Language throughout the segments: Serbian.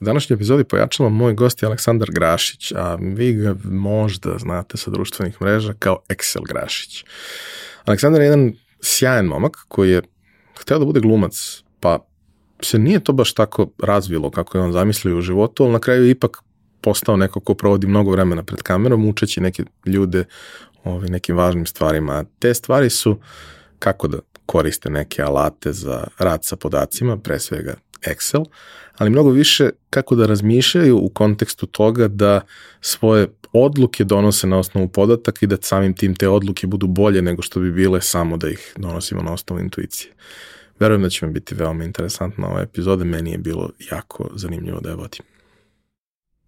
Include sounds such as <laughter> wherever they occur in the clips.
U današnjoj epizodi pojačala moj gost je Aleksandar Grašić, a vi ga možda znate sa društvenih mreža kao Excel Grašić. Aleksandar je jedan sjajan momak koji je hteo da bude glumac, pa se nije to baš tako razvilo kako je on zamislio u životu, ali na kraju je ipak postao neko ko provodi mnogo vremena pred kamerom, učeći neke ljude ovaj, nekim važnim stvarima. Te stvari su kako da koriste neke alate za rad sa podacima, pre svega Excel, ali mnogo više kako da razmišljaju u kontekstu toga da svoje odluke donose na osnovu podataka i da samim tim te odluke budu bolje nego što bi bile samo da ih donosimo na osnovu intuicije. Verujem da će mi biti veoma interesantna ova epizoda, meni je bilo jako zanimljivo da je vodim.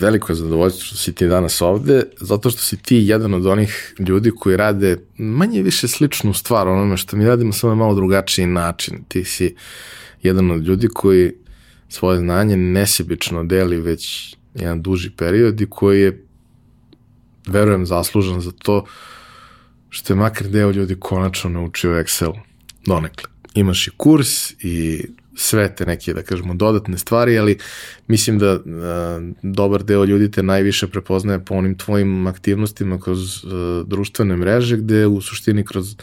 Veliko je zadovoljstvo što si ti danas ovde, zato što si ti jedan od onih ljudi koji rade manje više sličnu stvar onome što mi radimo, samo na malo drugačiji način. Ti si jedan od ljudi koji svoje znanje nesebično deli već jedan duži period i koji je, verujem, zaslužan za to što je makar deo ljudi konačno naučio Excel donekle. Imaš i kurs i sve te neke, da kažemo, dodatne stvari, ali mislim da a, dobar deo ljudi te najviše prepoznaje po onim tvojim aktivnostima kroz a, društvene mreže, gde u suštini kroz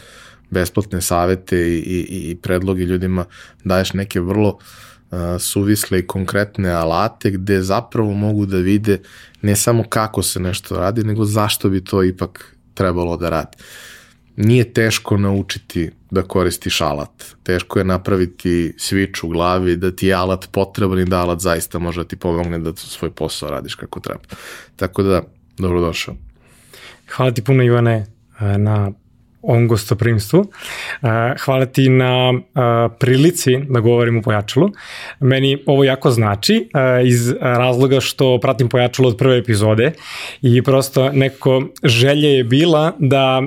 besplatne savete i, i, i predloge ljudima daješ neke vrlo a, suvisle i konkretne alate gde zapravo mogu da vide ne samo kako se nešto radi, nego zašto bi to ipak trebalo da radi. Nije teško naučiti da koristiš alat. Teško je napraviti switch u glavi, da ti je alat potreban i da alat zaista može da ti pomogne da svoj posao radiš kako treba. Tako da, dobrodošao. Hvala ti puno Ivane na ovom gostoprimstvu. Hvala ti na prilici da govorim u Pojačalu. Meni ovo jako znači iz razloga što pratim Pojačalo od prve epizode i prosto neko želje je bila da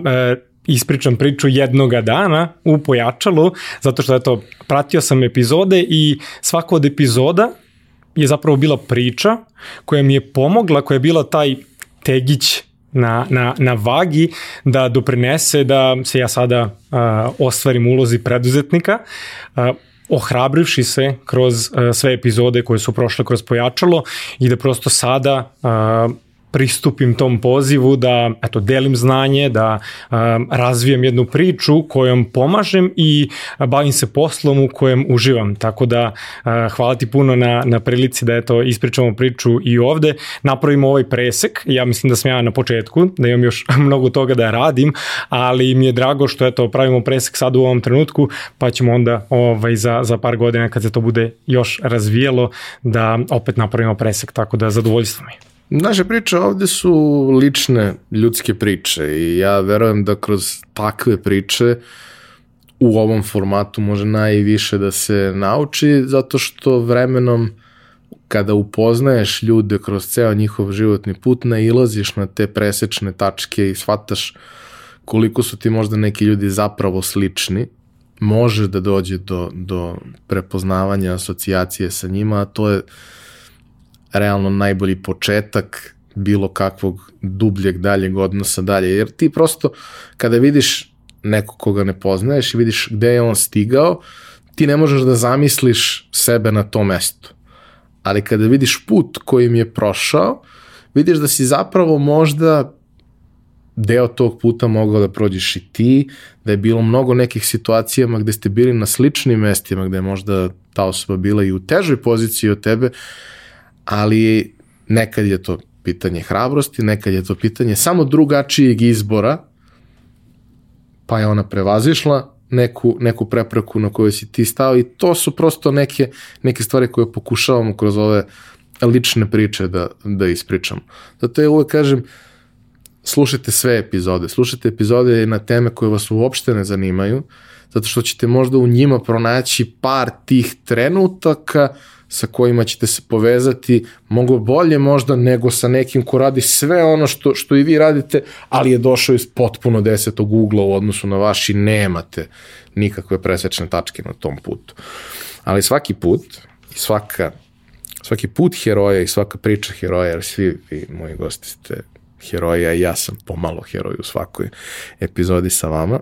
ispričam priču jednoga dana u pojačalu, zato što eto, pratio sam epizode i svaka od epizoda je zapravo bila priča koja mi je pomogla, koja je bila taj tegić na, na, na vagi da doprinese da se ja sada uh, ostvarim ulozi preduzetnika. Uh, ohrabrivši se kroz uh, sve epizode koje su prošle kroz pojačalo i da prosto sada uh, pristupim tom pozivu da eto delim znanje, da um, razvijem jednu priču kojom pomažem i bavim se poslom u kojem uživam. Tako da uh, hvala ti puno na, na prilici da eto ispričamo priču i ovde. Napravimo ovaj presek. Ja mislim da sam ja na početku, da imam još <laughs> mnogo toga da radim, ali mi je drago što eto pravimo presek sad u ovom trenutku, pa ćemo onda ovaj za za par godina kad se to bude još razvijelo da opet napravimo presek, tako da zadovoljstvo mi. Naše priče ovde su lične ljudske priče i ja verujem da kroz takve priče u ovom formatu može najviše da se nauči zato što vremenom kada upoznaješ ljude kroz ceo njihov životni put nailaziš na te presečne tačke i shvataš koliko su ti možda neki ljudi zapravo slični može da dođe do, do prepoznavanja asocijacije sa njima, a to je realno najbolji početak bilo kakvog dubljeg daljeg odnosa dalje. Jer ti prosto kada vidiš neko koga ne poznaješ i vidiš gde je on stigao, ti ne možeš da zamisliš sebe na tom mestu. Ali kada vidiš put kojim je prošao, vidiš da si zapravo možda deo tog puta mogao da prođeš i ti, da je bilo mnogo nekih situacijama gde ste bili na sličnim mestima, gde je možda ta osoba bila i u težoj poziciji od tebe, ali nekad je to pitanje hrabrosti, nekad je to pitanje samo drugačijeg izbora, pa je ona prevazišla neku, neku prepreku na kojoj si ti stao i to su prosto neke, neke stvari koje pokušavamo kroz ove lične priče da, da ispričamo. Zato ja uvek kažem, slušajte sve epizode, slušajte epizode na teme koje vas uopšte ne zanimaju, zato što ćete možda u njima pronaći par tih trenutaka sa kojima ćete se povezati mnogo bolje možda nego sa nekim ko radi sve ono što, što i vi radite, ali je došao iz potpuno desetog ugla u odnosu na vaš i nemate nikakve presečne tačke na tom putu. Ali svaki put svaka svaki put heroja i svaka priča heroja, jer svi vi, moji gosti ste heroja i ja sam pomalo heroj u svakoj epizodi sa vama.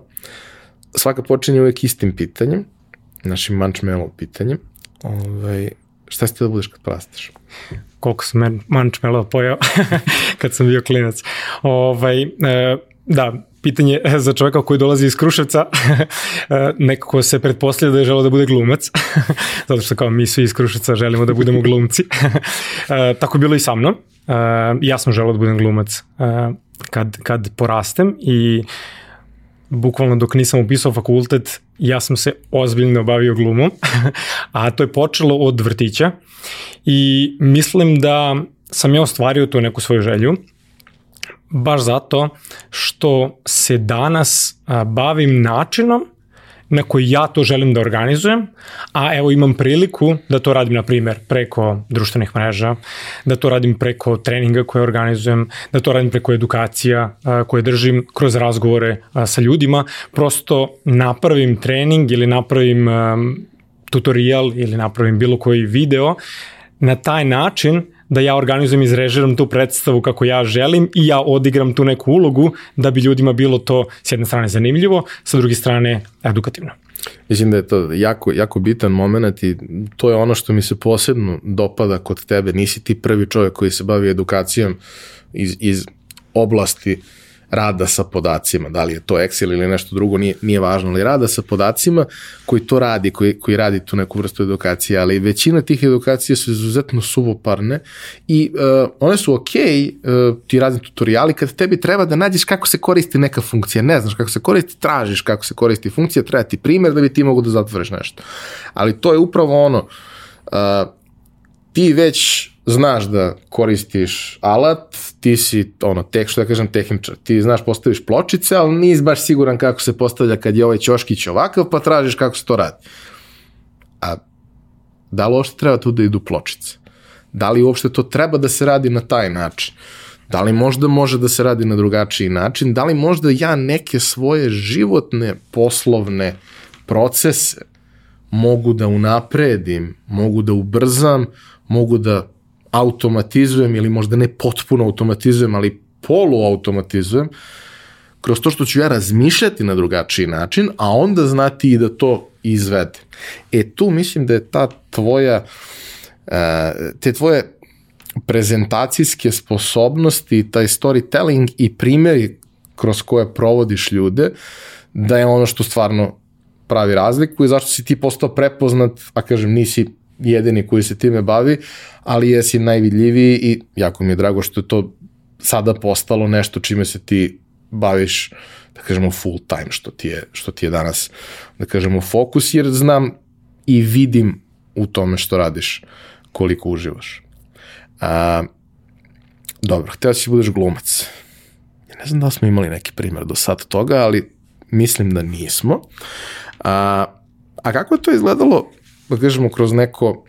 Svaka počinje uvek istim pitanjem, našim mančmelov pitanjem. Ovaj, šta ste da budeš kad prastiš? Koliko sam mančmelov pojao <laughs> kad sam bio klinac. Ovaj, e, da, pitanje za čoveka koji dolazi iz Kruševca, <laughs> nekako se pretpostavlja da je želeo da bude glumac, <laughs> zato što kao mi svi iz Kruševca želimo da budemo glumci. Tako je bilo i sa mnom. Ja sam želeo da budem glumac kad, kad porastem i bukvalno dok nisam upisao fakultet, ja sam se ozbiljno bavio glumom, <laughs> a to je počelo od vrtića i mislim da sam ja ostvario tu neku svoju želju baš zato što se danas bavim načinom na koji ja to želim da organizujem, a evo imam priliku da to radim, na primer, preko društvenih mreža, da to radim preko treninga koje organizujem, da to radim preko edukacija koje držim kroz razgovore sa ljudima, prosto napravim trening ili napravim tutorial ili napravim bilo koji video na taj način da ja organizujem i izrežiram tu predstavu kako ja želim i ja odigram tu neku ulogu da bi ljudima bilo to s jedne strane zanimljivo, sa druge strane edukativno. Mislim da je to jako, jako bitan moment i to je ono što mi se posebno dopada kod tebe. Nisi ti prvi čovjek koji se bavi edukacijom iz, iz oblasti uh, rada sa podacima, da li je to Excel ili nešto drugo, nije, nije važno, ali rada sa podacima koji to radi, koji, koji radi tu neku vrstu edukacije, ali većina tih edukacija su izuzetno suvoparne i uh, one su ok, uh, ti razni tutoriali, kad tebi treba da nađeš kako se koristi neka funkcija, ne znaš kako se koristi, tražiš kako se koristi funkcija, treba ti primjer da bi ti mogu da zatvoriš nešto. Ali to je upravo ono, uh, ti već znaš da koristiš alat, ti si, ono, tek što da kažem, tehničar, ti znaš postaviš pločice, ali nisi baš siguran kako se postavlja kad je ovaj ćoškić ovakav, pa tražiš kako se to radi. A da li uopšte treba tu da idu pločice? Da li uopšte to treba da se radi na taj način? Da li možda može da se radi na drugačiji način? Da li možda ja neke svoje životne, poslovne procese mogu da unapredim, mogu da ubrzam, mogu da automatizujem ili možda ne potpuno automatizujem, ali poluautomatizujem, kroz to što ću ja razmišljati na drugačiji način, a onda znati i da to izvede. E tu mislim da je ta tvoja, e, te tvoje prezentacijske sposobnosti, taj storytelling i primjeri kroz koje provodiš ljude, da je ono što stvarno pravi razliku i zašto si ti postao prepoznat, a kažem nisi jedini koji se time bavi, ali jesi najvidljiviji i jako mi je drago što je to sada postalo nešto čime se ti baviš, da kažemo full time, što ti je, što ti je danas, da kažemo fokus, jer znam i vidim u tome što radiš koliko uživaš. A, dobro, htio si da budeš glumac. Ja ne znam da smo imali neki primjer do sad toga, ali mislim da nismo. A, a kako je to izgledalo da kažemo, kroz neko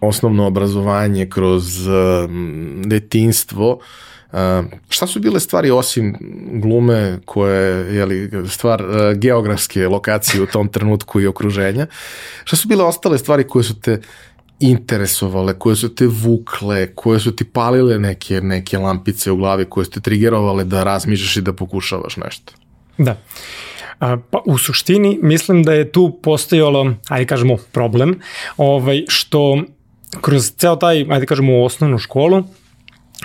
osnovno obrazovanje, kroz uh, detinstvo, uh, šta su bile stvari osim glume koje je li, stvar uh, geografske lokacije u tom trenutku i okruženja, šta su bile ostale stvari koje su te interesovale, koje su te vukle, koje su ti palile neke, neke lampice u glavi, koje su te trigerovale da razmišljaš i da pokušavaš nešto? Da. Uh, pa u suštini mislim da je tu postojalo, ajde kažemo, problem, ovaj, što kroz ceo taj, ajde kažemo, osnovnu školu,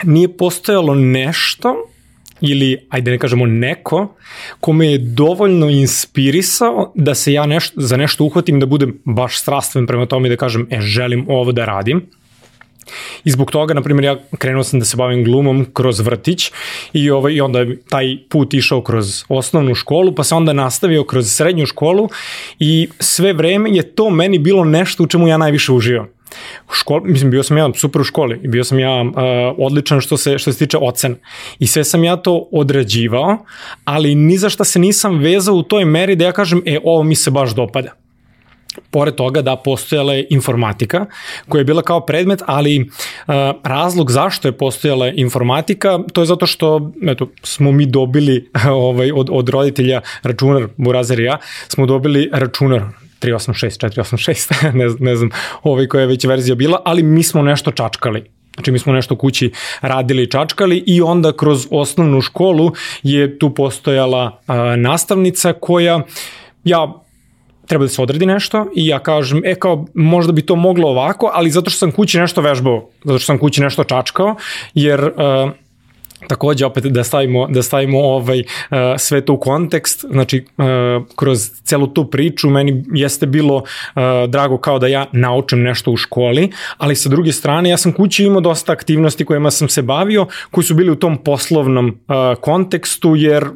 nije postojalo nešto ili, ajde ne kažemo neko, kome je dovoljno inspirisao da se ja nešto, za nešto uhvatim, da budem baš strastven prema tome i da kažem, e, želim ovo da radim. I zbog toga, na primjer, ja krenuo sam da se bavim glumom kroz vrtić i, ovaj, i onda je taj put išao kroz osnovnu školu, pa se onda nastavio kroz srednju školu i sve vreme je to meni bilo nešto u čemu ja najviše uživam. Škol, mislim, bio sam ja super u školi i bio sam ja uh, odličan što se, što se tiče ocena. I sve sam ja to odrađivao, ali ni za šta se nisam vezao u toj meri da ja kažem, e, ovo mi se baš dopada pored toga da postojala je informatika koja je bila kao predmet, ali uh, razlog zašto je postojala informatika, to je zato što eto, smo mi dobili <laughs> ovaj, od, od roditelja računar, Burazer i ja, smo dobili računar 386, 486, <laughs> ne, ne znam ovaj koja je već verzija bila, ali mi smo nešto čačkali. Znači mi smo nešto kući radili i čačkali i onda kroz osnovnu školu je tu postojala a, nastavnica koja ja treba da se odradi nešto i ja kažem, e kao, možda bi to moglo ovako, ali zato što sam kući nešto vežbao, zato što sam kući nešto čačkao, jer uh, takođe opet da stavimo da stavimo ovaj uh, sve to u kontekst znači uh, kroz celu tu priču meni jeste bilo uh, drago kao da ja naučim nešto u školi ali sa druge strane ja sam kući imao dosta aktivnosti kojima sam se bavio koji su bili u tom poslovnom uh, kontekstu jer uh,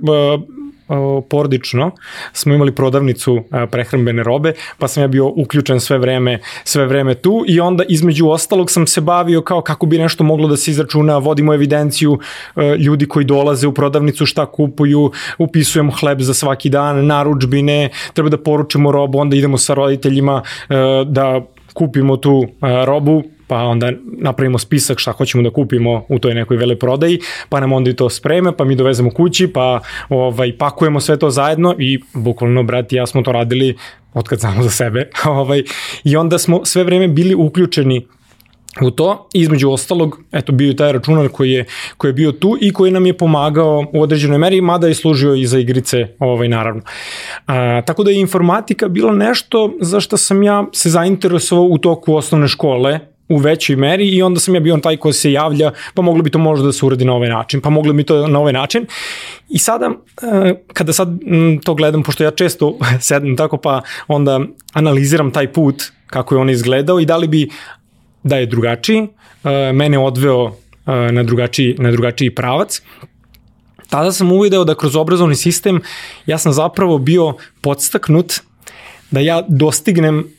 porodično smo imali prodavnicu prehrambene robe, pa sam ja bio uključen sve vreme, sve vreme tu i onda između ostalog sam se bavio kao kako bi nešto moglo da se izračuna, vodimo evidenciju ljudi koji dolaze u prodavnicu, šta kupuju, upisujemo hleb za svaki dan, naručbine, treba da poručimo robu, onda idemo sa roditeljima da kupimo tu robu, pa onda napravimo spisak šta hoćemo da kupimo u toj nekoj veleprodaji, pa nam onda i to spreme, pa mi dovezemo kući, pa ovaj, pakujemo sve to zajedno i bukvalno, brat i ja smo to radili od kad znamo za sebe. <laughs> ovaj, I onda smo sve vreme bili uključeni u to. Između ostalog, eto, bio je taj računar koji je, koji je bio tu i koji nam je pomagao u određenoj meri, mada je služio i za igrice, ovaj, naravno. A, tako da je informatika bila nešto za što sam ja se zainteresovao u toku osnovne škole, u većoj meri i onda sam ja bio taj ko se javlja, pa moglo bi to možda da se uradi na ovaj način, pa moglo bi to na ovaj način. I sada, e, kada sad to gledam, pošto ja često <laughs> sedem tako, pa onda analiziram taj put, kako je on izgledao i da li bi da je drugačiji, e, mene odveo e, na drugačiji, na drugačiji pravac, tada sam uvideo da kroz obrazovni sistem ja sam zapravo bio podstaknut da ja dostignem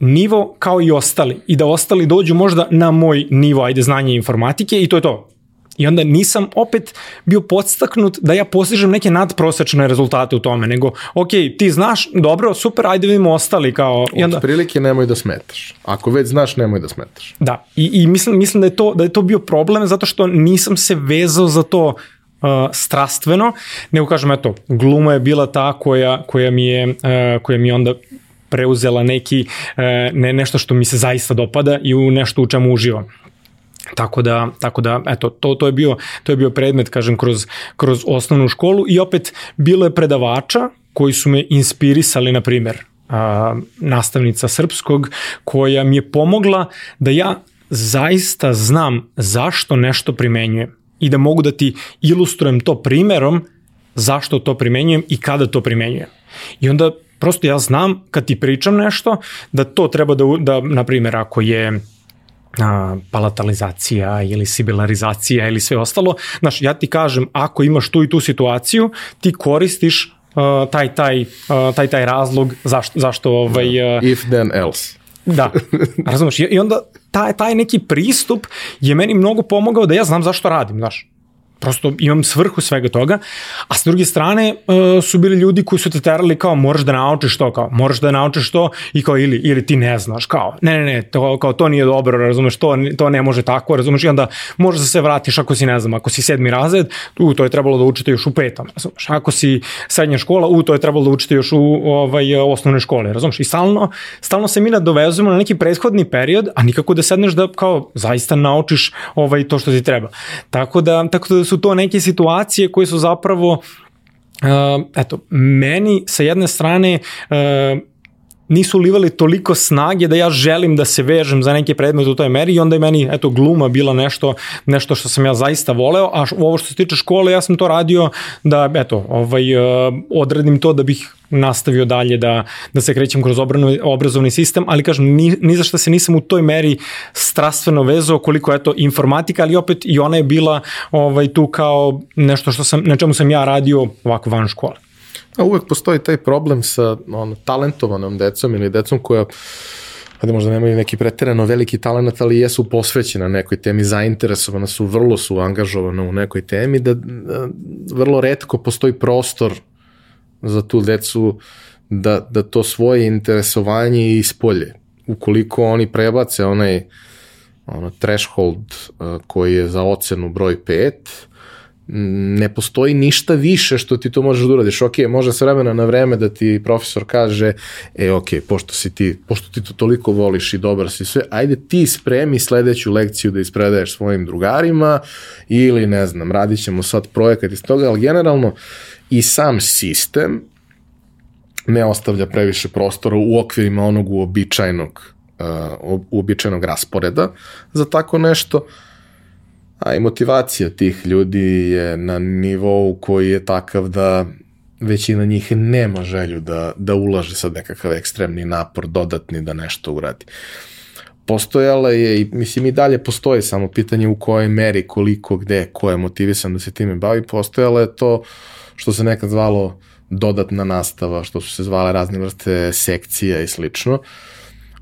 nivo kao i ostali i da ostali dođu možda na moj nivo, ajde, znanje informatike i to je to. I onda nisam opet bio podstaknut da ja postižem neke nadprosečne rezultate u tome, nego, ok, ti znaš, dobro, super, ajde vidimo ostali kao... I onda... Od prilike nemoj da smetaš. Ako već znaš, nemoj da smetaš. Da, i, i mislim, mislim da, je to, da je to bio problem zato što nisam se vezao za to uh, strastveno, nego kažem, eto, gluma je bila ta koja, koja, mi je, uh, koja mi je onda preuzela neki, e, ne, nešto što mi se zaista dopada i u nešto u čemu uživam. Tako da, tako da eto, to, to, je bio, to je bio predmet, kažem, kroz, kroz osnovnu školu i opet bilo je predavača koji su me inspirisali, na primer, nastavnica srpskog, koja mi je pomogla da ja zaista znam zašto nešto primenjujem i da mogu da ti ilustrujem to primerom zašto to primenjujem i kada to primenjujem. I onda Prosto ja znam kad ti pričam nešto da to treba da, da na primjer, ako je a, palatalizacija ili sibilarizacija ili sve ostalo, znaš, ja ti kažem, ako imaš tu i tu situaciju, ti koristiš uh, taj, taj, uh, taj, taj razlog zašto, zašto ovaj... Uh, If then else. Da, razumeš, i onda taj, taj neki pristup je meni mnogo pomogao da ja znam zašto radim, znaš prosto imam svrhu svega toga, a s druge strane uh, su bili ljudi koji su te terali kao moraš da naučiš to, kao moraš da naučiš to i kao ili, ili ti ne znaš, kao ne, ne, ne, to, kao to nije dobro, razumeš, to, to ne može tako, razumeš, i onda možeš da se vratiš ako si, ne znam, ako si sedmi razred, u, to je trebalo da učite još u petom, razumeš, ako si srednja škola, u, to je trebalo da učite još u ovaj, osnovne škole, razumeš, i stalno, stalno se mi nadovezujemo na neki prethodni period, a nikako da sedneš da kao zaista naučiš ovaj, to što ti treba. Tako da, tako da su to neke situacije koje su zapravo Uh, eto, meni sa jedne strane uh, nisu ulivali toliko snage da ja želim da se vežem za neke predmete u toj meri i onda je meni eto gluma bila nešto nešto što sam ja zaista voleo, a ovo što se tiče škole ja sam to radio da eto ovaj uh, odredim to da bih nastavio dalje da, da se krećem kroz obranu, obrazovni sistem, ali kažem, ni, ni za što se nisam u toj meri strastveno vezao koliko je to informatika, ali opet i ona je bila ovaj, tu kao nešto što sam, na čemu sam ja radio ovako van škole. A uvek postoji taj problem sa ono, talentovanom decom ili decom koja da možda nemaju neki preterano veliki talent, ali jesu posvećena nekoj temi, zainteresovana su, vrlo su angažovana u nekoj temi, da, da vrlo redko postoji prostor za tu decu da, da to svoje interesovanje ispolje. Ukoliko oni prebace onaj ono, threshold uh, koji je za ocenu broj 5, ne postoji ništa više što ti to možeš da uradiš. Ok, može s vremena na vreme da ti profesor kaže, e ok, pošto, si ti, pošto ti to toliko voliš i dobar si sve, ajde ti spremi sledeću lekciju da ispredaješ svojim drugarima ili ne znam, radit ćemo sad projekat iz toga, ali generalno i sam sistem ne ostavlja previše prostora u okvirima onog uobičajenog, uh, uobičajenog rasporeda za tako nešto, a i motivacija tih ljudi je na nivou koji je takav da većina njih nema želju da, da ulaže sad nekakav ekstremni napor dodatni da nešto uradi. Postojala je i mislim i dalje postoji samo pitanje u kojoj meri, koliko, gde, ko je motivisan da se time bavi, postojala je to što se nekad zvalo dodatna nastava, što su se zvale razne vrste sekcija i slično.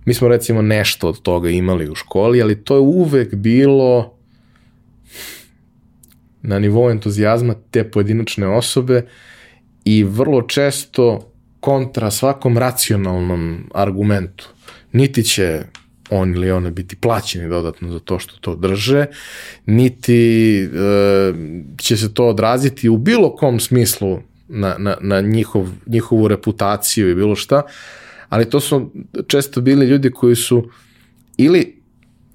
Mi smo recimo nešto od toga imali u školi, ali to je uvek bilo na nivou entuzijazma te pojedinačne osobe i vrlo često kontra svakom racionalnom argumentu. Niti će on ili ona biti plaćeni dodatno za to što to drže, niti e, će se to odraziti u bilo kom smislu na, na, na njihov, njihovu reputaciju i bilo šta, ali to su često bili ljudi koji su ili,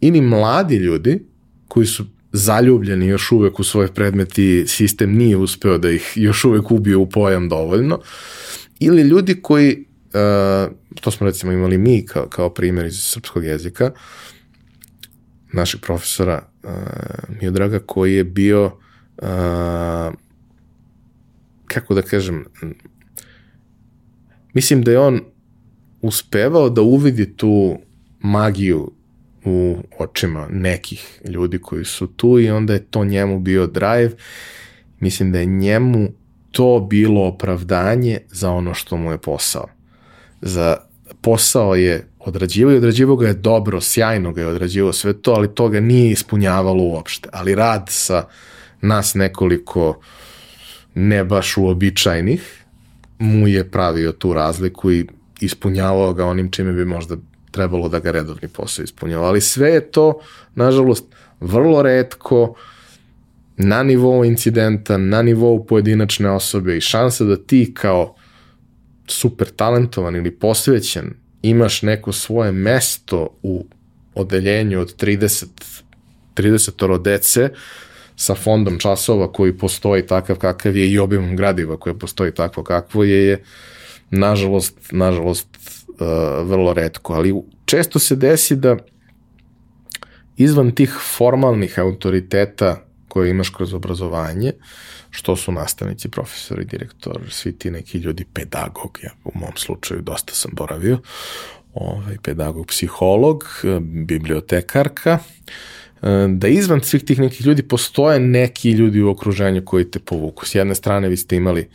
ili mladi ljudi koji su zaljubljeni još uvek u svoj predmet i sistem nije uspeo da ih još uvek ubije u pojam dovoljno, ili ljudi koji, uh, to smo recimo imali mi kao, kao primjer iz srpskog jezika, našeg profesora uh, Miodraga koji je bio uh, kako da kažem mislim da je on uspevao da uvidi tu magiju u očima nekih ljudi koji su tu i onda je to njemu bio drive. Mislim da je njemu to bilo opravdanje za ono što mu je posao. Za posao je odrađivao i odrađivao ga je dobro, sjajno ga je odrađivao sve to, ali to ga nije ispunjavalo uopšte. Ali rad sa nas nekoliko ne baš uobičajnih mu je pravio tu razliku i ispunjavao ga onim čime bi možda trebalo da ga redovni posao ispunjava. Ali sve je to, nažalost, vrlo redko na nivou incidenta, na nivou pojedinačne osobe i šansa da ti kao super talentovan ili posvećen imaš neko svoje mesto u odeljenju od 30 30 dece sa fondom časova koji postoji takav kakav je i obimom gradiva koje postoji takvo kakvo je, je nažalost, nažalost vrlo redko, ali često se desi da izvan tih formalnih autoriteta koje imaš kroz obrazovanje, što su nastavnici, profesori, direktor, svi ti neki ljudi, pedagog, ja u mom slučaju dosta sam boravio, ovaj, pedagog, psiholog, bibliotekarka, da izvan svih tih nekih ljudi postoje neki ljudi u okruženju koji te povuku. S jedne strane vi ste imali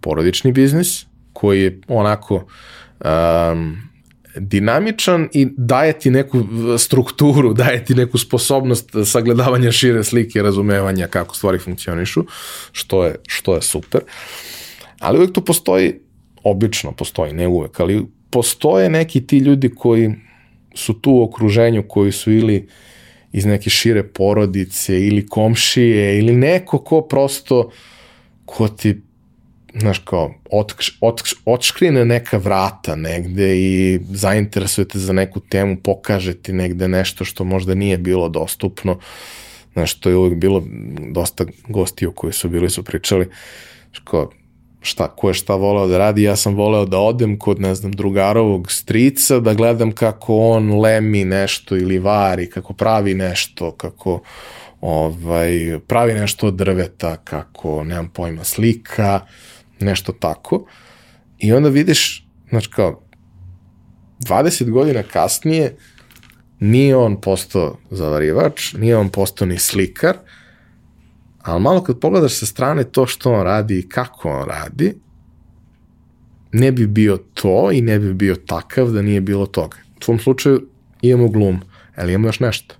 porodični biznis, koji je onako um, dinamičan i daje ti neku strukturu, daje ti neku sposobnost sagledavanja šire slike, razumevanja kako stvari funkcionišu, što je, što je super. Ali uvek tu postoji, obično postoji, ne uvek, ali postoje neki ti ljudi koji su tu u okruženju, koji su ili iz neke šire porodice ili komšije ili neko ko prosto ko ti znaš kao, otškrine neka vrata negde i zainteresujete za neku temu, pokaže ti negde nešto što možda nije bilo dostupno, znaš, to je uvijek bilo dosta gostiju koji su bili su pričali, kao, šta, ko je šta voleo da radi, ja sam voleo da odem kod, ne znam, drugarovog strica, da gledam kako on lemi nešto ili vari, kako pravi nešto, kako ovaj, pravi nešto od drveta, kako, nemam pojma, slika, nešto tako. I onda vidiš, znači kao, 20 godina kasnije nije on postao zavarivač, nije on postao ni slikar, ali malo kad pogledaš sa strane to što on radi i kako on radi, ne bi bio to i ne bi bio takav da nije bilo toga. U tvom slučaju imamo glum, ali imamo još nešto.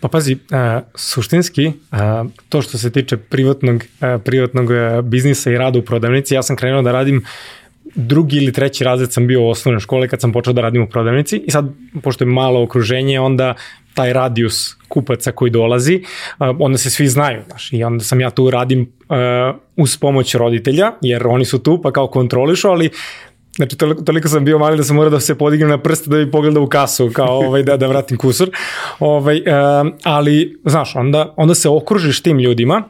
Pa pazi, a, suštinski, a, to što se tiče privatnog, a, privatnog biznisa i rada u prodavnici, ja sam krenuo da radim drugi ili treći razred sam bio u osnovnoj škole kad sam počeo da radim u prodavnici i sad, pošto je malo okruženje, onda taj radijus kupaca koji dolazi, onda se svi znaju, znaš, i onda sam ja tu radim uh, uz pomoć roditelja, jer oni su tu pa kao kontrolišu, ali Znači, toliko, sam bio mali da sam morao da se podignem na prste da bi pogledao u kasu, kao ovaj, da, da vratim kusur. Ovaj, uh, ali, znaš, onda, onda se okružiš tim ljudima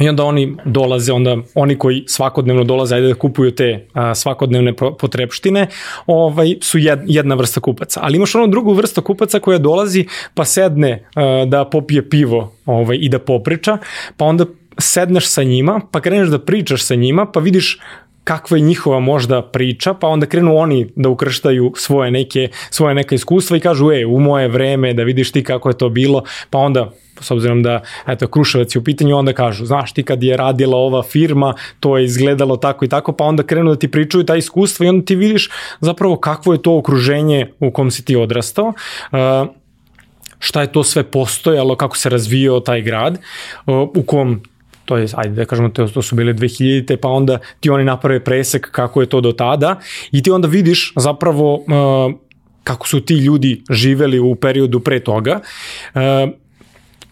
I onda oni dolaze, onda oni koji svakodnevno dolaze, ajde da kupuju te a, svakodnevne potrebštine, ovaj, su jed, jedna vrsta kupaca. Ali imaš ono drugu vrstu kupaca koja dolazi pa sedne a, da popije pivo ovaj, i da popriča, pa onda sedneš sa njima, pa kreneš da pričaš sa njima, pa vidiš kakva je njihova možda priča, pa onda krenu oni da ukrštaju svoje neke, svoje neka iskustva i kažu, e, u moje vreme, da vidiš ti kako je to bilo, pa onda s obzirom da eto Kruševac je u pitanju onda kažu znaš ti kad je radila ova firma to je izgledalo tako i tako pa onda krenu da ti pričaju ta iskustva i onda ti vidiš zapravo kakvo je to okruženje u kom si ti odrastao uh, šta je to sve postojalo, kako se razvijao taj grad, u kom to je, ajde da kažemo, to, su bile 2000-te, pa onda ti oni naprave presek kako je to do tada i ti onda vidiš zapravo uh, kako su ti ljudi živeli u periodu pre toga. Uh,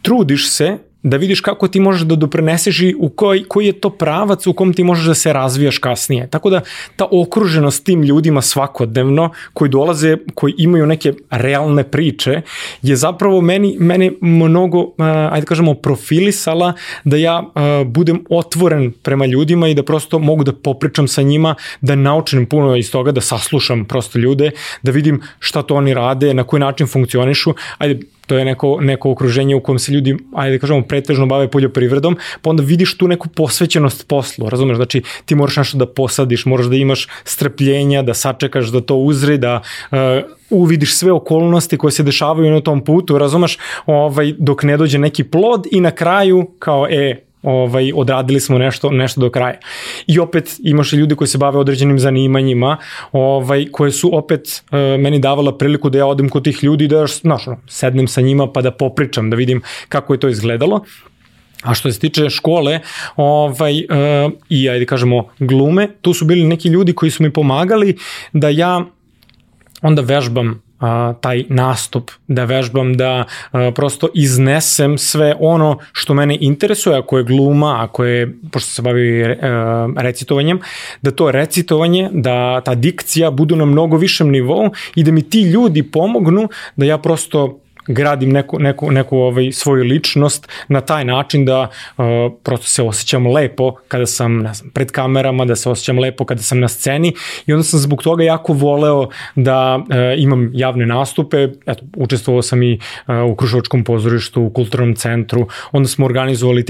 trudiš se da vidiš kako ti možeš da doprineseš i u koji, koji je to pravac u kom ti možeš da se razvijaš kasnije. Tako da ta okruženost tim ljudima svakodnevno koji dolaze, koji imaju neke realne priče, je zapravo meni, mene mnogo, ajde kažemo, profilisala da ja budem otvoren prema ljudima i da prosto mogu da popričam sa njima, da naučim puno iz toga, da saslušam prosto ljude, da vidim šta to oni rade, na koji način funkcionišu. Ajde, to je neko, neko okruženje u kom se ljudi, ajde da kažemo, pretežno bave poljoprivredom, pa onda vidiš tu neku posvećenost poslu, razumeš? Znači, ti moraš nešto da posadiš, moraš da imaš strpljenja, da sačekaš da to uzri, da uh, uvidiš sve okolnosti koje se dešavaju na tom putu, razumeš? Ovaj, dok ne dođe neki plod i na kraju, kao, e, ovaj, odradili smo nešto, nešto do kraja. I opet imaš i ljudi koji se bave određenim zanimanjima, ovaj, koje su opet e, meni davala priliku da ja odem kod tih ljudi da još, znaš, sednem sa njima pa da popričam, da vidim kako je to izgledalo. A što se tiče škole ovaj, e, i ajde kažemo glume, tu su bili neki ljudi koji su mi pomagali da ja onda vežbam a, taj nastup, da vežbam, da a, prosto iznesem sve ono što mene interesuje, ako je gluma, ako je, pošto se bavi a, recitovanjem, da to recitovanje, da ta dikcija budu na mnogo višem nivou i da mi ti ljudi pomognu da ja prosto gradim neku, neku, neku ovaj, svoju ličnost na taj način da uh, prosto se osjećam lepo kada sam ne znam, pred kamerama, da se osjećam lepo kada sam na sceni. I onda sam zbog toga jako voleo da uh, imam javne nastupe, eto, učestvovao sam i uh, u Krušovačkom pozorištu, u kulturnom centru, onda smo organizovali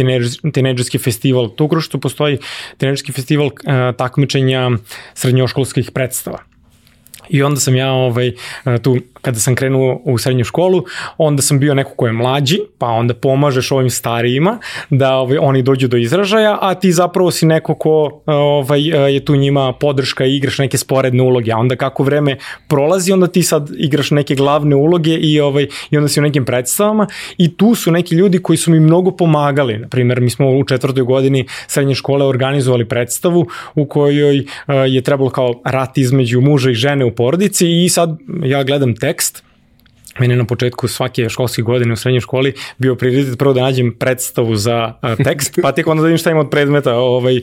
tineđerski festival, tu u Krušovačku postoji tineđerski festival uh, takmičenja srednjoškolskih predstava I onda sam ja ovaj, tu, kada sam krenuo u srednju školu, onda sam bio neko ko je mlađi, pa onda pomažeš ovim starijima da ovaj, oni dođu do izražaja, a ti zapravo si neko ko ovaj, je tu njima podrška i igraš neke sporedne uloge, a onda kako vreme prolazi, onda ti sad igraš neke glavne uloge i, ovaj, i onda si u nekim predstavama i tu su neki ljudi koji su mi mnogo pomagali. Na primjer, mi smo u četvrtoj godini srednje škole organizovali predstavu u kojoj je trebalo kao rat između muža i žene u porodici i sad ja gledam tekst meni na početku svake školske godine u srednjoj školi bio prioritet prvo da nađem predstavu za uh, tekst, pa tek onda da vidim šta ima od predmeta ovaj, uh,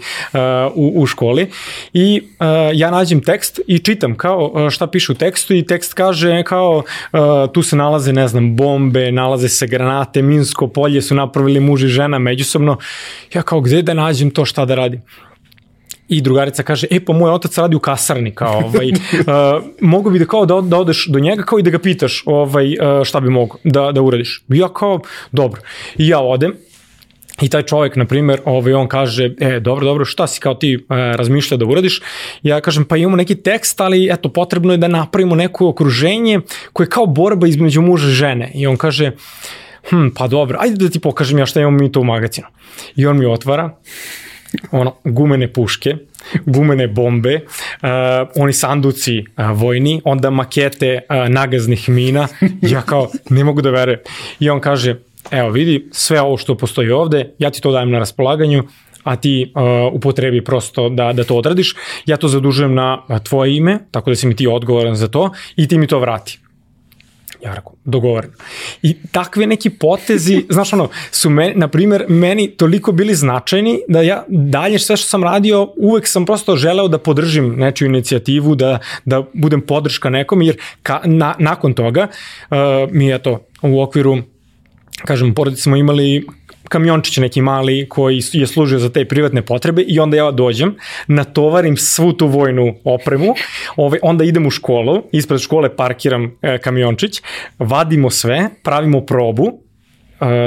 u, u školi. I uh, ja nađem tekst i čitam kao šta piše u tekstu i tekst kaže kao uh, tu se nalaze, ne znam, bombe, nalaze se granate, minsko polje su napravili muž i žena međusobno. Ja kao gde da nađem to šta da radim? I drugarica kaže, e pa moj otac radi u kasarni, kao, ovaj, uh, <laughs> mogu bi da kao da, da odeš do njega kao i da ga pitaš ovaj, uh, šta bi mogo da, da uradiš. I ja kao, dobro. I ja odem, I taj čovjek, na primjer, ovaj, on kaže, e, dobro, dobro, šta si kao ti e, razmišlja da uradiš? Ja kažem, pa imamo neki tekst, ali eto, potrebno je da napravimo neko okruženje koje je kao borba između muža i žene. I on kaže, hm, pa dobro, ajde da ti pokažem ja šta imamo mi to u magazinu. I on mi otvara, ono, gumene puške, gumene bombe, uh, oni sanduci uh, vojni, onda makete uh, nagaznih mina, <laughs> ja kao, ne mogu da vere. I on kaže, evo vidi, sve ovo što postoji ovde, ja ti to dajem na raspolaganju, a ti uh, upotrebi prosto da, da to odradiš. Ja to zadužujem na tvoje ime, tako da si mi ti odgovoran za to i ti mi to vrati. Ja rekao, dogovoreno. I takve neki potezi, <laughs> znaš ono, su meni, na primjer, meni toliko bili značajni da ja dalje sve što sam radio, uvek sam prosto želeo da podržim nečiju inicijativu, da, da budem podrška nekom, jer ka, na, nakon toga uh, mi je to u okviru kažem, porodice smo imali kamiončić neki mali koji je služio za te privatne potrebe i onda ja dođem, natovarim svu tu vojnu opremu, ovaj, onda idem u školu, ispred škole parkiram e, kamiončić, vadimo sve, pravimo probu,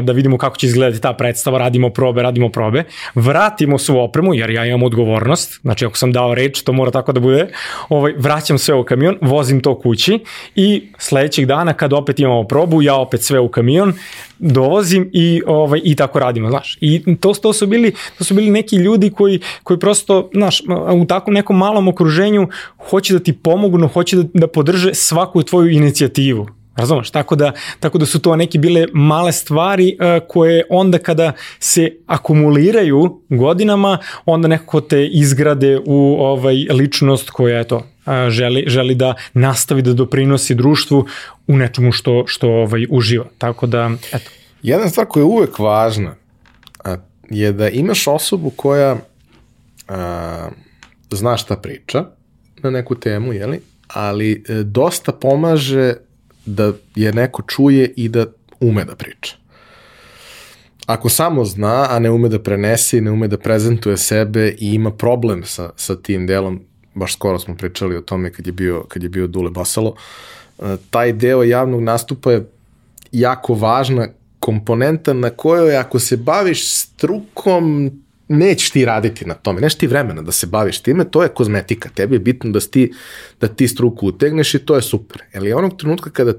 da vidimo kako će izgledati ta predstava, radimo probe, radimo probe, vratimo svu opremu, jer ja imam odgovornost, znači ako sam dao reč, to mora tako da bude, ovaj, vraćam sve u kamion, vozim to kući i sledećeg dana kad opet imamo probu, ja opet sve u kamion, dovozim i ovaj i tako radimo, znaš. I to to su bili to su bili neki ljudi koji koji prosto, znaš, u takvom nekom malom okruženju hoće da ti pomognu, hoće da da podrže svaku tvoju inicijativu. Razumeš? Tako da, tako da su to neke bile male stvari uh, koje onda kada se akumuliraju godinama, onda nekako te izgrade u ovaj ličnost koja eto, uh, želi, želi da nastavi da doprinosi društvu u nečemu što, što ovaj, uživa. Tako da, eto. Jedna stvar koja je uvek važna a, je da imaš osobu koja a, zna šta priča na neku temu, jeli? ali e, dosta pomaže da je neko čuje i da ume da priča. Ako samo zna, a ne ume da prenese i ne ume da prezentuje sebe i ima problem sa, sa tim delom, baš skoro smo pričali o tome kad je bio, kad je bio Dule Basalo, e, taj deo javnog nastupa je jako važna komponenta na kojoj ako se baviš strukom nećeš ti raditi na tome, neš ti vremena da se baviš time, to je kozmetika, tebi je bitno da ti, da ti struku utegneš i to je super. Ali onog trenutka kada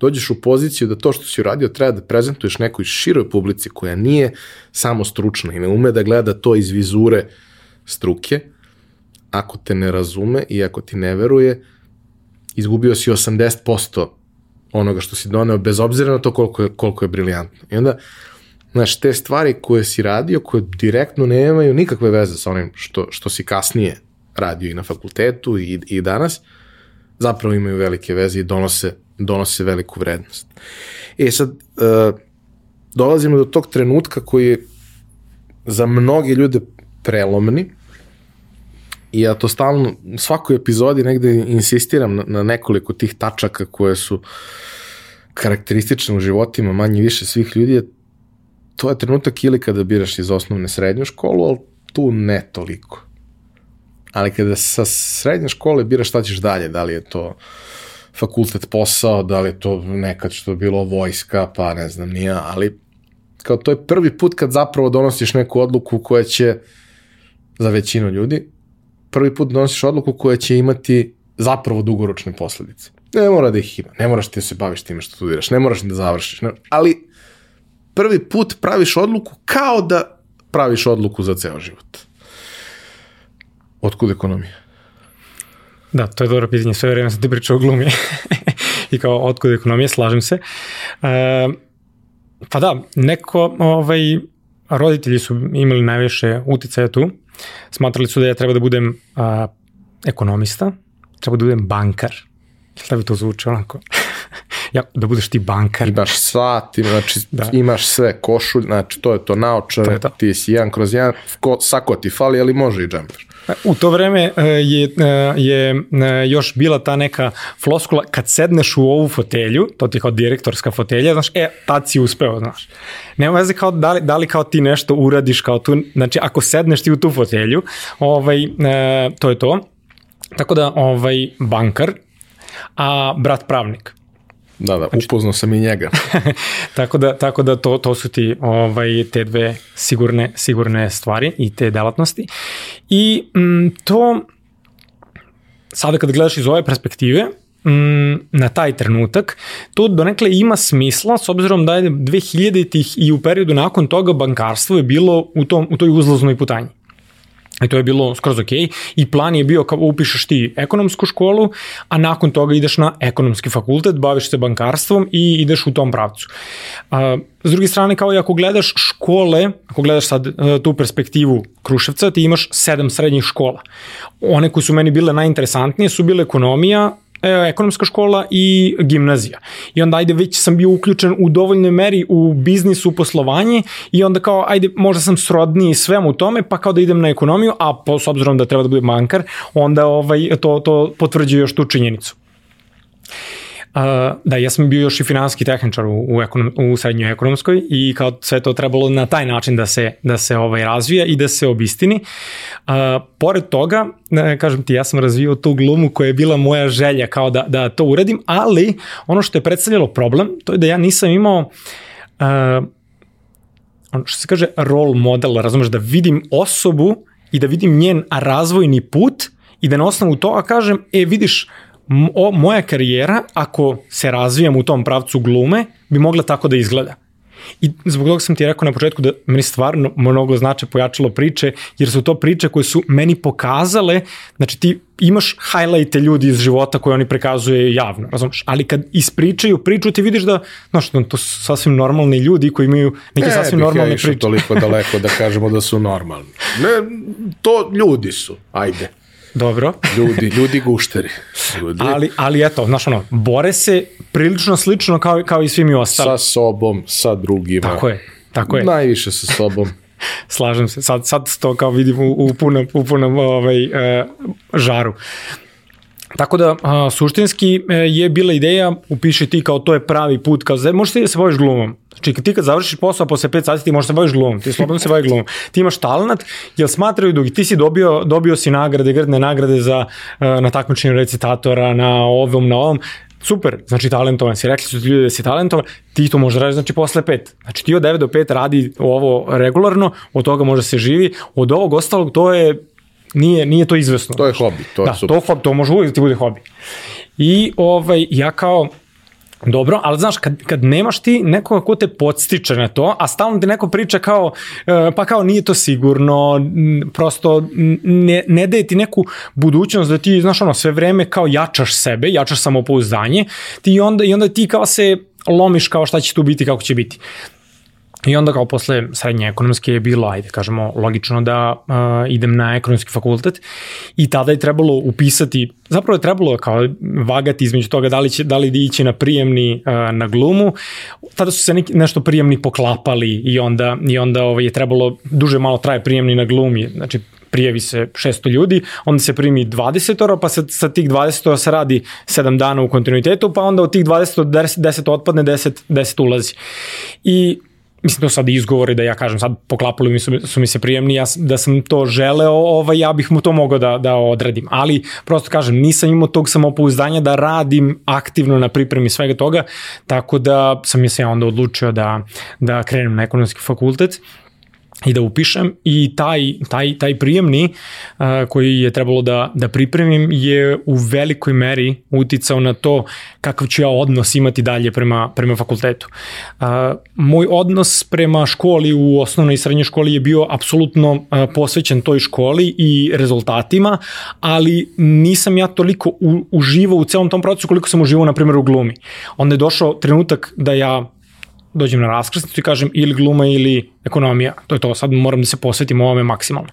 dođeš u poziciju da to što si uradio treba da prezentuješ nekoj široj publici koja nije samo stručna i ne ume da gleda to iz vizure struke, ako te ne razume i ako ti ne veruje, izgubio si 80% onoga što si doneo, bez obzira na to koliko je, koliko je briljantno. I onda, Znaš, te stvari koje si radio, koje direktno nemaju nikakve veze sa onim što, što si kasnije radio i na fakultetu i, i danas, zapravo imaju velike veze i donose, donose veliku vrednost. E sad, uh, dolazimo do tog trenutka koji je za mnoge ljude prelomni i ja to stalno, u svakoj epizodi negde insistiram na, na nekoliko tih tačaka koje su karakteristične u životima manje više svih ljudi, to je trenutak ili kada biraš iz osnovne srednju školu, ali tu ne toliko. Ali kada sa srednje škole biraš šta ćeš dalje, da li je to fakultet posao, da li je to nekad što je bilo vojska, pa ne znam nija, ali kao to je prvi put kad zapravo donosiš neku odluku koja će, za većinu ljudi, prvi put donosiš odluku koja će imati zapravo dugoročne posledice. Ne mora da ih ima, ne moraš ti da se baviš time što studiraš, ne moraš da završiš, ne, ali prvi put praviš odluku kao da praviš odluku za ceo život. Otkud ekonomija? Da, to je dobro pitanje. Sve vreme sam ti pričao o glumi. <laughs> I kao, otkud ekonomija, slažem se. E, pa da, neko, ovaj, roditelji su imali najviše uticaja tu. Smatrali su da ja treba da budem a, ekonomista, treba da budem bankar. Šta bi to zvuče onako? Ja, da budeš ti bankar. Imaš sat, ima, znači da. imaš sve, košulj, znači to je to naočare, to je to. ti si jedan kroz jedan, ko, sako ti fali, ali može i džemper. U to vreme e, je, e, je e, još bila ta neka floskula, kad sedneš u ovu fotelju, to ti je kao direktorska fotelja, znaš, e, tad si uspeo, znaš. Nema veze kao da li, da li kao ti nešto uradiš kao tu, znači ako sedneš ti u tu fotelju, ovaj, to je to. Tako da, ovaj, bankar, a brat pravnik. Da, da, znači, upoznao sam i njega. <laughs> tako da, tako da to, to su ti ovaj, te dve sigurne, sigurne stvari i te delatnosti. I m, to, sada kad gledaš iz ove perspektive, m, na taj trenutak, to donekle ima smisla s obzirom da je 2000-ih i u periodu nakon toga bankarstvo je bilo u, tom, u toj uzlaznoj putanji. I to je bilo skroz ok. I plan je bio kao upišeš ti ekonomsku školu, a nakon toga ideš na ekonomski fakultet, baviš se bankarstvom i ideš u tom pravcu. A, s druge strane, kao i ako gledaš škole, ako gledaš sad uh, tu perspektivu Kruševca, ti imaš sedam srednjih škola. One koje su meni bile najinteresantnije su bile ekonomija, e, ekonomska škola i gimnazija. I onda ajde već sam bio uključen u dovoljnoj meri u biznis, u poslovanje i onda kao ajde možda sam srodniji svemu tome pa kao da idem na ekonomiju, a po, s obzirom da treba da budem bankar, onda ovaj, to, to potvrđuje još tu činjenicu. Da, ja sam bio još i finanski tehničar u, u, ekonom, u srednjoj ekonomskoj i kao sve to trebalo na taj način da se, da se ovaj razvija i da se obistini. Uh, pored toga, ne, kažem ti, ja sam razvio tu glumu koja je bila moja želja kao da, da to uradim, ali ono što je predstavljalo problem, to je da ja nisam imao uh, ono što se kaže role model, razumeš, da vidim osobu i da vidim njen razvojni put i da na osnovu toga kažem, e vidiš, o, moja karijera, ako se razvijam u tom pravcu glume, bi mogla tako da izgleda. I zbog toga sam ti rekao na početku da meni stvarno mnogo znače pojačalo priče, jer su to priče koje su meni pokazale, znači ti imaš highlighte ljudi iz života koje oni prekazuje javno, razumiješ? Ali kad ispričaju priču ti vidiš da, znaš, to su sasvim normalni ljudi koji imaju neke ne, sasvim normalne priče. Ne bih ja toliko daleko da kažemo da su normalni. Ne, to ljudi su, ajde. Dobro. ljudi, ljudi gušteri. Ljudi. Ali, ali eto, znaš ono, bore se prilično slično kao, kao i svi mi ostali. Sa sobom, sa drugima. Tako je, tako je. Najviše sa sobom. <laughs> Slažem se, sad, sad to kao vidim u, u punom, u punom ovaj, uh, žaru. Tako da, a, suštinski e, je bila ideja, upiši ti kao to je pravi put, kao zem, možeš ti da se baviš glumom. Znači, ti kad završiš posao posle 5 sati, ti možeš da baviš glumom, ti slobodno se baviš glumom. Ti imaš talent, jer smatraju da ti si dobio, dobio si nagrade, grdne nagrade za, e, na takmičenju recitatora, na ovom, na ovom, super, znači talentovan si, rekli su ti ljudi da si talentovan, ti to možeš da radiš znači posle 5. Znači ti od 9 do 5 radi ovo regularno, od toga može se živi, od ovog ostalog to je nije, nije to izvesno. To je hobi. To, da, je super. to, to može uvijek da ti bude hobi. I ovaj, ja kao, Dobro, ali znaš, kad, kad nemaš ti nekoga ko te podstiče na to, a stalno ti neko priča kao, e, pa kao nije to sigurno, prosto ne, ne daje ti neku budućnost da ti, znaš ono, sve vreme kao jačaš sebe, jačaš samopouzdanje, ti onda, i onda ti kao se lomiš kao šta će tu biti, kako će biti. I onda kao posle srednje ekonomske je bilo, ajde kažemo, logično da uh, idem na ekonomski fakultet i tada je trebalo upisati, zapravo je trebalo kao vagati između toga da li, će, da li da ići na prijemni uh, na glumu, tada su se neki, nešto prijemni poklapali i onda, i onda ovaj, je trebalo, duže malo traje prijemni na glumi, znači prijavi se 600 ljudi, onda se primi 20 ora, pa sa, sa tih 20 ora se radi 7 dana u kontinuitetu, pa onda od tih 20 10, 10 otpadne, 10, 10 ulazi. I mislim to sad izgovori da ja kažem sad poklapali mi su, su mi se prijemni ja da sam to želeo ovaj ja bih mu to mogao da da odradim. Ali prosto kažem nisam imao tog samopouzdanja da radim aktivno na pripremi svega toga tako da sam je se onda odlučio da da krenem na ekonomski fakultet i da upišem i taj, taj, taj prijemni uh, koji je trebalo da, da pripremim je u velikoj meri uticao na to kakav ću ja odnos imati dalje prema, prema fakultetu. Uh, moj odnos prema školi u osnovnoj i srednjoj školi je bio apsolutno uh, posvećen toj školi i rezultatima, ali nisam ja toliko u, uživao u celom tom procesu koliko sam uživao na primjer u glumi. Onda je došao trenutak da ja dođem na raskrsnicu i kažem ili gluma ili ekonomija. To je to, sad moram da se posvetim ovome maksimalno.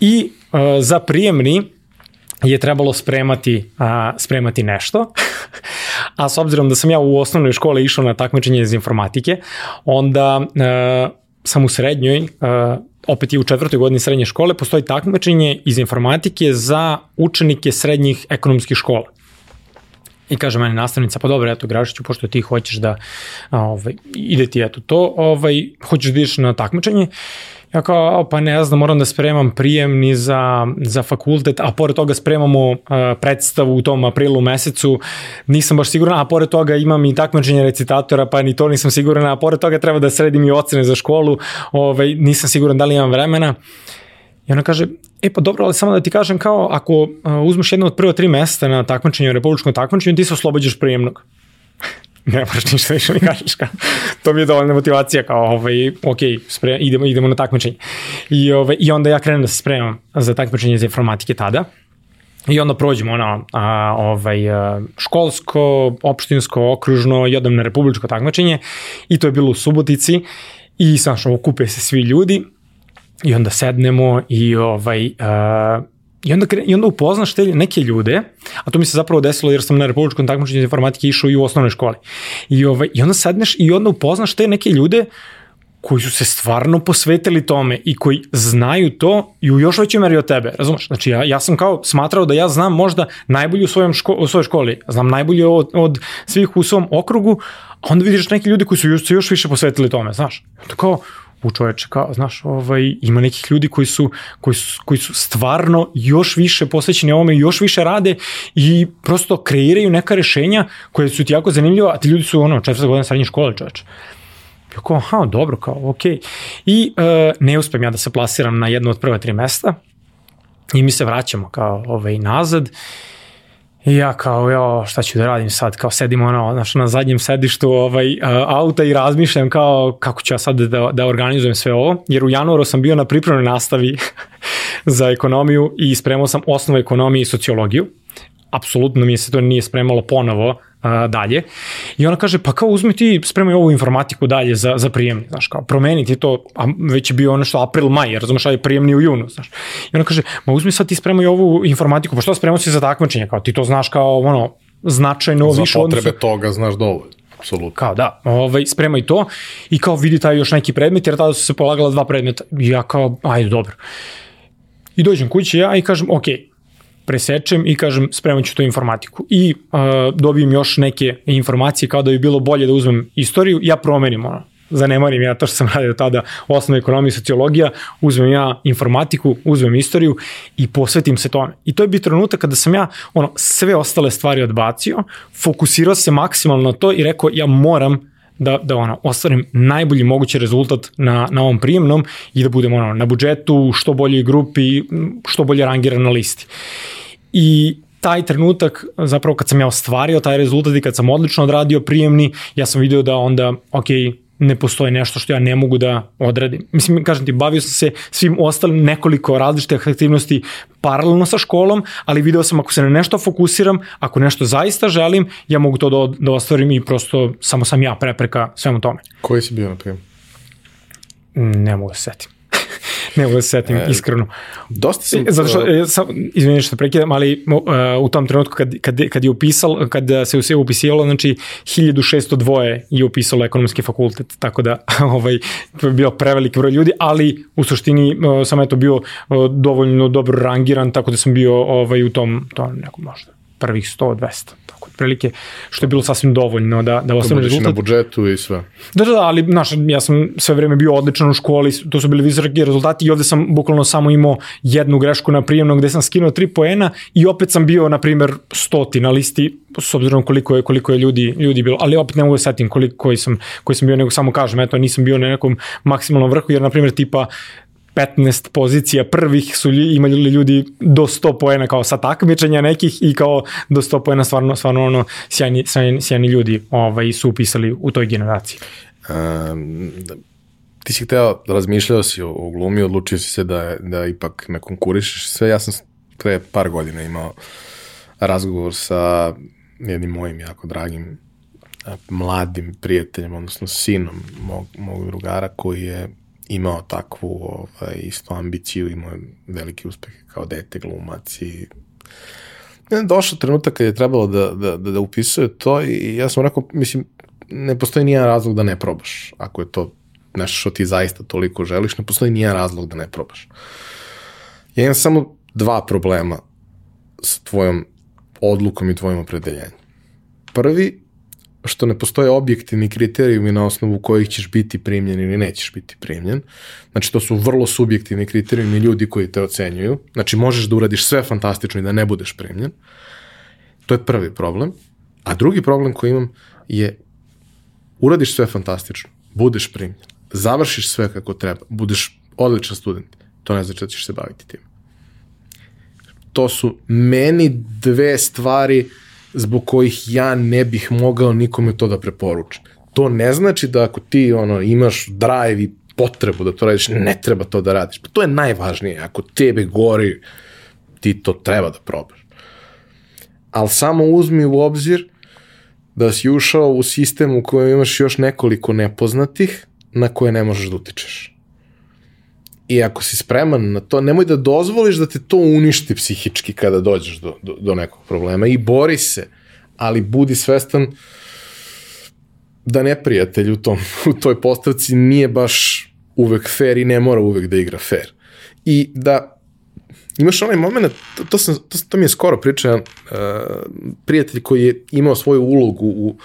I uh, za prijemni je trebalo spremati, uh, spremati nešto, <laughs> a s obzirom da sam ja u osnovnoj školi išao na takmičenje iz informatike, onda uh, sam u srednjoj, uh, opet i u četvrtoj godini srednje škole, postoji takmičenje iz informatike za učenike srednjih ekonomskih škola. I kaže meni nastavnica, pa dobro, eto Grašiću, pošto ti hoćeš da ovaj, ide ti eto to, ovaj, hoćeš da ideš na takmičenje. Ja kao, pa ne znam, moram da spremam prijemni za, za fakultet, a pored toga spremamo uh, predstavu u tom aprilu mesecu, nisam baš siguran, a pored toga imam i takmičenje recitatora, pa ni to nisam siguran, a pored toga treba da sredim i ocene za školu, ovaj, nisam siguran da li imam vremena. I ona kaže, e pa dobro, ali samo da ti kažem kao, ako uh, uzmeš jedno od prvo tri mesta na takmičenju, republičkom takmičenju, ti se oslobađaš prijemnog. <laughs> ne moraš ništa više mi kažeš kao, to mi je dovoljna motivacija kao, ovaj, ok, spre, idemo, idemo na takmičenje. I, ovaj, I onda ja krenem da se spremam za takmičenje za informatike tada. I onda prođemo ono, a, ovaj, školsko, opštinsko, okružno i odam na republičko takmičenje i to je bilo u Subotici i znaš, okupe se svi ljudi i onda sednemo i ovaj, a, I onda, I onda upoznaš te neke ljude, a to mi se zapravo desilo jer sam na republičkom takmičenju informatike išao i u osnovnoj školi. I, ovaj, I onda sedneš i onda upoznaš te neke ljude koji su se stvarno posvetili tome i koji znaju to i u još većoj meri od tebe, razumeš? Znači ja, ja sam kao smatrao da ja znam možda najbolje u, svojom ško, u svojoj školi, znam najbolje od, od svih u svom okrugu, a onda vidiš neke ljude koji su još, još više posvetili tome, znaš? Onda kao, u čoveče, kao, znaš, ovaj, ima nekih ljudi koji su, koji su, koji su stvarno još više posvećeni ovome, još više rade i prosto kreiraju neka rešenja koje su ti jako zanimljiva, a ti ljudi su ono, četvrta godina srednje škole, čoveče. Ja kao, aha, dobro, kao, okej. Okay. I e, ne uspem ja da se plasiram na jedno od prve tri mesta i mi se vraćamo kao ovaj, nazad I ja kao, jo, šta ću da radim sad, kao sedim ono, znaš, na zadnjem sedištu ovaj, auta i razmišljam kao kako ću ja sad da, da organizujem sve ovo, jer u januaru sam bio na pripremnoj nastavi <laughs> za ekonomiju i spremao sam osnovu ekonomije i sociologiju. Apsolutno mi se to nije spremalo ponovo, a, dalje. I ona kaže, pa kao uzmi ti, spremaj ovu informatiku dalje za, za prijemni, znaš, kao promeniti to, a već je bio ono što april, maj, jer razumeš, je prijemni u junu, znaš. I ona kaže, ma uzmi sad ti spremaj ovu informatiku, pa što spremao si za takmičenje, kao ti to znaš kao, ono, značajno za više. Za potrebe toga znaš dovoljno. Apsolutno. Kao da, ovaj, spremaj to i kao vidi taj još neki predmet, jer tada su se polagala dva predmeta. I ja kao, ajde, dobro. I dođem kući ja i kažem, okej, okay, presečem i kažem spremat ću tu informatiku. I uh, dobijem još neke informacije kao da bi bilo bolje da uzmem istoriju, ja promenim ono, zanemarim ja to što sam <laughs> radio tada osnovna ekonomija i sociologija, uzmem ja informatiku, uzmem istoriju i posvetim se tome. I to je bio trenutak kada sam ja ono, sve ostale stvari odbacio, fokusirao se maksimalno na to i rekao ja moram da, da ono, ostvarim najbolji mogući rezultat na, na ovom prijemnom i da budem ono, na budžetu, što boljoj grupi, što bolje rangiran na listi. I taj trenutak, zapravo kad sam ja ostvario taj rezultat i kad sam odlično odradio prijemni, ja sam video da onda, ok, ne postoji nešto što ja ne mogu da odradim. Mislim, kažem ti, bavio sam se svim ostalim nekoliko različitih aktivnosti paralelno sa školom, ali video sam ako se na nešto fokusiram, ako nešto zaista želim, ja mogu to da, da ostvarim i prosto samo sam ja prepreka svemu tome. Koji si bio na prijem? Ne mogu da se setim. Ne mogu da se setim, e, iskreno. Dosta sam... Zato što, e, sam, izvini što prekidam, ali uh, u tom trenutku kad, kad, kad je upisal, kad se sve upisivalo, znači 1602 je upisalo ekonomski fakultet, tako da <laughs> ovaj, to je bio preveliki broj ljudi, ali u suštini uh, sam eto bio uh, dovoljno dobro rangiran, tako da sam bio ovaj, u tom, to nekom možda prvih 100, 200 otprilike, što je bilo sasvim dovoljno da, da ostane rezultat. na budžetu i sve. Da, da, da, ali, znaš, ja sam sve vreme bio odličan u školi, to su bili visoki rezultati i ovde sam bukvalno samo imao jednu grešku na prijemnom gde sam skinuo tri poena i opet sam bio, na primer, stoti na listi, s obzirom koliko je, koliko je ljudi, ljudi bilo, ali opet ne mogu da setim koliko, koji, sam, koji sam bio, nego samo kažem, eto, nisam bio na nekom maksimalnom vrhu, jer, na primer, tipa 15 pozicija prvih su imali ljudi do 100 poena kao sa takmičenja nekih i kao do 100 poena stvarno, stvarno ono sjajni, sjajni, sjajni ljudi ovaj, su upisali u toj generaciji. Um, ti si hteo, razmišljao si o, o glumi, odlučio si se da, da ipak me konkurišeš sve. Ja sam pre par godina imao razgovor sa jednim mojim jako dragim mladim prijateljem, odnosno sinom mog, mog drugara koji je imao takvu ovaj, isto ambiciju, imao veliki uspeh kao dete glumac i došao trenutak kad je trebalo da, da, da, da upisuje to i ja sam rekao, mislim, ne postoji nijedan razlog da ne probaš. Ako je to nešto što ti zaista toliko želiš, ne postoji nijedan razlog da ne probaš. Ja imam samo dva problema s tvojom odlukom i tvojim opredeljenjem. Prvi, što ne postoje objektivni kriterijumi na osnovu kojih ćeš biti primljen ili nećeš biti primljen. Znači, to su vrlo subjektivni kriterijumi ljudi koji te ocenjuju. Znači, možeš da uradiš sve fantastično i da ne budeš primljen. To je prvi problem. A drugi problem koji imam je uradiš sve fantastično, budeš primljen, završiš sve kako treba, budeš odličan student, to ne znači da ćeš se baviti tim. To su meni dve stvari zbog kojih ja ne bih mogao nikome to da preporučim. To ne znači da ako ti ono imaš drive i potrebu da to radiš, ne treba to da radiš. Pa to je najvažnije. Ako tebe gori, ti to treba da probaš. Ali samo uzmi u obzir da si ušao u sistem u kojem imaš još nekoliko nepoznatih na koje ne možeš da utičeš. I ako si spreman na to, nemoj da dozvoliš da te to uništi psihički kada dođeš do, do, do nekog problema i bori se, ali budi svestan da neprijatelj u, tom, <laughs> u toj postavci nije baš uvek fair i ne mora uvek da igra fair. I da imaš onaj moment, to, to, sam, to, to mi je skoro pričao uh, prijatelj koji je imao svoju ulogu u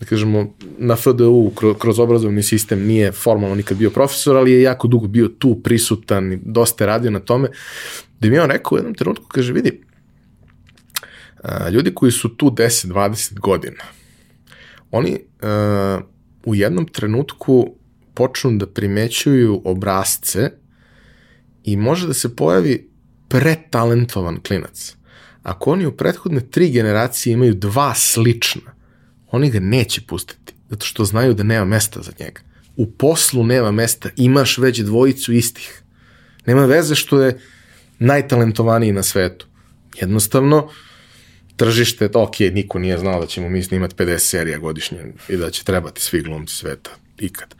da kažemo, na FDU kroz, kroz obrazovni sistem nije formalno nikad bio profesor, ali je jako dugo bio tu prisutan i dosta radio na tome, da mi je on rekao u jednom trenutku, kaže, vidi, a, ljudi koji su tu 10-20 godina, oni a, u jednom trenutku počnu da primećuju obrazce i može da se pojavi pretalentovan klinac. Ako oni u prethodne tri generacije imaju dva slična, oni ga neće pustiti, zato što znaju da nema mesta za njega. U poslu nema mesta, imaš već dvojicu istih. Nema veze što je najtalentovaniji na svetu. Jednostavno, tržište, ok, niko nije znao da ćemo mi snimati 50 serija godišnje i da će trebati svi glumci sveta, ikad.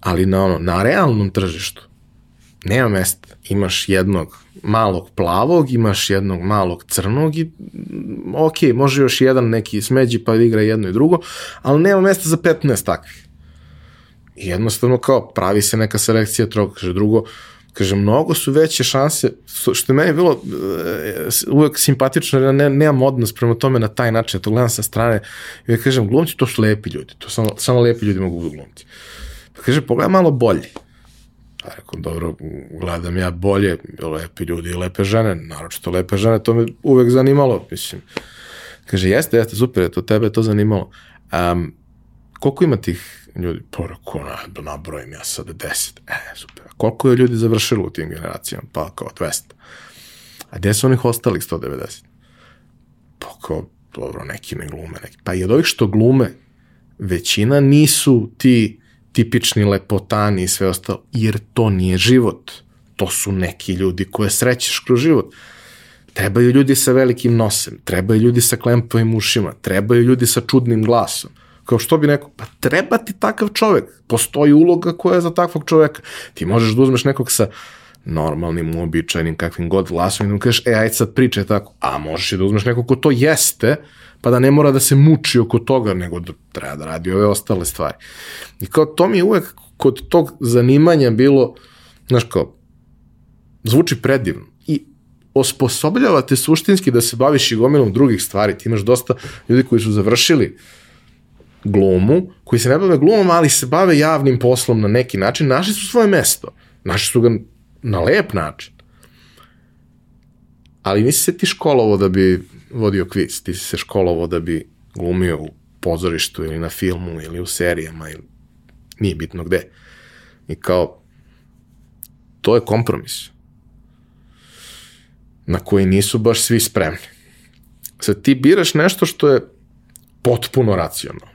Ali na, ono, na realnom tržištu nema mesta. Imaš jednog malog plavog, imaš jednog malog crnog i ok, može još jedan neki smeđi pa igra jedno i drugo, ali nema mesta za 15 takvih. I jednostavno kao pravi se neka selekcija troga, kaže drugo, kaže mnogo su veće šanse, što je meni bilo e, uvek simpatično, ne, nemam odnos prema tome na taj način, ja to gledam sa strane i kažem, glumci to su lepi ljudi, to samo, samo lepi ljudi mogu budu glumci. Pa kaže, pogledaj malo bolje Pa rekao, dobro, gledam ja bolje, lepi ljudi i lepe žene, naročito lepe žene, to me uvek zanimalo, mislim. Kaže, jeste, jeste, super, to tebe to zanimalo. Um, koliko ima tih ljudi? Pa rekao, na, nabrojim ja sad 10. E, super. A koliko je ljudi završilo u tim generacijama? Pa kao 200. A gde su onih ostalih 190? Pa kao, dobro, neki ne glume, neki. Pa i od ovih što glume, većina nisu ti tipični lepotani i sve ostalo, jer to nije život. To su neki ljudi koje srećeš kroz život. Trebaju ljudi sa velikim nosem, trebaju ljudi sa klempovim ušima, trebaju ljudi sa čudnim glasom. Kao što bi neko, pa treba ti takav čovek. Postoji uloga koja je za takvog čoveka. Ti možeš da uzmeš nekog sa normalnim, uobičajnim, kakvim god glasom i mu kažeš, e, ajde sad pričaj tako. A možeš i da uzmeš nekog ko to jeste, pa da ne mora da se muči oko toga, nego da treba da radi ove ostale stvari. I kao to mi je uvek kod tog zanimanja bilo, znaš kao, zvuči predivno i osposobljava te suštinski da se baviš i gomilom drugih stvari. Ti imaš dosta ljudi koji su završili glumu, koji se ne bave glumom, ali se bave javnim poslom na neki način, našli su svoje mesto. Našli su ga na lep način. Ali nisi se ti školovo da bi vodio kviz, ti si se školovo da bi glumio u pozorištu ili na filmu ili u serijama ili nije bitno gde. I kao, to je kompromis na koji nisu baš svi spremni. Sad ti biraš nešto što je potpuno racionalno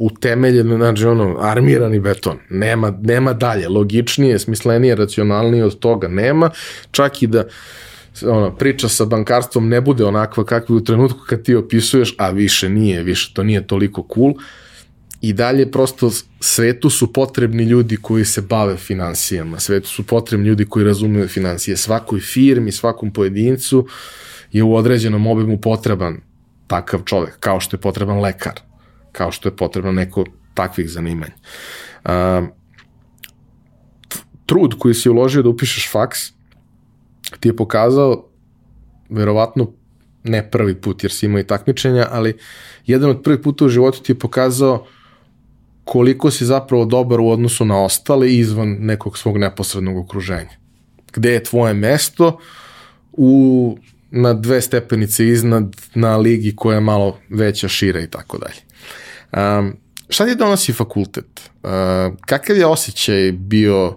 utemeljeno, znači ono, armirani beton. Nema, nema dalje, logičnije, smislenije, racionalnije od toga nema, čak i da ono, priča sa bankarstvom ne bude onakva kakva u trenutku kad ti opisuješ, a više nije, više to nije toliko cool, i dalje prosto svetu su potrebni ljudi koji se bave financijama, svetu su potrebni ljudi koji razumeju financije, svakoj firmi, svakom pojedincu je u određenom obimu potreban takav čovek, kao što je potreban lekar, kao što je potreban neko takvih zanimanja. Uh, trud koji si uložio da upišeš faks ti je pokazao verovatno ne prvi put jer si imao i takmičenja, ali jedan od prvih puta u životu ti je pokazao koliko si zapravo dobar u odnosu na ostale izvan nekog svog neposrednog okruženja. Gde je tvoje mesto u, na dve stepenice iznad na ligi koja je malo veća, šira i tako dalje. Um, šta ti donosi fakultet? Uh, kakav je osjećaj bio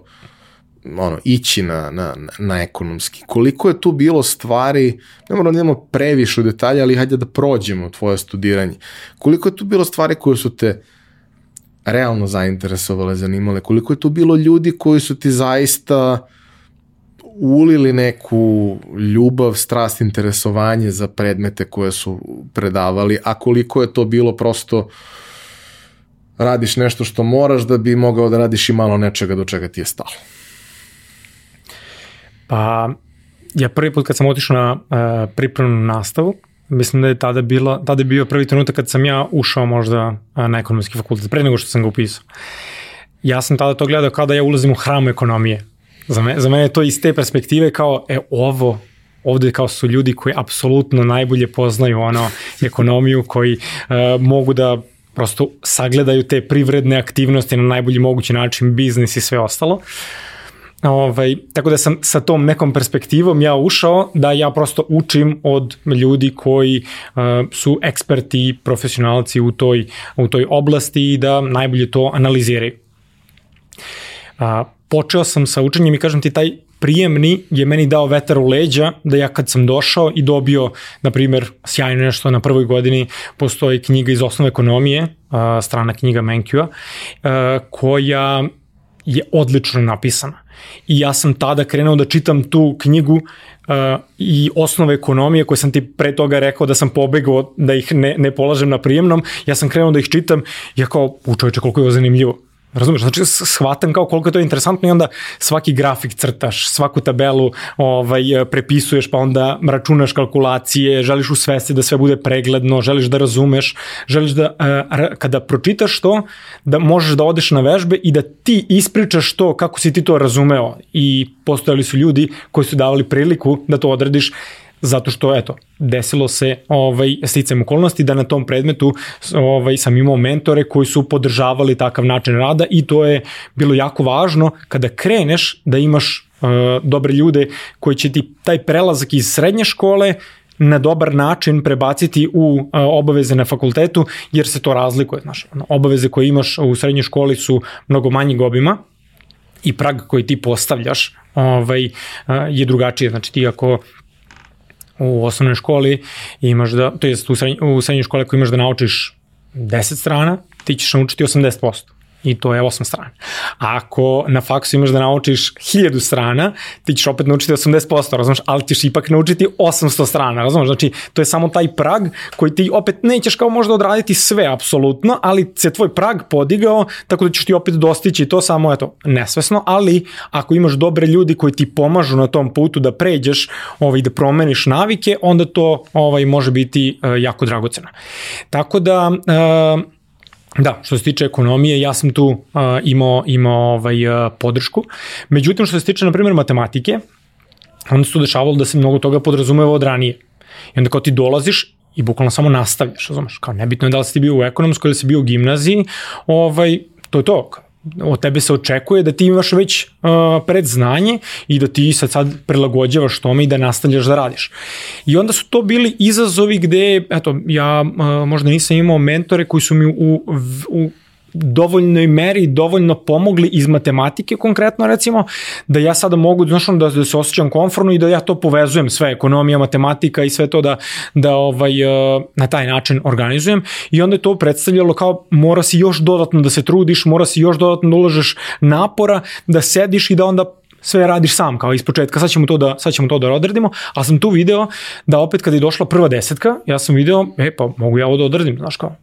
ono, ići na, na, na ekonomski. Koliko je tu bilo stvari, ne moramo da idemo previše u detalje, ali hajde da prođemo tvoje studiranje. Koliko je tu bilo stvari koje su te realno zainteresovale, zanimale? Koliko je tu bilo ljudi koji su ti zaista ulili neku ljubav, strast, interesovanje za predmete koje su predavali, a koliko je to bilo prosto radiš nešto što moraš da bi mogao da radiš i malo nečega do čega ti je stalo. Pa, ja prvi put kad sam otišao na uh, pripremnu nastavu, mislim da je tada, bila, tada je bio prvi trenutak kad sam ja ušao možda uh, na ekonomski fakultet, pre nego što sam ga upisao. Ja sam tada to gledao kao da ja ulazim u hram ekonomije. Za, me, za mene je to iz te perspektive kao, e, ovo, ovde kao su ljudi koji apsolutno najbolje poznaju ono ekonomiju, koji uh, mogu da prosto sagledaju te privredne aktivnosti na najbolji mogući način, biznis i sve ostalo. Ovaj, tako da sam sa tom nekom perspektivom ja ušao da ja prosto učim od ljudi koji uh, su eksperti profesionalci u toj, u toj oblasti i da najbolje to analiziraju. A, počeo sam sa učenjem i kažem ti taj prijemni je meni dao vetar u leđa da ja kad sam došao i dobio, na primjer, sjajno nešto na prvoj godini, postoji knjiga iz osnove ekonomije, strana knjiga Menkjua, koja je odlično napisana. I ja sam tada krenuo da čitam tu knjigu uh, i osnove ekonomije koje sam ti pre toga rekao da sam pobegao da ih ne, ne polažem na prijemnom, ja sam krenuo da ih čitam, ja kao, u čovječe, koliko je ovo zanimljivo. Razumeš, znači shvatam kao koliko je to interesantno i onda svaki grafik crtaš, svaku tabelu ovaj, prepisuješ, pa onda računaš kalkulacije, želiš u svesti da sve bude pregledno, želiš da razumeš, želiš da uh, kada pročitaš to, da možeš da odeš na vežbe i da ti ispričaš to kako si ti to razumeo. I postojali su ljudi koji su davali priliku da to odradiš zato što eto desilo se ovaj sticam okolnosti da na tom predmetu ovaj sam imao mentore koji su podržavali takav način rada i to je bilo jako važno kada kreneš da imaš uh, dobre ljude koji će ti taj prelazak iz srednje škole na dobar način prebaciti u uh, obaveze na fakultetu, jer se to razlikuje. Znaš, obaveze koje imaš u srednjoj školi su mnogo manjeg obima i prag koji ti postavljaš ovaj, uh, je drugačije. Znači ti ako u osnovnoj školi imaš da, to jest u, u srednjoj školi ako imaš da naučiš 10 strana, ti ćeš naučiti 80% i to je 8 strana. A ako na faksu imaš da naučiš 1000 strana, ti ćeš opet naučiti 80%, razumeš, ali ćeš ipak naučiti 800 strana, razumeš, znači to je samo taj prag koji ti opet nećeš kao možda odraditi sve apsolutno, ali se tvoj prag podigao, tako da ćeš ti opet dostići to samo, eto, nesvesno, ali ako imaš dobre ljudi koji ti pomažu na tom putu da pređeš ovaj, da promeniš navike, onda to ovaj, može biti uh, jako dragoceno. Tako da, uh, Da, što se tiče ekonomije, ja sam tu uh, imao, imao ovaj, uh, podršku. Međutim, što se tiče, na primjer, matematike, onda se tu dešavalo da se mnogo toga podrazumeva od ranije. I onda kao ti dolaziš i bukvalno samo nastavljaš, razumeš, kao nebitno je da li si ti bio u ekonomskoj ili si bio u gimnaziji, ovaj, to je to, od tebe se očekuje da ti imaš već uh, predznanje i da ti sad sad prilagođavaš tome i da nastavljaš da radiš. I onda su to bili izazovi gde, eto, ja uh, možda nisam imao mentore koji su mi u, u dovoljnoj meri dovoljno pomogli iz matematike konkretno recimo da ja sada mogu znaš, da, da se osjećam konforno i da ja to povezujem sve ekonomija, matematika i sve to da, da ovaj, eh, na taj način organizujem. I onda je to predstavljalo kao mora si još dodatno da se trudiš, mora si još dodatno da ulažeš napora, da sediš i da onda sve radiš sam kao ispočetka, sad ćemo to da, sad ćemo to da odradimo, a sam tu video da opet kad je došla prva desetka, ja sam video, e pa mogu ja ovo da odradim, znaš kao,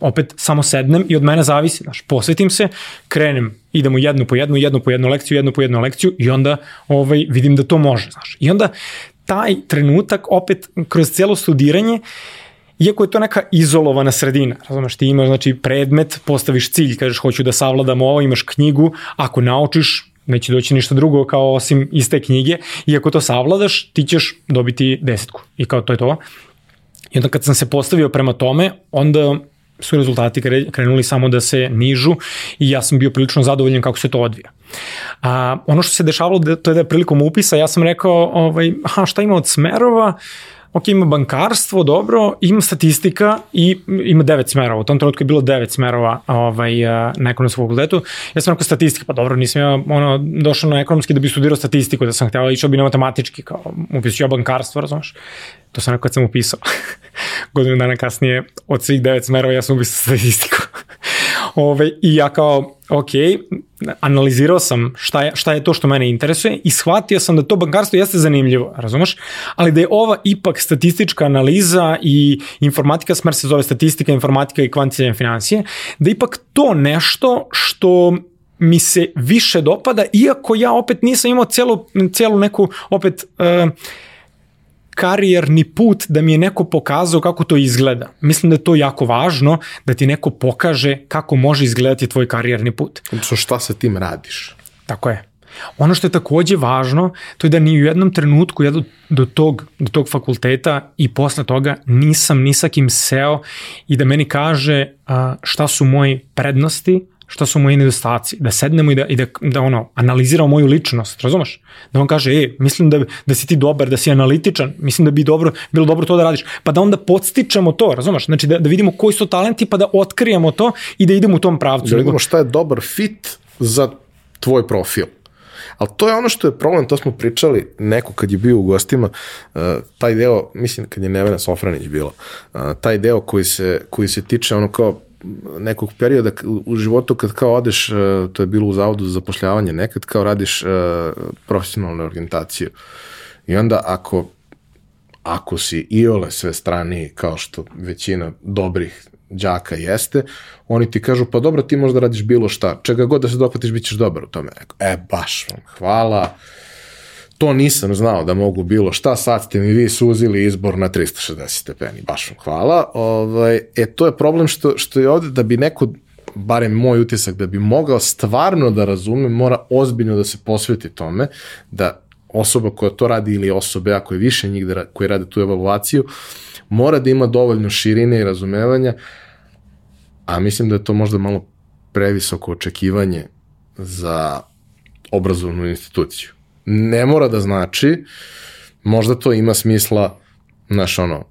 opet samo sednem i od mene zavisi, znaš, posvetim se, krenem, idemo jednu po jednu, jednu po jednu lekciju, jednu po jednu lekciju i onda ovaj, vidim da to može, znaš. I onda taj trenutak opet kroz cijelo studiranje Iako je to neka izolovana sredina, razumeš, ti imaš znači, predmet, postaviš cilj, kažeš hoću da savladam ovo, imaš knjigu, ako naučiš, neće doći ništa drugo kao osim iste knjige i ako to savladaš, ti ćeš dobiti desetku i kao to je to. I onda kad sam se postavio prema tome, onda su rezultati krenuli samo da se nižu i ja sam bio prilično zadovoljan kako se to odvija. A, ono što se dešavalo, da, to je da je prilikom upisa, ja sam rekao, ovaj, aha, šta ima od smerova, ok, ima bankarstvo, dobro, ima statistika i ima devet smerova. U tom trenutku je bilo devet smerova ovaj, na ekonomskom fakultetu. Ja sam rekao statistika, pa dobro, nisam ja ono, došao na ekonomski da bi studirao statistiku, da sam htjela išao bi na matematički, kao upisio ja bankarstvo, razumeš? To sam rekao kad sam upisao. <laughs> Godinu dana kasnije, od svih devet smerova, ja sam upisao statistiku. Ove, I ja kao, ok, analizirao sam šta je, šta je to što mene interesuje i shvatio sam da to bankarstvo jeste zanimljivo, razumeš? Ali da je ova ipak statistička analiza i informatika, smer se zove statistika, informatika i kvantitativne financije, da ipak to nešto što mi se više dopada, iako ja opet nisam imao celu, celu neku opet uh, karijerni put da mi je neko pokazao kako to izgleda. Mislim da je to jako važno da ti neko pokaže kako može izgledati tvoj karijerni put. Odnosno šta sa tim radiš. Tako je. Ono što je takođe važno, to je da ni u jednom trenutku ja do, do, tog, do tog fakulteta i posle toga nisam ni sa kim seo i da meni kaže a, šta su moji prednosti, šta su moji nedostaci, da sednemo i da, i da, da ono, analiziramo moju ličnost, razumeš? Da on kaže, e, mislim da, da si ti dobar, da si analitičan, mislim da bi dobro, bilo dobro to da radiš, pa da onda podstičemo to, razumeš? Znači da, da vidimo koji su talenti, pa da otkrijemo to i da idemo u tom pravcu. Da vidimo šta je dobar fit za tvoj profil. Ali to je ono što je problem, to smo pričali neko kad je bio u gostima, uh, taj deo, mislim kad je Nevena Sofranić bila, uh, taj deo koji se, koji se tiče ono kao nekog perioda u životu kad kao odeš, e, to je bilo u zavodu za zapošljavanje, nekad kao radiš e, profesionalnu orientaciju. I onda ako ako si iole sve strani kao što većina dobrih đaka jeste, oni ti kažu, pa dobro, ti možda radiš bilo šta, čega god da se dohvatiš, bit ćeš dobar u tome. E, baš vam, hvala, to nisam znao da mogu bilo šta, sad ste mi vi suzili izbor na 360 stepeni, baš vam hvala. Ovaj, e, to je problem što, što je ovde da bi neko, barem moj utisak, da bi mogao stvarno da razume, mora ozbiljno da se posveti tome, da osoba koja to radi ili osobe, ako je više njih da, koji rade tu evaluaciju, mora da ima dovoljno širine i razumevanja, a mislim da je to možda malo previsoko očekivanje za obrazovnu instituciju ne mora da znači, možda to ima smisla, znaš, ono,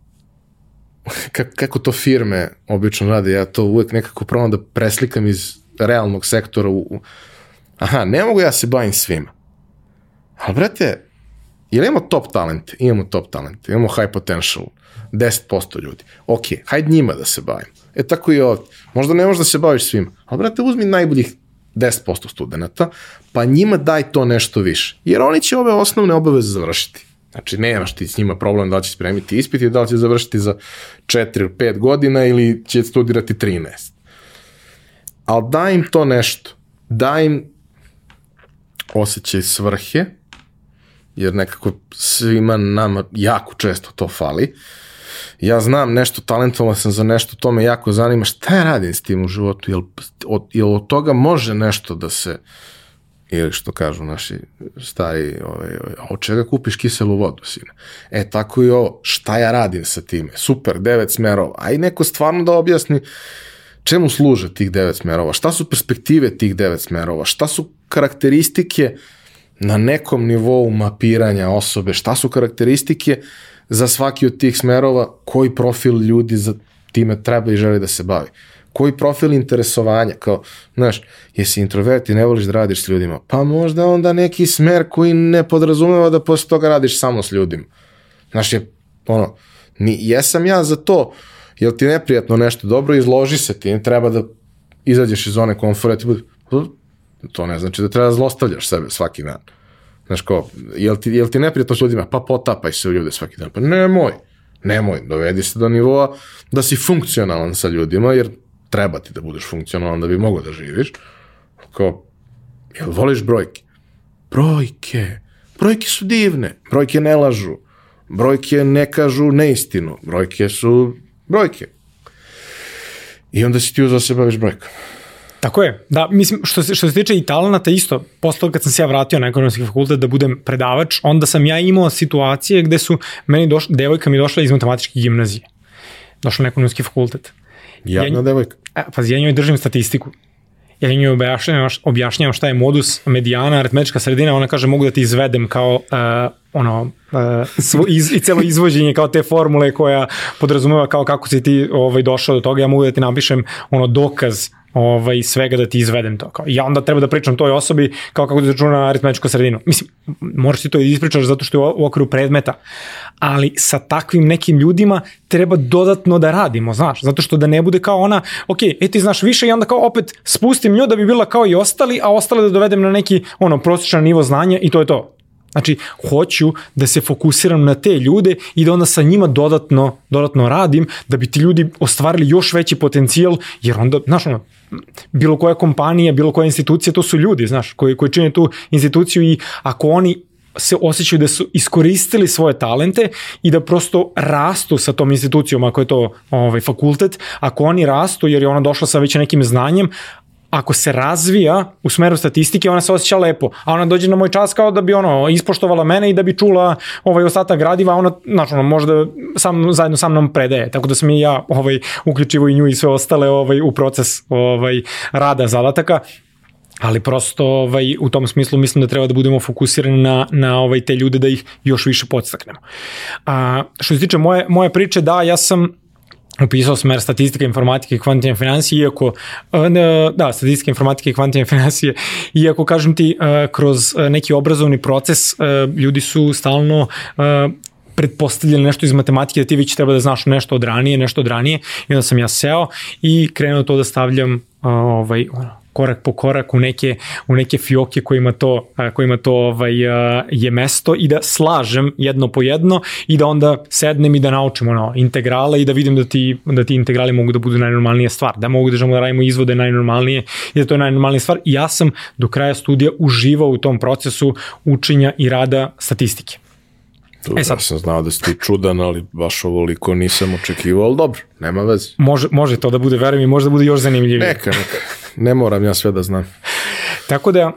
kako to firme obično rade, ja to uvek nekako probam da preslikam iz realnog sektora u, aha, ne mogu ja se bavim svima. Ali, brate, ili imamo top talent? Imamo top talent, imamo high potential, 10% ljudi. Ok, hajde njima da se bavim. E tako i ovdje. Možda ne možeš da se baviš svima, ali brate, uzmi najboljih 10% studenta, pa njima daj to nešto više. Jer oni će ove osnovne obaveze završiti. Znači, nemaš ti s njima problem da li će spremiti ispit i da li će završiti za 4 ili 5 godina ili će studirati 13. Ali daj im to nešto. Daj im osjećaj svrhe, jer nekako svima nama jako često to fali. Uh, ja znam nešto, talentovan sam za nešto, to me jako zanima, šta ja radim s tim u životu, jel, od, jel od toga može nešto da se, ili što kažu naši stari, ovaj, ovaj, od čega kupiš kiselu vodu, sine? E, tako i ovo, šta ja radim sa time? Super, devet smerova, a i neko stvarno da objasni čemu služe tih devet smerova, šta su perspektive tih devet smerova, šta su karakteristike na nekom nivou mapiranja osobe, šta su karakteristike uh, za svaki od tih smerova koji profil ljudi za time treba i želi da se bavi. Koji profil interesovanja, kao, znaš, jesi introvert i ne voliš da radiš s ljudima, pa možda onda neki smer koji ne podrazumeva da posle toga radiš samo s ljudima. Znaš, je, ono, ni, jesam ja za to, jel ti neprijatno nešto dobro, izloži se ti, treba da izađeš iz zone komfora, ti bude, to ne znači da treba da zlostavljaš sebe svaki dan. Znaš ko, jel ti, jel ti neprijatno s ljudima? Pa potapaj se u ljude svaki dan. Pa nemoj, nemoj, dovedi se do nivoa da si funkcionalan sa ljudima, jer treba ti da budeš funkcionalan da bi mogo da živiš. Kao, jel voliš brojke? Brojke. Brojke su divne, brojke ne lažu. Brojke ne kažu neistinu. Brojke su brojke. I onda si ti uzao se baviš brojkama. Tako je. Da, mislim, što se, što se tiče i talenata isto, posle kad sam se ja vratio na ekonomski fakultet da budem predavač, onda sam ja imao situacije gde su meni došla, devojka mi došla iz matematičke gimnazije. Došla na ekonomski fakultet. Jadna ja, devojka. E, pazi, ja njoj držim statistiku. Ja njoj objašnjavam, objašnjavam šta je modus medijana, aritmetička sredina, ona kaže mogu da ti izvedem kao uh, ono, uh, svo, iz, i celo izvođenje kao te formule koja podrazumeva kao kako si ti ovaj, došao do toga, ja mogu da ti napišem ono dokaz ovaj, svega da ti izvedem to. Kao, ja onda treba da pričam toj osobi kao kako da računa aritmetičku sredinu. Mislim, moraš ti to ispričaš zato što je u okviru predmeta, ali sa takvim nekim ljudima treba dodatno da radimo, znaš, zato što da ne bude kao ona, ok, e ti znaš više i onda kao opet spustim nju da bi bila kao i ostali, a ostale da dovedem na neki ono prosječan nivo znanja i to je to. Znači, hoću da se fokusiram na te ljude i da onda sa njima dodatno, dodatno radim, da bi ti ljudi ostvarili još veći potencijal, jer onda, znaš, ono, bilo koja kompanija, bilo koja institucija, to su ljudi, znaš, koji, koji čine tu instituciju i ako oni se osjećaju da su iskoristili svoje talente i da prosto rastu sa tom institucijom, ako je to ovaj, fakultet, ako oni rastu jer je ona došla sa već nekim znanjem, ako se razvija u smeru statistike, ona se osjeća lepo, a ona dođe na moj čas kao da bi ono ispoštovala mene i da bi čula ovaj ostatak gradiva, ona znači ono možda sam zajedno sa mnom predaje. Tako da sam i ja ovaj uključivo i nju i sve ostale ovaj u proces ovaj rada zadataka ali prosto ovaj, u tom smislu mislim da treba da budemo fokusirani na, na ovaj, te ljude da ih još više podstaknemo. A, što se tiče moje, moje priče, da, ja sam upisao smer statistika, informatika i kvantitne financije, iako, e, da, statistika, informatika i kvantitne financije, iako, kažem ti, e, kroz e, neki obrazovni proces ljudi su stalno pretpostavljali nešto iz matematike da ti već treba da znaš nešto od ranije, nešto od ranije i onda sam ja seo i krenuo to da stavljam ovaj, ono, korak po korak u neke, u neke fioke kojima to, kojima to ovaj, je mesto i da slažem jedno po jedno i da onda sednem i da naučim ono, integrale i da vidim da ti, da ti integrali mogu da budu najnormalnija stvar, da mogu da, da radimo izvode najnormalnije i da to je najnormalnija stvar i ja sam do kraja studija uživao u tom procesu učenja i rada statistike. E sad, ja sam znao da si ti čudan, ali baš ovoliko nisam očekivao, ali dobro, nema veze. Može, može to da bude, verujem i može da bude još zanimljivije. Neka, neka. Ne moram ja sve da znam. Tako da,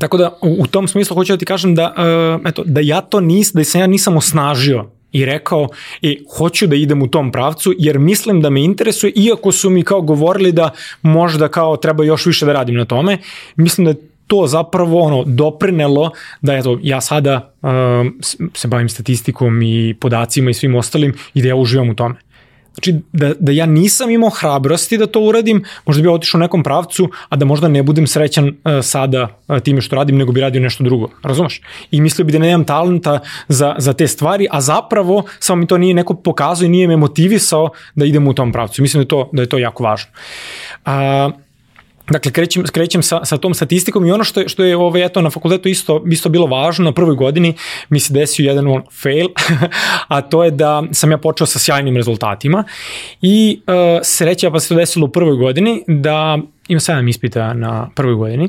Tako da u, u tom smislu hoću da ti kažem da, uh, eto, da ja to nis, da se ja nisam osnažio i rekao, e, hoću da idem u tom pravcu jer mislim da me interesuje, iako su mi kao govorili da možda kao treba još više da radim na tome, mislim da to zapravo ono doprinelo da eto ja sada um, se bavim statistikom i podacima i svim ostalim i da ja uživam u tome. Znači, da, da ja nisam imao hrabrosti da to uradim, možda bi otišao u nekom pravcu, a da možda ne budem srećan uh, sada uh, time što radim, nego bi radio nešto drugo. Razumeš? I mislio bi da nemam talenta za, za te stvari, a zapravo samo mi to nije neko pokazao i nije me motivisao da idem u tom pravcu. Mislim da je to, da je to jako važno. Uh, Dakle, krećem, krećem sa, sa tom statistikom i ono što je, što je ovaj, eto, na fakultetu isto, isto bilo važno, na prvoj godini mi se desio jedan on fail, <laughs> a to je da sam ja počeo sa sjajnim rezultatima i uh, sreća pa se to desilo u prvoj godini da imam 7 ispita na prvoj godini,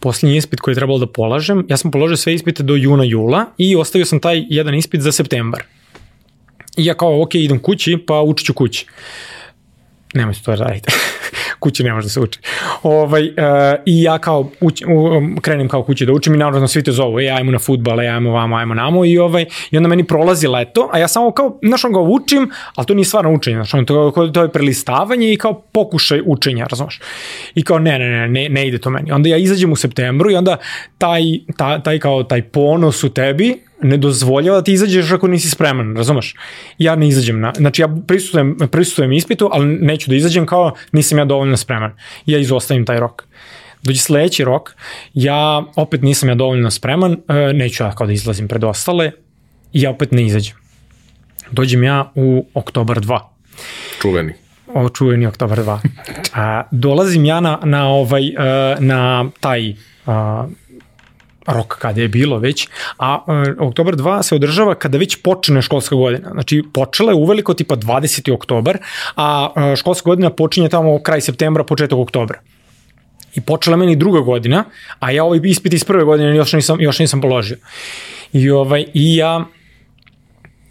posljednji ispit koji je trebalo da polažem, ja sam položio sve ispite do juna, jula i ostavio sam taj jedan ispit za septembar. I ja kao, ok, idem kući, pa učit ću kući. Nemoj se to raditi. <laughs> kući ne može da se uči. Ovaj, uh, I ja kao uč, um, krenem kao kući da učim i naravno svi te zovu, e, ajmo na futbal, e, ajmo vamo, ajmo namo i, ovaj, i onda meni prolazi leto, a ja samo kao, znaš, on ga učim, ali to nije stvarno učenje, znaš, on, to, to je prelistavanje i kao pokušaj učenja, razumeš? I kao, ne, ne, ne, ne, ne ide to meni. Onda ja izađem u septembru i onda taj, taj, taj kao, taj ponos u tebi, ne dozvoljava da ti izađeš ako nisi spreman, razumeš? Ja ne izađem na, znači ja prisustujem, prisustujem ispitu, ali neću da izađem kao nisam ja dovoljno spreman. Ja izostavim taj rok. Dođe sledeći rok, ja opet nisam ja dovoljno spreman, e, neću ja kao da izlazim pred ostale, i ja opet ne izađem. Dođem ja u oktobar 2. Čuveni. O, čuveni oktobar 2. A, dolazim ja na, na, ovaj, e, na taj rok kada je bilo već, a e, oktobar 2 se održava kada već počne školska godina. Znači, počela je uveliko tipa 20. oktobar, a e, školska godina počinje tamo kraj septembra, početak oktobra. I počela meni druga godina, a ja ovaj ispit iz prve godine još nisam, još nisam položio. I, ovaj, i ja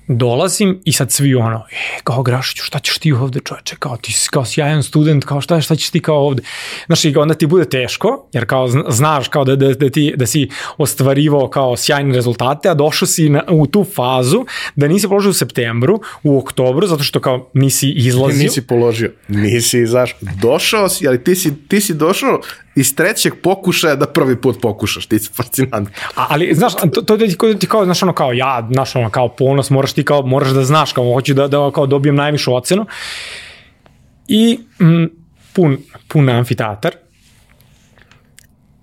dolazim i sad svi ono, e, kao Grašiću, šta ćeš ti ovde čoveče, kao ti si kao sjajan student, kao šta, šta ćeš ti kao ovde. Znaš, i onda ti bude teško, jer kao znaš kao da, da, da, ti, da si ostvarivao kao sjajne rezultate, a došao si na, u tu fazu da nisi položio u septembru, u oktobru, zato što kao nisi izlazio. Nisi položio, nisi, znaš, došao si, ali ti si, ti si došao iz trećeg pokušaja da prvi put pokušaš, ti si fascinant. A, ali, znaš, to, to ti, ti kao, znaš, ono, kao ja, znaš, ono, kao ponos, moraš ti kao, moraš da znaš, kao, hoću da, da kao dobijem najvišu ocenu. I m, pun, pun amfiteatar.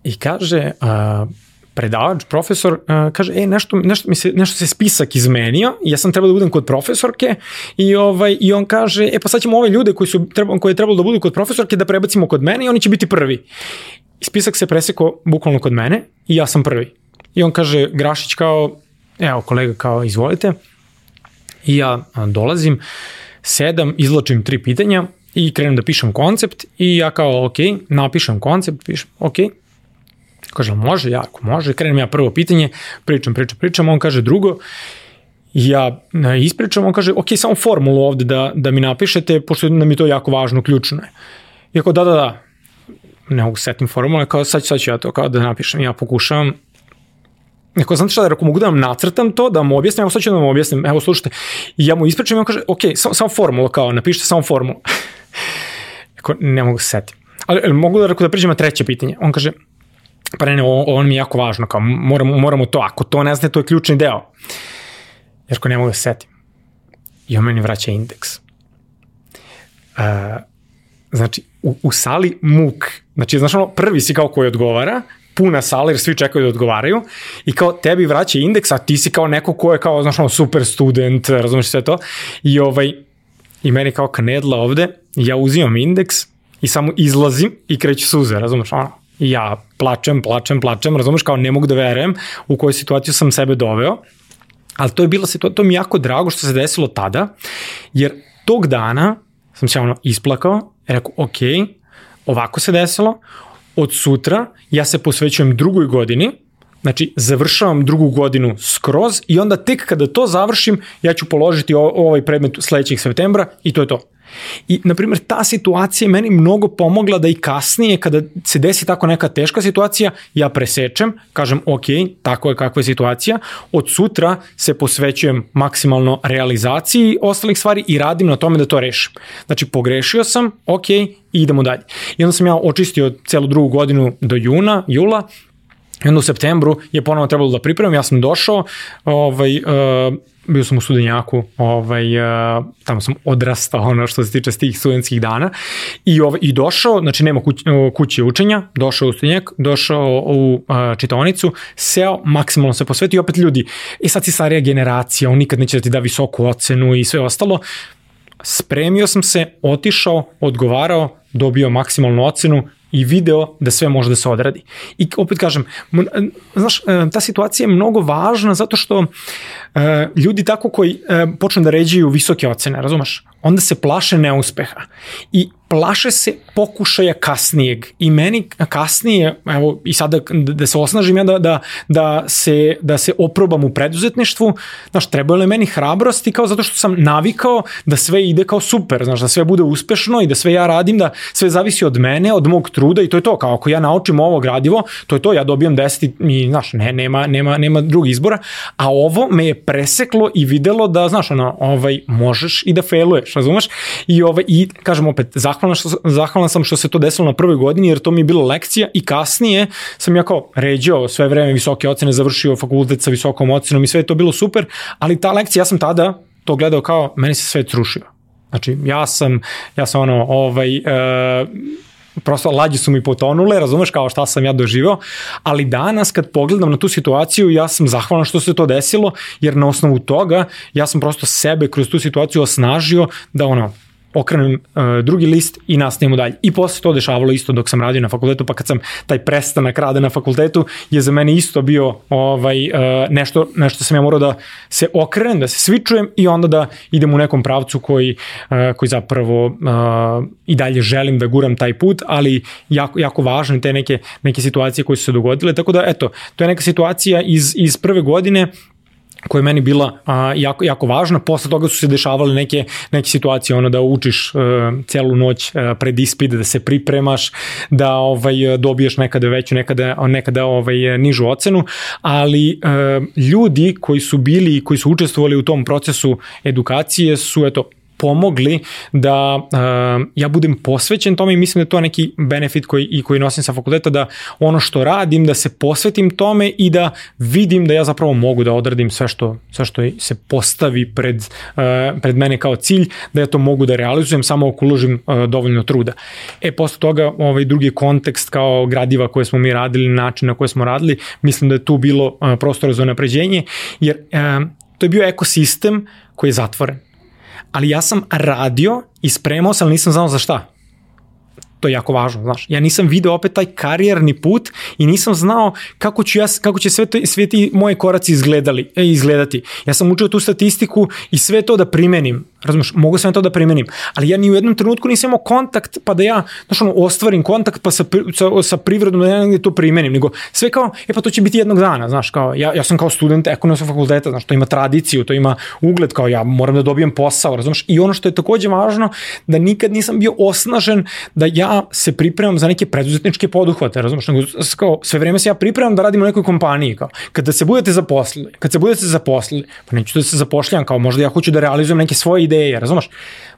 I kaže, a, predavač, profesor, uh, kaže, e, nešto, nešto, mi se, nešto se spisak izmenio, ja sam trebao da budem kod profesorke i, ovaj, i on kaže, e, pa sad ćemo ove ljude koji, su, treba, koji je trebalo da budu kod profesorke da prebacimo kod mene i oni će biti prvi. Spisak se preseko bukvalno kod mene i ja sam prvi. I on kaže, Grašić kao, evo kolega kao, izvolite. I ja dolazim, sedam, izlačim tri pitanja i krenem da pišem koncept i ja kao, ok, napišem koncept, pišem, ok, Kaže, može, jako može. Krenem ja prvo pitanje, pričam, pričam, pričam, on kaže drugo. Ja ispričam, on kaže, ok, samo formulu ovde da, da mi napišete, pošto nam je to jako važno, ključno je. I ako da, da, da, ne mogu setim formule, kao sad, sad ću ja to kao da napišem. Ja pokušavam, Neko, znate šta, da ako mogu da vam nacrtam to, da vam objasnim, evo sad ću da vam objasnim, evo slušajte. I ja mu ispričam i on kaže, ok, samo, samo formula, kao, napišite samo formulu. <laughs> Eko, ne mogu se setim. Ali, ali mogu da, da priđem na treće pitanje. On kaže, pa ne, ne, ovo, mi je jako važno, kao moramo, moramo to, ako to ne znate, to je ključni deo. Jer ko ne mogu da setim. I on meni vraća indeks. Uh, znači, u, u sali muk, znači, znaš ono, prvi si kao koji odgovara, puna sala jer svi čekaju da odgovaraju i kao tebi vraća indeks, a ti si kao neko ko je kao, znaš ono, super student, razumeš sve to, i ovaj, i meni kao kanedla ovde, ja uzimam indeks i samo izlazim i kreću suze, razumeš, ono, ja plačem, plačem, plačem, razumeš, kao ne mogu da verujem u koju situaciju sam sebe doveo, ali to je bila situacija, to mi jako drago što se desilo tada, jer tog dana sam se ono isplakao, rekao, ok, ovako se desilo, od sutra ja se posvećujem drugoj godini, Znači, završavam drugu godinu skroz i onda tek kada to završim, ja ću položiti ovaj predmet sledećeg septembra i to je to. I, na primjer, ta situacija meni mnogo pomogla da i kasnije, kada se desi tako neka teška situacija, ja presečem, kažem, ok, tako je kakva je situacija, od sutra se posvećujem maksimalno realizaciji ostalih stvari i radim na tome da to rešim. Znači, pogrešio sam, ok, i idemo dalje. I onda sam ja očistio celu drugu godinu do juna, jula, I onda u septembru je ponovno trebalo da pripremim, ja sam došao, ovaj, uh, bio sam u studenjaku, ovaj, uh, tamo sam odrastao ono što se tiče tih studentskih dana. I, ovaj, i došao, znači nema kuć, kuće učenja, došao u studenjak, došao u uh, čitaonicu, seo, maksimalno se posvetio opet ljudi, i sad si starija generacija, on nikad neće da ti da visoku ocenu i sve ostalo, spremio sam se, otišao, odgovarao, dobio maksimalnu ocenu i video da sve može da se odradi. I opet kažem, znaš, e, ta situacija je mnogo važna zato što e, ljudi tako koji e, počnu da ređaju visoke ocene, razumeš? Onda se plaše neuspeha. I plaše se pokušaja kasnijeg. I meni kasnije, evo i sada da se osnažim ja da, da, da, se, da se oprobam u preduzetništvu, znaš, trebalo je meni hrabrosti kao zato što sam navikao da sve ide kao super, znaš, da sve bude uspešno i da sve ja radim, da sve zavisi od mene, od mog truda i to je to, kao ako ja naučim ovo gradivo, to je to, ja dobijam 10 i, znaš, ne, nema, nema, nema drugih izbora, a ovo me je preseklo i videlo da, znaš, ono, ovaj, možeš i da failuješ, razumeš? I, ovaj, i kažem opet, zahvalan, što, zahvalan sam što se to desilo na prvoj godini, jer to mi je bila lekcija i kasnije sam ja kao ređao sve vreme visoke ocene, završio fakultet sa visokom ocenom i sve je to bilo super, ali ta lekcija, ja sam tada to gledao kao, meni se sve srušio. Znači, ja sam, ja sam ono, ovaj, uh, prosto lađe su mi potonule, razumeš kao šta sam ja doživao, ali danas kad pogledam na tu situaciju, ja sam zahvalan što se to desilo, jer na osnovu toga ja sam prosto sebe kroz tu situaciju osnažio da ono, okrenem uh, drugi list i nastavimo dalje. I posle to dešavalo isto dok sam radio na fakultetu, pa kad sam taj prestanak rada na fakultetu je za mene isto bio ovaj, uh, nešto, nešto sam ja morao da se okrenem, da se svičujem i onda da idem u nekom pravcu koji, uh, koji zapravo uh, i dalje želim da guram taj put, ali jako, jako važne te neke, neke situacije koje su se dogodile, tako da eto, to je neka situacija iz, iz prve godine koja je meni bila a, jako, jako važna. Posle toga su se dešavale neke, neke situacije, ono da učiš e, celu noć e, pred ispit, da se pripremaš, da ovaj dobiješ nekada veću, nekada, nekada ovaj, nižu ocenu, ali e, ljudi koji su bili i koji su učestvovali u tom procesu edukacije su, eto, pomogli da uh, ja budem posvećen tome i mislim da je to neki benefit koji, i koji nosim sa fakulteta, da ono što radim, da se posvetim tome i da vidim da ja zapravo mogu da odradim sve što, sve što se postavi pred, uh, pred mene kao cilj, da ja to mogu da realizujem samo ako uložim uh, dovoljno truda. E, posle toga, ovaj drugi kontekst kao gradiva koje smo mi radili, način na koje smo radili, mislim da je tu bilo uh, prostora za napređenje, jer uh, to je bio ekosistem koji je zatvoren ali ja sam radio i spremao sam, ali nisam znao za šta. To je jako važno, znaš. Ja nisam video opet taj karijerni put i nisam znao kako, ću ja, kako će sve, to, sve ti moje koraci izgledali, e, izgledati. Ja sam učio tu statistiku i sve to da primenim Razumeš, mogu sam to da primenim, ali ja ni u jednom trenutku nisam imao kontakt pa da ja, znaš ono, ostvarim kontakt pa sa, sa, sa privredom da ja negde to primenim, nego sve kao, e pa to će biti jednog dana, znaš, kao, ja, ja sam kao student ekonomskog fakulteta, znaš, to ima tradiciju, to ima ugled, kao ja moram da dobijem posao, razumeš, i ono što je takođe važno, da nikad nisam bio osnažen da ja se pripremam za neke preduzetničke poduhvate, razumeš, nego kao, sve vreme se ja pripremam da radim u nekoj kompaniji, kao, kada se budete zaposlili, kad se budete zaposlili, pa neću da se zapošljam, kao možda ja hoću da realizujem neke svoje ideje, razumeš?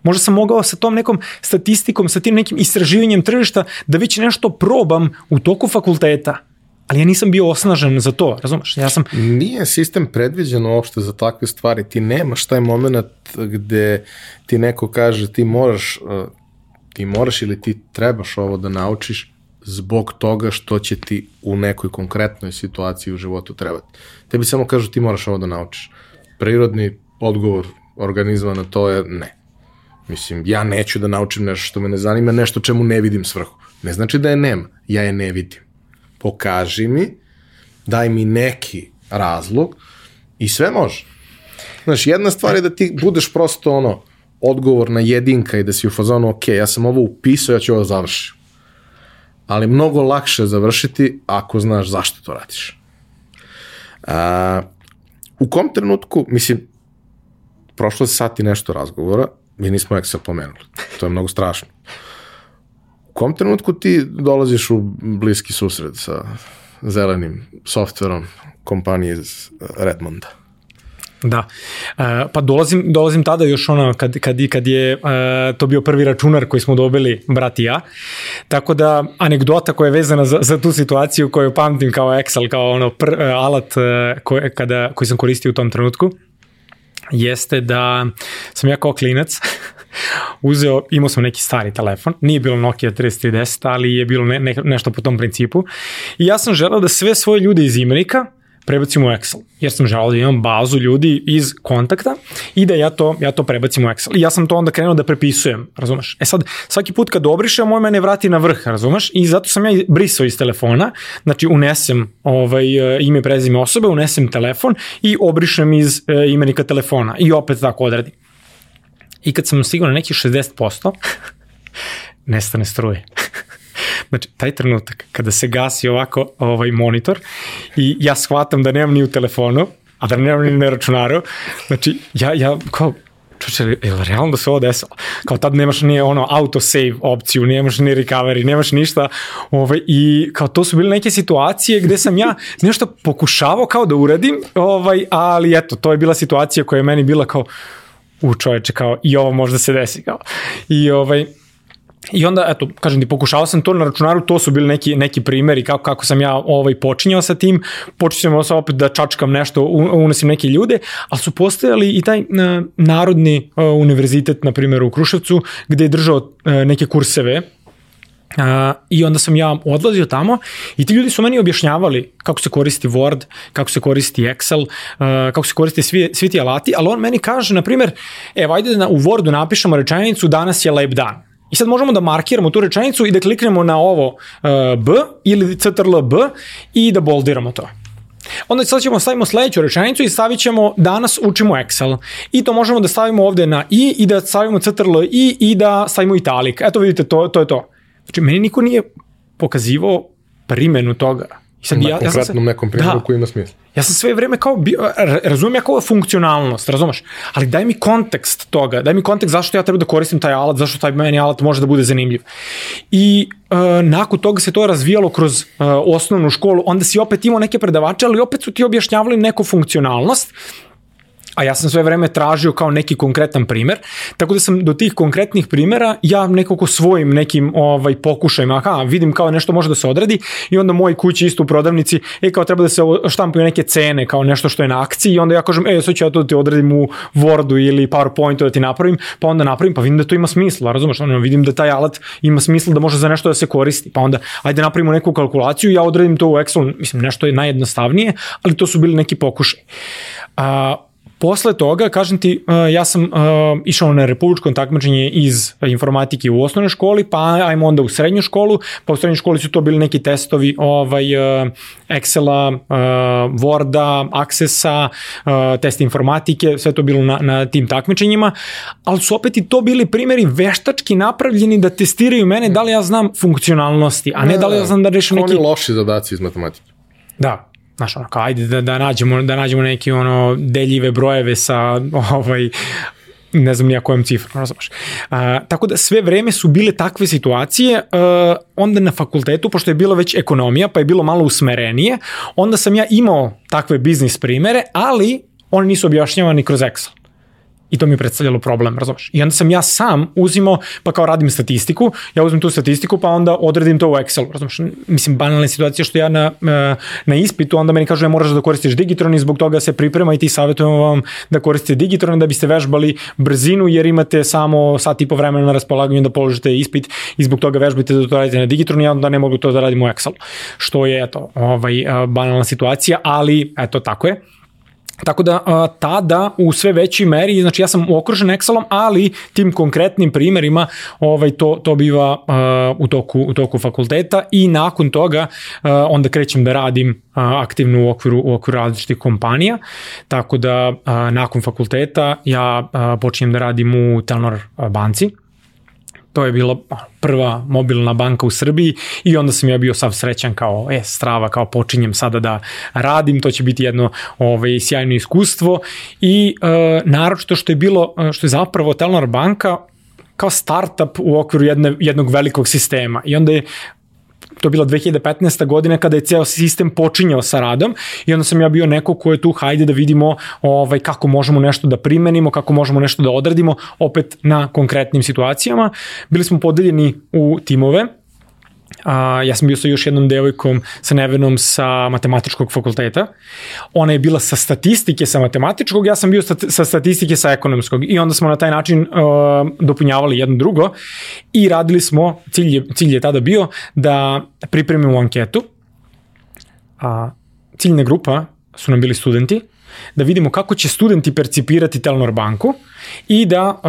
Možda sam mogao sa tom nekom statistikom, sa tim nekim istraživanjem tržišta da već nešto probam u toku fakulteta, ali ja nisam bio osnažen za to, razumeš? Ja sam... Nije sistem predviđen uopšte za takve stvari, ti nemaš taj moment gde ti neko kaže ti moraš, ti moraš ili ti trebaš ovo da naučiš zbog toga što će ti u nekoj konkretnoj situaciji u životu trebati. Tebi samo kažu ti moraš ovo da naučiš. Prirodni odgovor organizma na to je ne. Mislim, ja neću da naučim nešto što me ne zanima, nešto čemu ne vidim svrhu. Ne znači da je nema, ja je ne vidim. Pokaži mi, daj mi neki razlog i sve može. Znaš, jedna stvar je da ti budeš prosto ono, odgovor na jedinka i da si u fazonu, ok, ja sam ovo upisao, ja ću ovo završiti. Ali mnogo lakše završiti ako znaš zašto to radiš. A, u kom trenutku, mislim, prošlo je sat i nešto razgovora, mi nismo Excel pomenuli. To je mnogo strašno. U kom trenutku ti dolaziš u bliski susret sa zelenim softverom kompanije iz Redmonda? Da. E, pa dolazim, dolazim tada još ono kad, kad, kad je e, to bio prvi računar koji smo dobili brat i ja. Tako da anegdota koja je vezana za, za tu situaciju koju pamtim kao Excel, kao ono pr, alat koje, kada, koji sam koristio u tom trenutku jeste da sam ja kao klinac <laughs> uzeo, imao sam neki stari telefon, nije bilo Nokia 3310, ali je bilo ne, ne, nešto po tom principu i ja sam želeo da sve svoje ljude iz imenika prebacim u Excel, jer sam želao da imam bazu ljudi iz kontakta i da ja to, ja to prebacim u Excel. I ja sam to onda krenuo da prepisujem, razumeš? E sad, svaki put kad obrišem, moj mene vrati na vrh, razumeš? I zato sam ja brisao iz telefona, znači unesem ovaj, ime, prezime osobe, unesem telefon i obrišem iz e, imenika telefona i opet tako odradim. I kad sam stigao na nekih 60%, <laughs> nestane struje. Znači, taj trenutak kada se gasi ovako ovaj monitor i ja shvatam da nemam ni u telefonu, a da nemam ni na računaru, znači, ja, ja kao, čuče, je li realno da se ovo desilo? Kao tad nemaš ni ono autosave opciju, nemaš ni recovery, nemaš ništa. Ovaj, I kao to su bile neke situacije gde sam ja nešto pokušavao kao da uradim, ovaj, ali eto, to je bila situacija koja je meni bila kao, u čoveče, kao i ovo možda se desi. Kao. I ovaj, I onda, eto, kažem ti, pokušao sam to na računaru, to su bili neki, neki primeri kako, kako sam ja ovaj, počinjao sa tim, počinjao sam opet da čačkam nešto, unosim neke ljude, ali su postojali i taj Narodni uh, univerzitet, na primjer u Kruševcu, gde je držao uh, neke kurseve Uh, I onda sam ja odlazio tamo i ti ljudi su meni objašnjavali kako se koristi Word, kako se koristi Excel, uh, kako se koristi svi, svi ti alati, ali on meni kaže, na primjer, evo, ajde da na, u Wordu napišemo rečenicu danas je lep dan. I sad možemo da markiramo tu rečenicu i da kliknemo na ovo uh, B ili CTRL B i da boldiramo to. Onda sad ćemo stavimo sledeću rečenicu i stavit ćemo danas učimo Excel. I to možemo da stavimo ovde na i i da stavimo CTRL i i da stavimo italik. Eto vidite, to, to je to. Znači, meni niko nije pokazivao primenu toga. Sad, na ja, konkretnom ja sam, nekom primjeru da, koji ima smisla. Ja sam sve vreme kao, bio, razumijem ja kao funkcionalnost, razumeš? Ali daj mi kontekst toga, daj mi kontekst zašto ja treba da koristim taj alat, zašto taj meni alat može da bude zanimljiv. I uh, nakon toga se to razvijalo kroz uh, osnovnu školu, onda si opet imao neke predavače, ali opet su ti objašnjavali neku funkcionalnost a ja sam sve vreme tražio kao neki konkretan primer, tako da sam do tih konkretnih primera ja nekako svojim nekim ovaj pokušajima, aha, vidim kao nešto može da se odradi i onda moj kući isto u prodavnici, e kao treba da se štampaju neke cene kao nešto što je na akciji i onda ja kažem, e sad ću ja to da ti odradim u Wordu ili PowerPointu da ti napravim, pa onda napravim, pa vidim da to ima smisla, razumeš, ono, vidim da taj alat ima smisla da može za nešto da se koristi, pa onda ajde napravimo neku kalkulaciju, ja odradim to u Excel, mislim nešto je najjednostavnije, ali to su bili neki pokušaj. A, Posle toga, kažem ti, uh, ja sam uh, išao na republičko takmičenje iz informatike u osnovnoj školi, pa ajmo onda u srednju školu, pa u srednjoj školi su to bili neki testovi ovaj, uh, Excela, Worda, Accessa, test informatike, sve to bilo na, na tim takmičenjima, ali su opet i to bili primjeri veštački napravljeni da testiraju mene da li ja znam funkcionalnosti, a ne da li ja znam da rešim neki... Oni loši zadaci iz matematike. Da, Znaš, ono, kao, ajde da, da, nađemo, da nađemo neke ono, deljive brojeve sa ovaj, ne znam nija kojom cifrom, razumeš. A, tako da sve vreme su bile takve situacije, a, onda na fakultetu, pošto je bila već ekonomija, pa je bilo malo usmerenije, onda sam ja imao takve biznis primere, ali oni nisu objašnjavani kroz Excel. I to mi je predstavljalo problem, razumeš? I onda sam ja sam uzimao, pa kao radim statistiku, ja uzmem tu statistiku, pa onda odredim to u Excelu, razumeš? Mislim, banalna situacija što ja na, na ispitu, onda meni kažu ja moraš da koristiš Digitron i zbog toga se priprema i ti savjetujemo vam da koristite Digitron da biste vežbali brzinu jer imate samo sat i po vremena na raspolaganju da položite ispit i zbog toga vežbite da to radite na Digitron i onda ne mogu to da radim u Excelu. Što je, eto, ovaj, banalna situacija, ali eto, tako je. Tako da tada u sve većoj meri, znači ja sam okružen Excelom, ali tim konkretnim primerima ovaj, to, to biva a, u, toku, u toku fakulteta i nakon toga a, onda krećem da radim a, aktivno u okviru, u okviru različitih kompanija, tako da a, nakon fakulteta ja a, počinjem da radim u Telnor banci, to je bila prva mobilna banka u Srbiji i onda sam ja bio sav srećan kao, e, strava, kao počinjem sada da radim, to će biti jedno ovaj, sjajno iskustvo i e, naročito što je bilo, e, što je zapravo Telnor banka kao startup u okviru jedne, jednog velikog sistema. I onda je to je bila 2015. godina kada je ceo sistem počinjao sa radom i onda sam ja bio neko ko je tu hajde da vidimo ovaj, kako možemo nešto da primenimo, kako možemo nešto da odradimo opet na konkretnim situacijama. Bili smo podeljeni u timove A, ja sam bio sa još jednom devojkom, sa Nevenom sa matematičkog fakulteta. Ona je bila sa statistike sa matematičkog, ja sam bio sa statistike sa ekonomskog. I onda smo na taj način uh, dopunjavali jedno drugo i radili smo, cilj je, cilj je tada bio da pripremimo anketu. A, ciljna grupa su nam bili studenti, da vidimo kako će studenti percipirati Telnor banku i da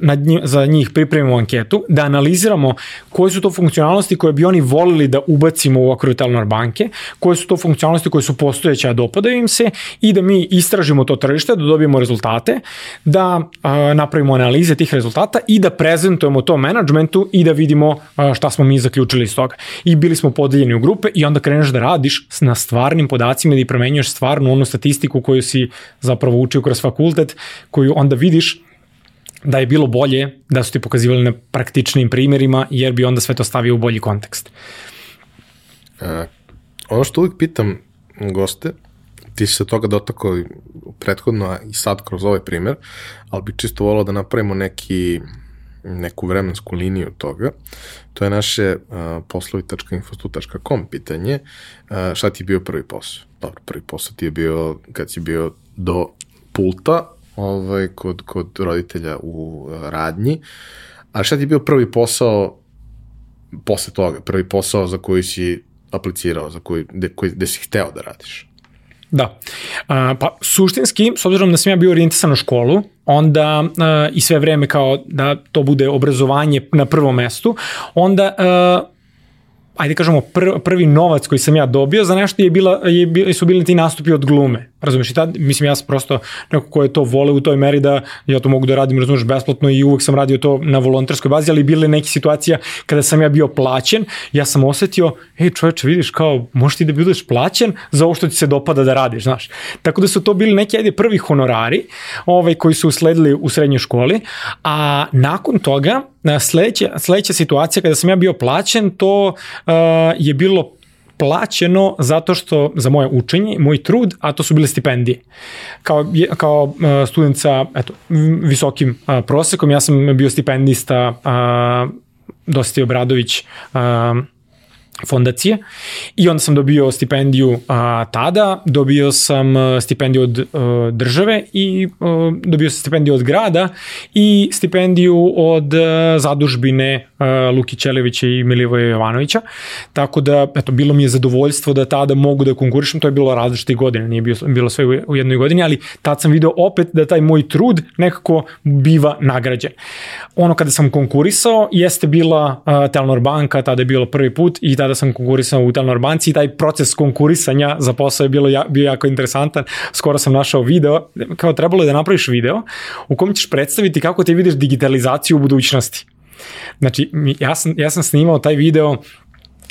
nad njih, za njih pripremimo anketu, da analiziramo koje su to funkcionalnosti koje bi oni volili da ubacimo u okviru Telnor banke, koje su to funkcionalnosti koje su postojeće, a dopadaju im se i da mi istražimo to tržište, da dobijemo rezultate, da uh, napravimo analize tih rezultata i da prezentujemo to menadžmentu i da vidimo uh, šta smo mi zaključili iz toga. I bili smo podeljeni u grupe i onda kreneš da radiš na stvarnim podacima i da premenjuješ stvarnu onu statistiku koju si zapravo učio kroz fakultet, koju onda vidiš da je bilo bolje da su ti pokazivali na praktičnim primjerima, jer bi onda sve to stavio u bolji kontekst. A, ono što uvijek pitam goste, ti si se toga dotakao prethodno i sad kroz ovaj primjer, ali bi čisto volao da napravimo neki, neku vremensku liniju toga. To je naše uh, poslovi.infostu.com pitanje. Uh, šta ti je bio prvi posao? Dobro, prvi posao ti je bio kad si bio do pulta ovaj, kod, kod roditelja u radnji. A šta ti je bio prvi posao posle toga, prvi posao za koji si aplicirao, za koji, gde, koji, gde si hteo da radiš? Da. A, pa suštinski, s obzirom da sam ja bio orijentisan na školu, onda a, i sve vreme kao da to bude obrazovanje na prvom mestu, onda a, ajde kažemo, pr, prvi novac koji sam ja dobio za nešto je bila, je, su bili ti nastupi od glume. Razumeš, i tad, mislim, ja sam prosto neko ko je to vole u toj meri da ja to mogu da radim, razumeš, besplatno i uvek sam radio to na volonterskoj bazi, ali bile neke situacija kada sam ja bio plaćen, ja sam osetio, ej čoveče, vidiš, kao, možeš ti da budeš plaćen za ovo što ti se dopada da radiš, znaš. Tako da su to bili neki, ajde, prvi honorari ovaj, koji su usledili u srednjoj školi, a nakon toga, sledeća, sledeća situacija kada sam ja bio plaćen, to uh, je bilo plaćeno zato što za moje učenje, moj trud, a to su bile stipendije. Kao, kao uh, student sa eto, visokim uh, prosekom, ja sam bio stipendista uh, Dosti Obradović fondacije. I onda sam dobio stipendiju a, tada, dobio sam a, stipendiju od a, države i a, dobio sam stipendiju od grada i stipendiju od a, zadužbine a, Luki Čelevića i Milivoja Jovanovića, tako da eto, bilo mi je zadovoljstvo da tada mogu da konkurišem, to je bilo različite godine, nije bilo, bilo sve u jednoj godini, ali tad sam video opet da taj moj trud nekako biva nagrađen. Ono kada sam konkurisao jeste bila a, Telnor banka, tada je bilo prvi put i tada sam konkurisao u Telnor banci i taj proces konkurisanja za posao je bilo ja, bio jako interesantan. Skoro sam našao video, kao trebalo je da napraviš video u kom ćeš predstaviti kako ti vidiš digitalizaciju u budućnosti. Znači, ja sam, ja sam snimao taj video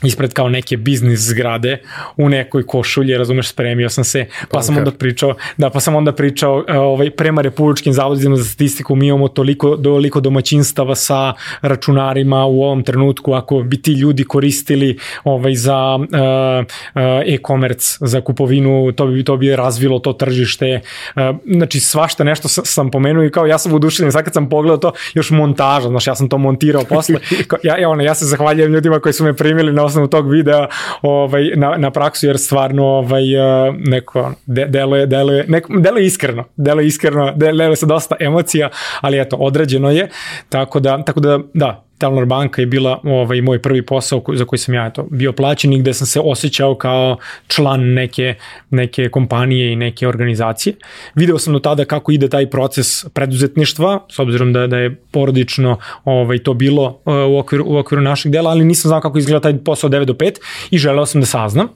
ispred kao neke biznis zgrade u nekoj košulji, razumeš, spremio sam se, pa okay. sam onda pričao, da, pa sam onda pričao e, ovaj, prema republičkim zavodima za statistiku, mi imamo toliko, toliko domaćinstava sa računarima u ovom trenutku, ako bi ti ljudi koristili ovaj, za uh, uh, e-commerce, za kupovinu, to bi, to bi razvilo to tržište, uh, znači svašta nešto sam pomenuo i kao ja sam udušen, sad kad sam pogledao to, još montaža, znači ja sam to montirao posle, <laughs> ja, ja, ono, ja se zahvaljujem ljudima koji su me primili na osnovu tog videa ovaj, na, na praksu, jer stvarno ovaj, eh, neko, de, deluje, deluje, neko, deluje iskreno, deluje iskreno, deluje sa dosta emocija, ali eto, odrađeno je, tako da, tako da, da, Telnor banka je bila ovaj, moj prvi posao za koji sam ja eto, bio plaćen i gde sam se osjećao kao član neke, neke kompanije i neke organizacije. Video sam do tada kako ide taj proces preduzetništva, s obzirom da, da je porodično ovaj, to bilo uh, u, okviru, u okviru našeg dela, ali nisam znao kako izgleda taj posao 9 do 5 i želeo sam da saznam.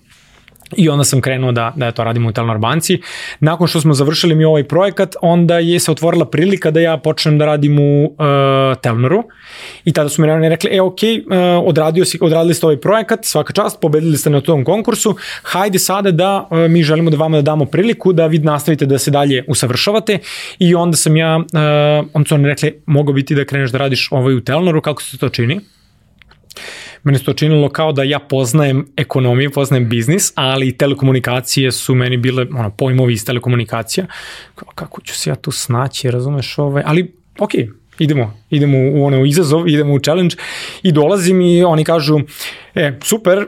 I onda sam krenuo da, da to radim u Telnor banci. Nakon što smo završili mi ovaj projekat, onda je se otvorila prilika da ja počnem da radim u uh, Telnoru. I tada su mi rekli, e, ok, uh, odradio si, odradili ste ovaj projekat, svaka čast, pobedili ste na tom konkursu, hajde sada da uh, mi želimo da vama da damo priliku da vi nastavite da se dalje usavršavate. I onda sam ja, uh, onda su oni rekli, mogo biti da kreneš da radiš ovaj u Telnoru, kako se to čini? Meni se to činilo kao da ja poznajem ekonomiju, poznajem biznis, ali telekomunikacije su meni bile ono, pojmovi iz telekomunikacija. Kako ću se ja tu snaći, razumeš? Ovaj? Ali, ok, idemo, idemo u ono izazov, idemo u challenge i dolazim i oni kažu, e, super, uh,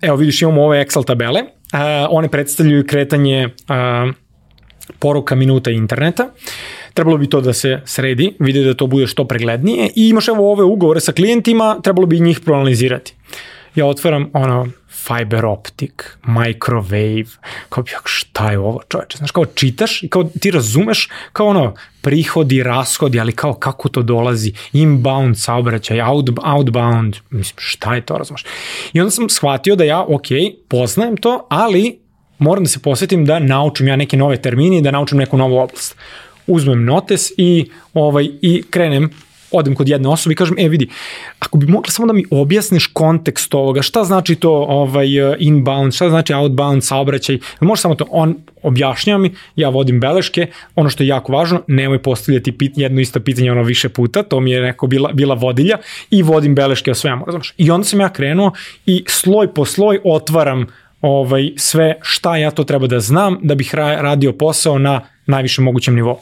evo vidiš imamo ove Excel tabele, uh, one predstavljaju kretanje uh, poruka minuta interneta. Trebalo bi to da se sredi, vidi da to bude što preglednije i imaš evo ove ugovore sa klijentima, trebalo bi njih proanalizirati. Ja otvaram ono fiber optic, microwave, kao bi, šta je ovo čoveče, znaš, kao čitaš i kao ti razumeš kao ono prihodi, rashodi, ali kao kako to dolazi, inbound saobraćaj, out, outbound, mislim, šta je to, razumeš? I onda sam shvatio da ja, ok, poznajem to, ali moram da se posvetim da naučim ja neke nove termine i da naučim neku novu oblast uzmem notes i, ovaj, i krenem odem kod jedne osobe i kažem, e vidi, ako bi mogla samo da mi objasniš kontekst ovoga, šta znači to ovaj inbound, šta znači outbound saobraćaj, može samo to, on objašnjava mi, ja vodim beleške, ono što je jako važno, nemoj postavljati pit, jedno isto pitanje ono više puta, to mi je neko bila, bila vodilja i vodim beleške o svemu, razumiješ? I onda sam ja krenuo i sloj po sloj otvaram ovaj, sve šta ja to treba da znam da bih ra radio posao na najvišem mogućem nivou.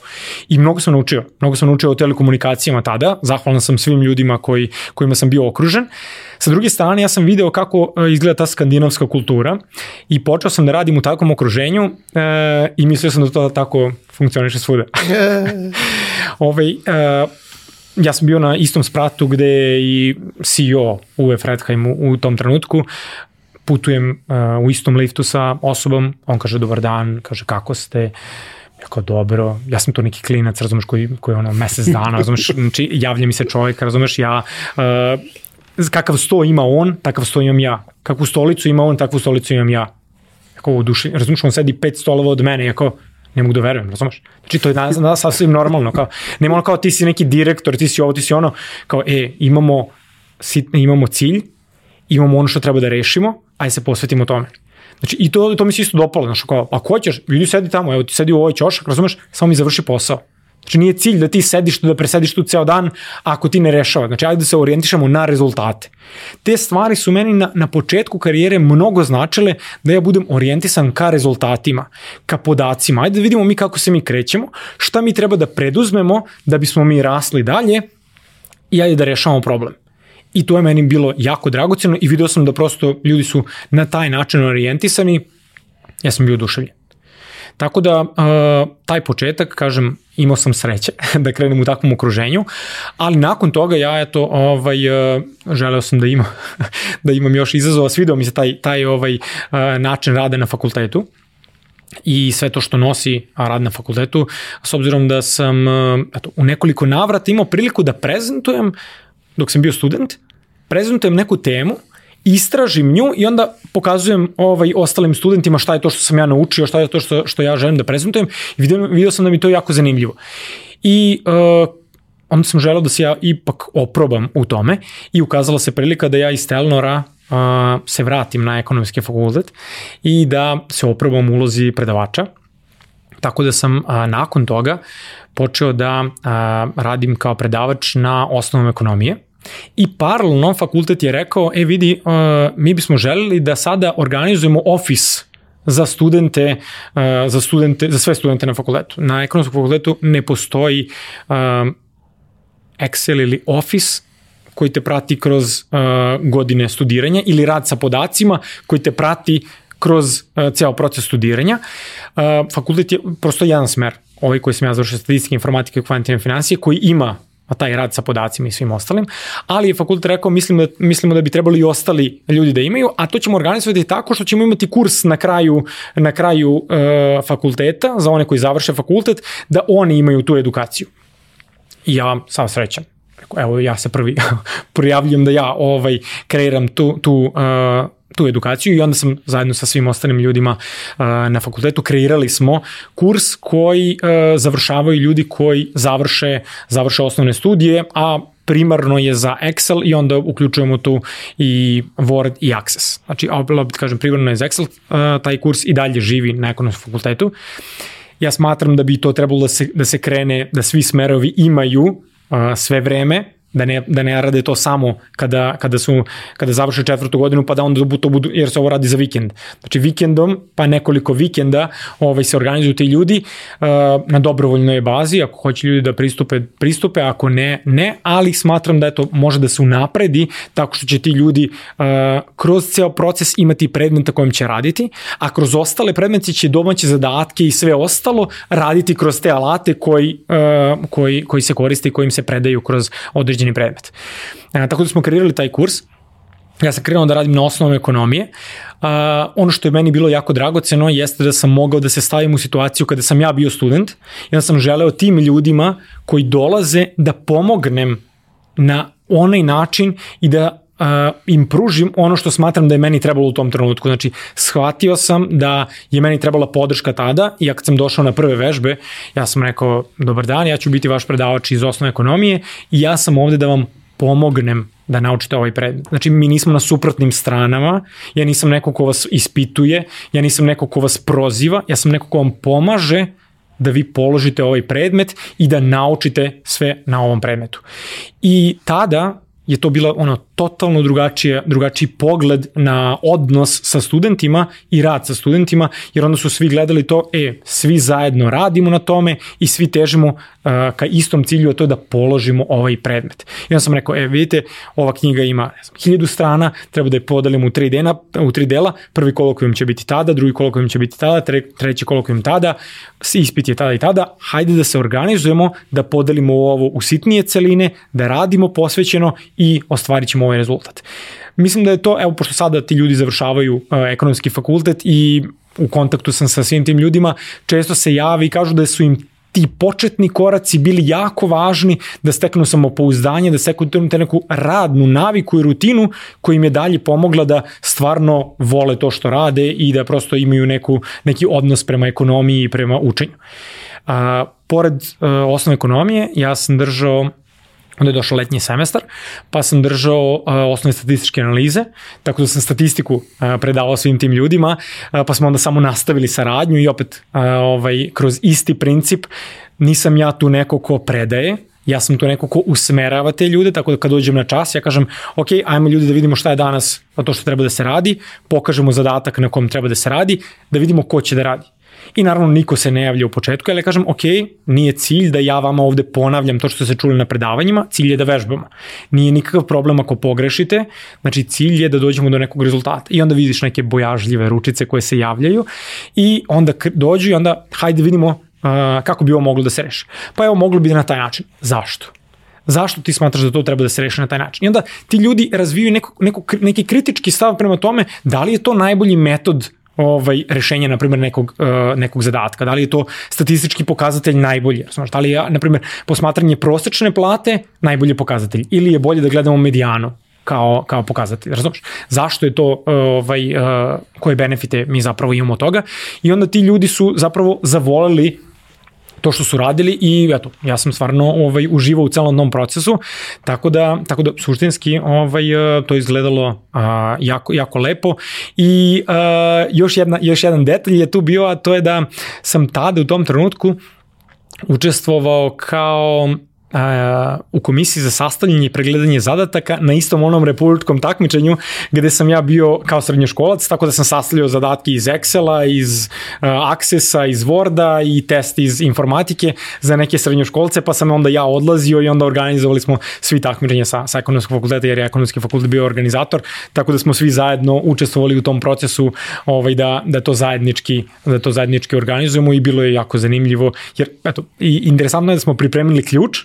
I mnogo sam naučio. Mnogo sam naučio o telekomunikacijama tada. Zahvalan sam svim ljudima koji, kojima sam bio okružen. Sa druge strane, ja sam video kako e, izgleda ta skandinavska kultura i počeo sam da radim u takvom okruženju e, i mislio sam da to tako funkcioniše svuda. <laughs> Ove, e, ja sam bio na istom spratu gde je i CEO Fredheim u, u tom trenutku, putujem uh, u istom liftu sa osobom, on kaže dobar dan, kaže kako ste, ja kao dobro, ja sam to neki klinac, razumeš, koji, koji je ono mesec dana, razumeš, znači javlja mi se čovjek, razumeš, ja, uh, kakav sto ima on, takav sto imam ja, kakvu stolicu ima on, takvu stolicu imam ja. Jako u duši, razumeš, on sedi pet stolova od mene, jako, ne mogu da verujem, razumeš? Znači to je danas, danas sasvim normalno, kao, nema ono kao ti si neki direktor, ti si ovo, ti si ono, kao, e, imamo, sitne, imamo cilj, imamo ono što treba da rešimo, ajde se posvetimo tome. Znači, i to, to mi se isto dopalo, znači, kao, ako hoćeš, vidi, sedi tamo, evo ti sedi u ovoj ćošak, razumeš, samo mi završi posao. Znači, nije cilj da ti sediš tu, da presediš tu ceo dan ako ti ne rešava. Znači, ajde da se orijentišemo na rezultate. Te stvari su meni na, na početku karijere mnogo značile da ja budem orijentisan ka rezultatima, ka podacima. Ajde da vidimo mi kako se mi krećemo, šta mi treba da preduzmemo da bismo mi rasli dalje i ajde da rešavamo problem. I to je meni bilo jako dragoceno i video sam da prosto ljudi su na taj način orijentisani, ja sam bio oduševljen. Tako da, uh, taj početak, kažem, imao sam sreće <laughs> da krenem u takvom okruženju, ali nakon toga ja eto ovaj uh, želeo sam da imam <laughs> da imam još izazova, svideo mi se taj taj ovaj uh, način rada na fakultetu i sve to što nosi rad na fakultetu, s obzirom da sam eto, u nekoliko navrata imao priliku da prezentujem dok sam bio student, prezentujem neku temu, istražim nju i onda pokazujem ovaj ostalim studentima šta je to što sam ja naučio, šta je to što, što ja želim da prezentujem i video, video sam da mi to jako zanimljivo. I uh, onda sam želeo da se ja ipak oprobam u tome i ukazala se prilika da ja iz Telnora uh, se vratim na ekonomski fakultet i da se oprobam ulozi predavača. Tako da sam a, nakon toga počeo da a, radim kao predavač na osnovom ekonomije I paralelno fakultet je rekao, e vidi, uh, mi bismo želeli da sada organizujemo ofis za studente, uh, za studente, za sve studente na fakultetu. Na ekonomskom fakultetu ne postoji uh, Excel ili Office koji te prati kroz uh, godine studiranja ili rad sa podacima koji te prati kroz uh, ceo proces studiranja. Uh, fakultet je prosto jedan smer, ovaj koji sam ja završio statistike, informatike i kvantitivne financije, koji ima a taj rad sa podacima i svim ostalim, ali je fakultet rekao mislimo da, mislimo da bi trebali i ostali ljudi da imaju, a to ćemo organizovati tako što ćemo imati kurs na kraju, na kraju e, fakulteta, za one koji završe fakultet, da oni imaju tu edukaciju. I ja sam srećan. Evo, ja se prvi <laughs> prijavljujem da ja ovaj kreiram tu, tu uh, tu edukaciju i onda sam zajedno sa svim ostalim ljudima na fakultetu kreirali smo kurs koji završavaju ljudi koji završe, završe osnovne studije, a primarno je za Excel i onda uključujemo tu i Word i Access. Znači, opet kažem, primarno je za Excel, taj kurs i dalje živi na ekonomskom fakultetu. Ja smatram da bi to trebalo da se, da se krene, da svi smerovi imaju sve vreme, da ne, da ne rade to samo kada, kada, su, kada završe četvrtu godinu, pa da onda to budu, jer se ovo radi za vikend. Znači vikendom, pa nekoliko vikenda ovaj, se organizuju ti ljudi uh, na dobrovoljnoj bazi, ako hoće ljudi da pristupe, pristupe, ako ne, ne, ali smatram da to može da se unapredi tako što će ti ljudi uh, kroz ceo proces imati predmeta kojim će raditi, a kroz ostale predmeti će domaće zadatke i sve ostalo raditi kroz te alate koji, uh, koji, koji se koriste i kojim se predaju kroz određene određeni predmet. E, tako da smo kreirali taj kurs, ja sam krenuo da radim na osnovu ekonomije. Uh, ono što je meni bilo jako dragoceno jeste da sam mogao da se stavim u situaciju kada sam ja bio student i da sam želeo tim ljudima koji dolaze da pomognem na onaj način i da uh, im pružim ono što smatram da je meni trebalo u tom trenutku. Znači, shvatio sam da je meni trebala podrška tada i ja kad sam došao na prve vežbe, ja sam rekao, dobar dan, ja ću biti vaš predavač iz osnovne ekonomije i ja sam ovde da vam pomognem da naučite ovaj predmet. Znači, mi nismo na suprotnim stranama, ja nisam neko ko vas ispituje, ja nisam neko ko vas proziva, ja sam neko ko vam pomaže da vi položite ovaj predmet i da naučite sve na ovom predmetu. I tada je to bila ono totalno drugačije, drugačiji pogled na odnos sa studentima i rad sa studentima, jer onda su svi gledali to, e, svi zajedno radimo na tome i svi težimo uh, ka istom cilju, a to je da položimo ovaj predmet. I onda sam rekao, e, vidite, ova knjiga ima ne znam, hiljadu strana, treba da je podelimo u tri, dena, u tri dela, prvi kolokvijum će biti tada, drugi kolokvijum će biti tada, tre, treći kolokvijum tada, ispit je tada i tada, hajde da se organizujemo, da podelimo ovo u sitnije celine, da radimo posvećeno i ostvarit ćemo ovaj rezultat. Mislim da je to, evo, pošto sada ti ljudi završavaju uh, ekonomski fakultet i u kontaktu sam sa svim tim ljudima, često se javi i kažu da su im ti početni koraci bili jako važni da steknu samopouzdanje, da steknu te neku radnu naviku i rutinu koja im je dalje pomogla da stvarno vole to što rade i da prosto imaju neku, neki odnos prema ekonomiji i prema učenju. A, pored a, osnovne ekonomije, ja sam držao onda je došao letnji semestar, pa sam držao uh, osnovne statističke analize, tako da sam statistiku uh, predavao svim tim ljudima, uh, pa smo onda samo nastavili saradnju i opet uh, ovaj, kroz isti princip nisam ja tu neko ko predaje, ja sam tu neko ko usmerava te ljude, tako da kad dođem na čas, ja kažem, ok, ajmo ljudi da vidimo šta je danas to što treba da se radi, pokažemo zadatak na kom treba da se radi, da vidimo ko će da radi. I naravno niko se ne javlja u početku, ali ja kažem, ok, nije cilj da ja vama ovde ponavljam to što ste čuli na predavanjima, cilj je da vežbamo. Nije nikakav problem ako pogrešite, znači cilj je da dođemo do nekog rezultata. I onda vidiš neke bojažljive ručice koje se javljaju i onda dođu i onda hajde vidimo uh, kako bi ovo moglo da se reši. Pa evo, moglo bi na taj način. Zašto? zašto ti smatraš da to treba da se reši na taj način. I onda ti ljudi razvijaju neko, neko, neki kritički stav prema tome da li je to najbolji metod ovaj, rešenja, na primjer, nekog, uh, nekog zadatka. Da li je to statistički pokazatelj najbolji? Znaš, da li je, na primjer, posmatranje prosečne plate najbolji pokazatelj? Ili je bolje da gledamo medijanu? kao, kao pokazatelj. Razumeš? Zašto je to, ovaj, uh, koje benefite mi zapravo imamo od toga? I onda ti ljudi su zapravo zavoleli to što su radili i eto, ja sam stvarno ovaj, uživao u celom tom procesu, tako da, tako da suštinski ovaj, e, to izgledalo a, jako, jako lepo. I a, još, jedna, još jedan detalj je tu bio, a to je da sam tada u tom trenutku učestvovao kao a, u komisiji za sastavljanje i pregledanje zadataka na istom onom republičkom takmičenju gde sam ja bio kao srednjoškolac, tako da sam sastavljao zadatke iz Excela, iz a, Accessa, iz Worda i test iz informatike za neke srednjoškolce, pa sam onda ja odlazio i onda organizovali smo svi takmičenje sa, sa ekonomskog fakulteta, jer je ekonomski fakultet bio organizator, tako da smo svi zajedno učestvovali u tom procesu ovaj, da, da to zajednički da to zajednički organizujemo i bilo je jako zanimljivo, jer eto, i interesantno je da smo pripremili ključ,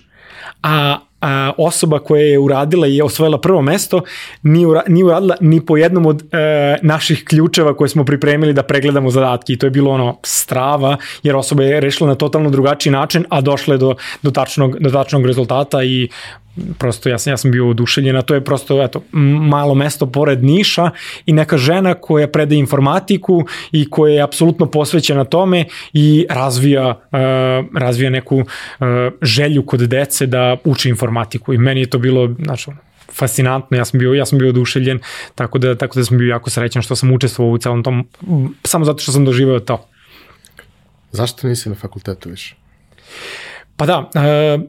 a, a osoba koja je uradila i osvojila prvo mesto nije, ura, nije uradila ni po jednom od e, naših ključeva koje smo pripremili da pregledamo zadatke. I to je bilo ono strava jer osoba je rešila na totalno drugačiji način a došla je do, do, tačnog, do tačnog rezultata i prosto ja sam, ja sam bio oduševljen, a to je prosto eto, malo mesto pored Niša i neka žena koja predaje informatiku i koja je apsolutno posvećena tome i razvija, uh, razvija neku uh, želju kod dece da uči informatiku i meni je to bilo, znači, fascinantno, ja sam bio, ja sam bio oduševljen, tako da, tako da sam bio jako srećan što sam učestvovao u celom tom, samo zato što sam doživeo to. Zašto nisi na fakultetu više? Pa da, uh,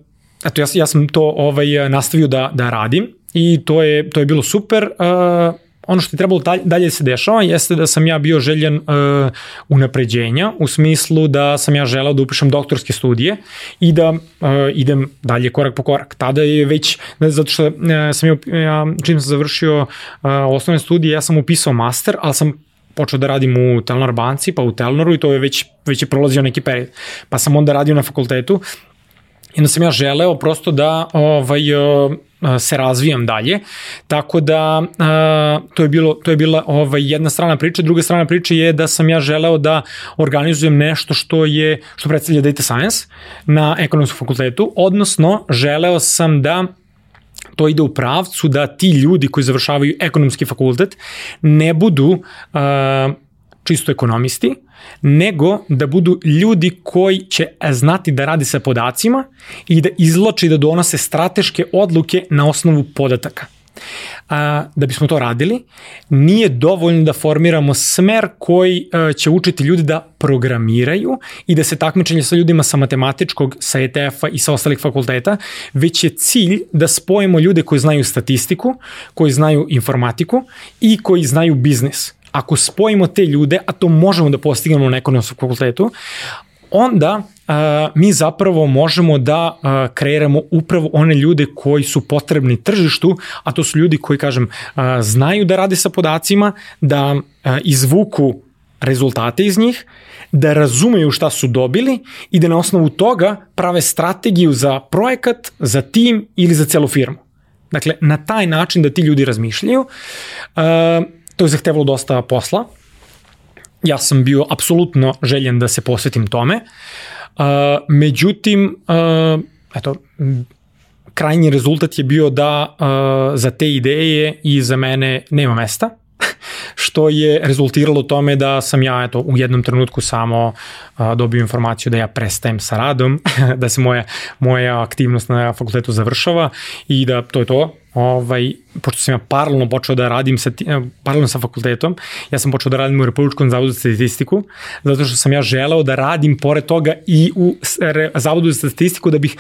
eto, ja, ja sam to ovaj, nastavio da, da radim i to je, to je bilo super. Uh, ono što je trebalo dalje, dalje se dešava jeste da sam ja bio željen uh, unapređenja u smislu da sam ja želao da upišem doktorske studije i da uh, idem dalje korak po korak. Tada je već, ne, zato što uh, sam ja, ja čim sam završio uh, osnovne studije, ja sam upisao master, ali sam počeo da radim u Telnor banci, pa u Telnoru i to je već, već je prolazio neki period. Pa sam onda radio na fakultetu I onda sam ja želeo prosto da ovaj, se razvijam dalje. Tako da to je bilo to je bila ovaj jedna strana priče, druga strana priče je da sam ja želeo da organizujem nešto što je što predstavlja data science na ekonomskom fakultetu, odnosno želeo sam da to ide u pravcu da ti ljudi koji završavaju ekonomski fakultet ne budu uh, čisto ekonomisti, nego da budu ljudi koji će znati da radi sa podacima i da izloče i da donose strateške odluke na osnovu podataka. a, da bismo to radili, nije dovoljno da formiramo smer koji a, će učiti ljudi da programiraju i da se takmičenje sa ljudima sa matematičkog, sa ETF-a i sa ostalih fakulteta, već je cilj da spojimo ljude koji znaju statistiku, koji znaju informatiku i koji znaju biznis ako spojimo te ljude, a to možemo da postignemo na ekonomskom fakultetu, onda a, mi zapravo možemo da a, kreiramo upravo one ljude koji su potrebni tržištu, a to su ljudi koji, kažem, a, znaju da rade sa podacima, da a, izvuku rezultate iz njih, da razumeju šta su dobili i da na osnovu toga prave strategiju za projekat, za tim ili za celu firmu. Dakle, na taj način da ti ljudi razmišljaju, uh, to je zahtevalo dosta posla, ja sam bio apsolutno željen da se posvetim tome. Uh, međutim, uh, eto, krajnji rezultat je bio da uh, za te ideje i za mene nema mesta, <laughs> što je rezultiralo tome da sam ja eto, u jednom trenutku samo a, dobio informaciju da ja prestajem sa radom, <laughs> da se moja, moja aktivnost na fakultetu završava i da to je to, ovaj, pošto sam ja paralelno počeo da radim sa, paralelno sa fakultetom, ja sam počeo da radim u Republičkom zavodu za statistiku, zato što sam ja želeo da radim pored toga i u Zavodu za statistiku da bih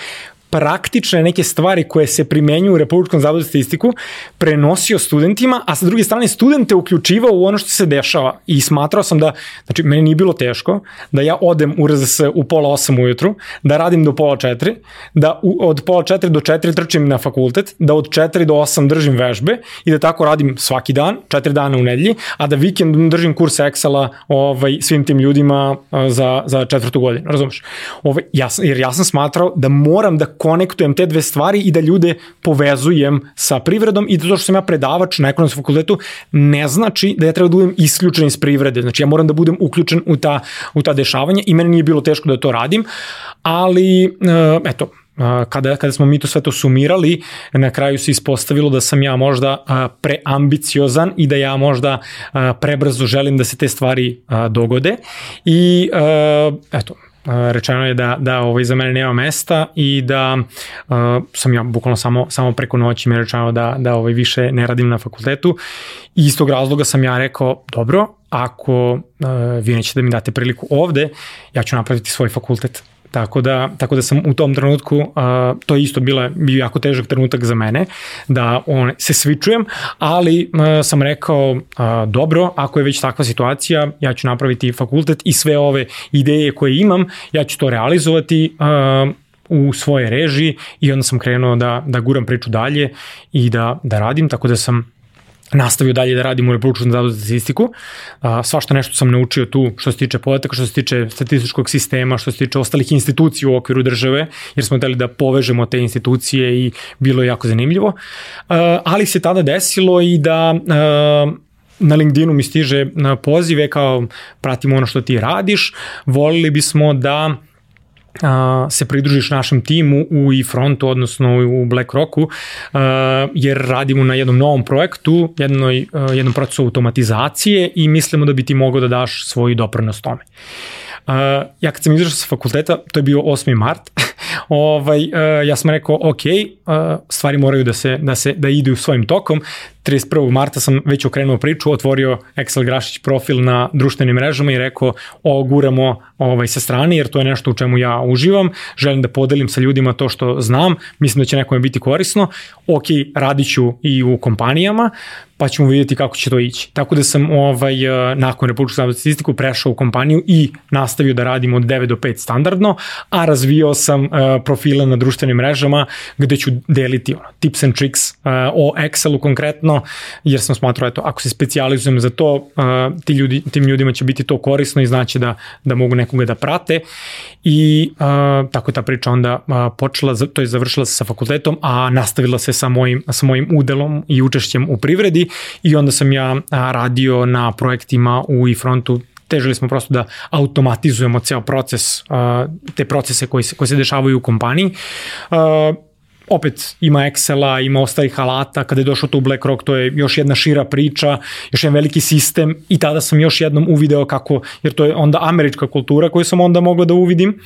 praktične neke stvari koje se primenjuju u Republičkom zavodu za statistiku prenosio studentima, a sa druge strane studente uključivao u ono što se dešava i smatrao sam da, znači meni nije bilo teško da ja odem u RZS u pola osam ujutru, da radim do pola četiri, da u, od pola četiri do četiri trčim na fakultet, da od četiri do osam držim vežbe i da tako radim svaki dan, četiri dana u nedelji, a da vikend držim kurs Excela ovaj, svim tim ljudima za, za četvrtu godinu, razumeš? Ovaj, ja, jer ja sam smatrao da moram da konektujem te dve stvari i da ljude povezujem sa privredom i to što sam ja predavač na ekonomskom fakultetu ne znači da ja treba da budem isključen iz privrede. Znači ja moram da budem uključen u ta, u ta dešavanja i meni nije bilo teško da to radim, ali eh, eto, eh, kada, kada smo mi to sve to sumirali, na kraju se ispostavilo da sam ja možda eh, preambiciozan i da ja možda prebrzo želim da se te stvari dogode i eto, rečeno je da, da ovaj, za mene nema mesta i da uh, sam ja bukvalno samo, samo preko noći mi je rečeno da, da ovaj, više ne radim na fakultetu. I iz tog razloga sam ja rekao, dobro, ako uh, vi nećete da mi date priliku ovde, ja ću napraviti svoj fakultet Tako da, tako da sam u tom trenutku, uh, to je isto bila, bio jako težak trenutak za mene, da on, se svičujem, ali uh, sam rekao, uh, dobro, ako je već takva situacija, ja ću napraviti fakultet i sve ove ideje koje imam, ja ću to realizovati uh, u svoje režiji i onda sam krenuo da, da guram priču dalje i da, da radim, tako da sam nastavio dalje da radim u Republičkom zavodu za statistiku. A, svašta nešto sam naučio tu što se tiče podataka, što se tiče statističkog sistema, što se tiče ostalih institucija u okviru države, jer smo hteli da povežemo te institucije i bilo je jako zanimljivo. Ali se tada desilo i da na LinkedInu mi stiže pozive kao pratimo ono što ti radiš, volili bismo da a, se pridružiš našem timu u e-frontu, odnosno u BlackRocku, a, jer radimo na jednom novom projektu, jednoj, a, jednom procesu automatizacije i mislimo da bi ti mogao da daš svoj doprinos tome. Uh, ja kad sam izašao sa fakulteta, to je bio 8. mart, <laughs> ovaj, ja sam rekao, ok, stvari moraju da se, da se da idu svojim tokom, 31. marta sam već okrenuo priču, otvorio Excel Grašić profil na društvenim mrežama i rekao oguramo ovaj, sa strane jer to je nešto u čemu ja uživam, želim da podelim sa ljudima to što znam, mislim da će nekome biti korisno, ok, radit ću i u kompanijama, pa ćemo vidjeti kako će to ići. Tako da sam ovaj, nakon Republičkog zavoda statistiku prešao u kompaniju i nastavio da radim od 9 do 5 standardno, a razvio sam uh, profile na društvenim mrežama gde ću deliti ono, tips and tricks uh, o Excelu konkretno, korisno, jer sam smatrao, eto, ako se specializujem za to, ti ljudi, tim ljudima će biti to korisno i znači da, da mogu nekoga da prate. I tako je ta priča onda počela, to je završila se sa fakultetom, a nastavila se sa mojim, sa mojim udelom i učešćem u privredi. I onda sam ja radio na projektima u e-frontu težili smo prosto da automatizujemo ceo proces, te procese koji se, koji se dešavaju u kompaniji. Opet ima Excela, ima ostalih alata, kada je došao to u BlackRock, to je još jedna šira priča, još jedan veliki sistem i tada sam još jednom uvideo kako, jer to je onda američka kultura koju sam onda mogao da uvidim,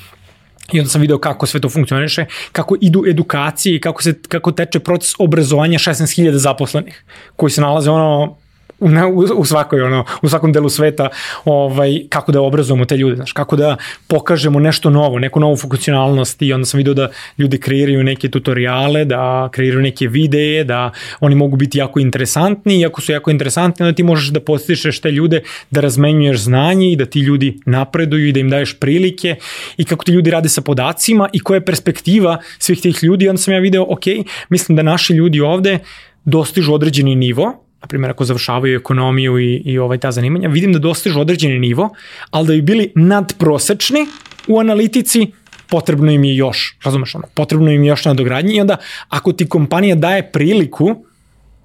I onda sam video kako sve to funkcioniše, kako idu edukacije i kako, se, kako teče proces obrazovanja 16.000 zaposlenih, koji se nalaze ono u, u, svakoj ono u svakom delu sveta ovaj kako da obrazujemo te ljude znači kako da pokažemo nešto novo neku novu funkcionalnost i onda sam video da ljudi kreiraju neke tutoriale da kreiraju neke videe da oni mogu biti jako interesantni i ako su jako interesantni onda ti možeš da podstičeš te ljude da razmenjuješ znanje i da ti ljudi napreduju i da im daješ prilike i kako ti ljudi rade sa podacima i koja je perspektiva svih tih ljudi. Onda sam ja video ok mislim da naši ljudi ovde dostižu određeni nivo na primjer ako završavaju ekonomiju i, i ovaj ta zanimanja, vidim da dostižu određeni nivo, ali da bi bili nadprosečni u analitici, potrebno im je još, razumeš ono, potrebno im je još nadogradnje i onda ako ti kompanija daje priliku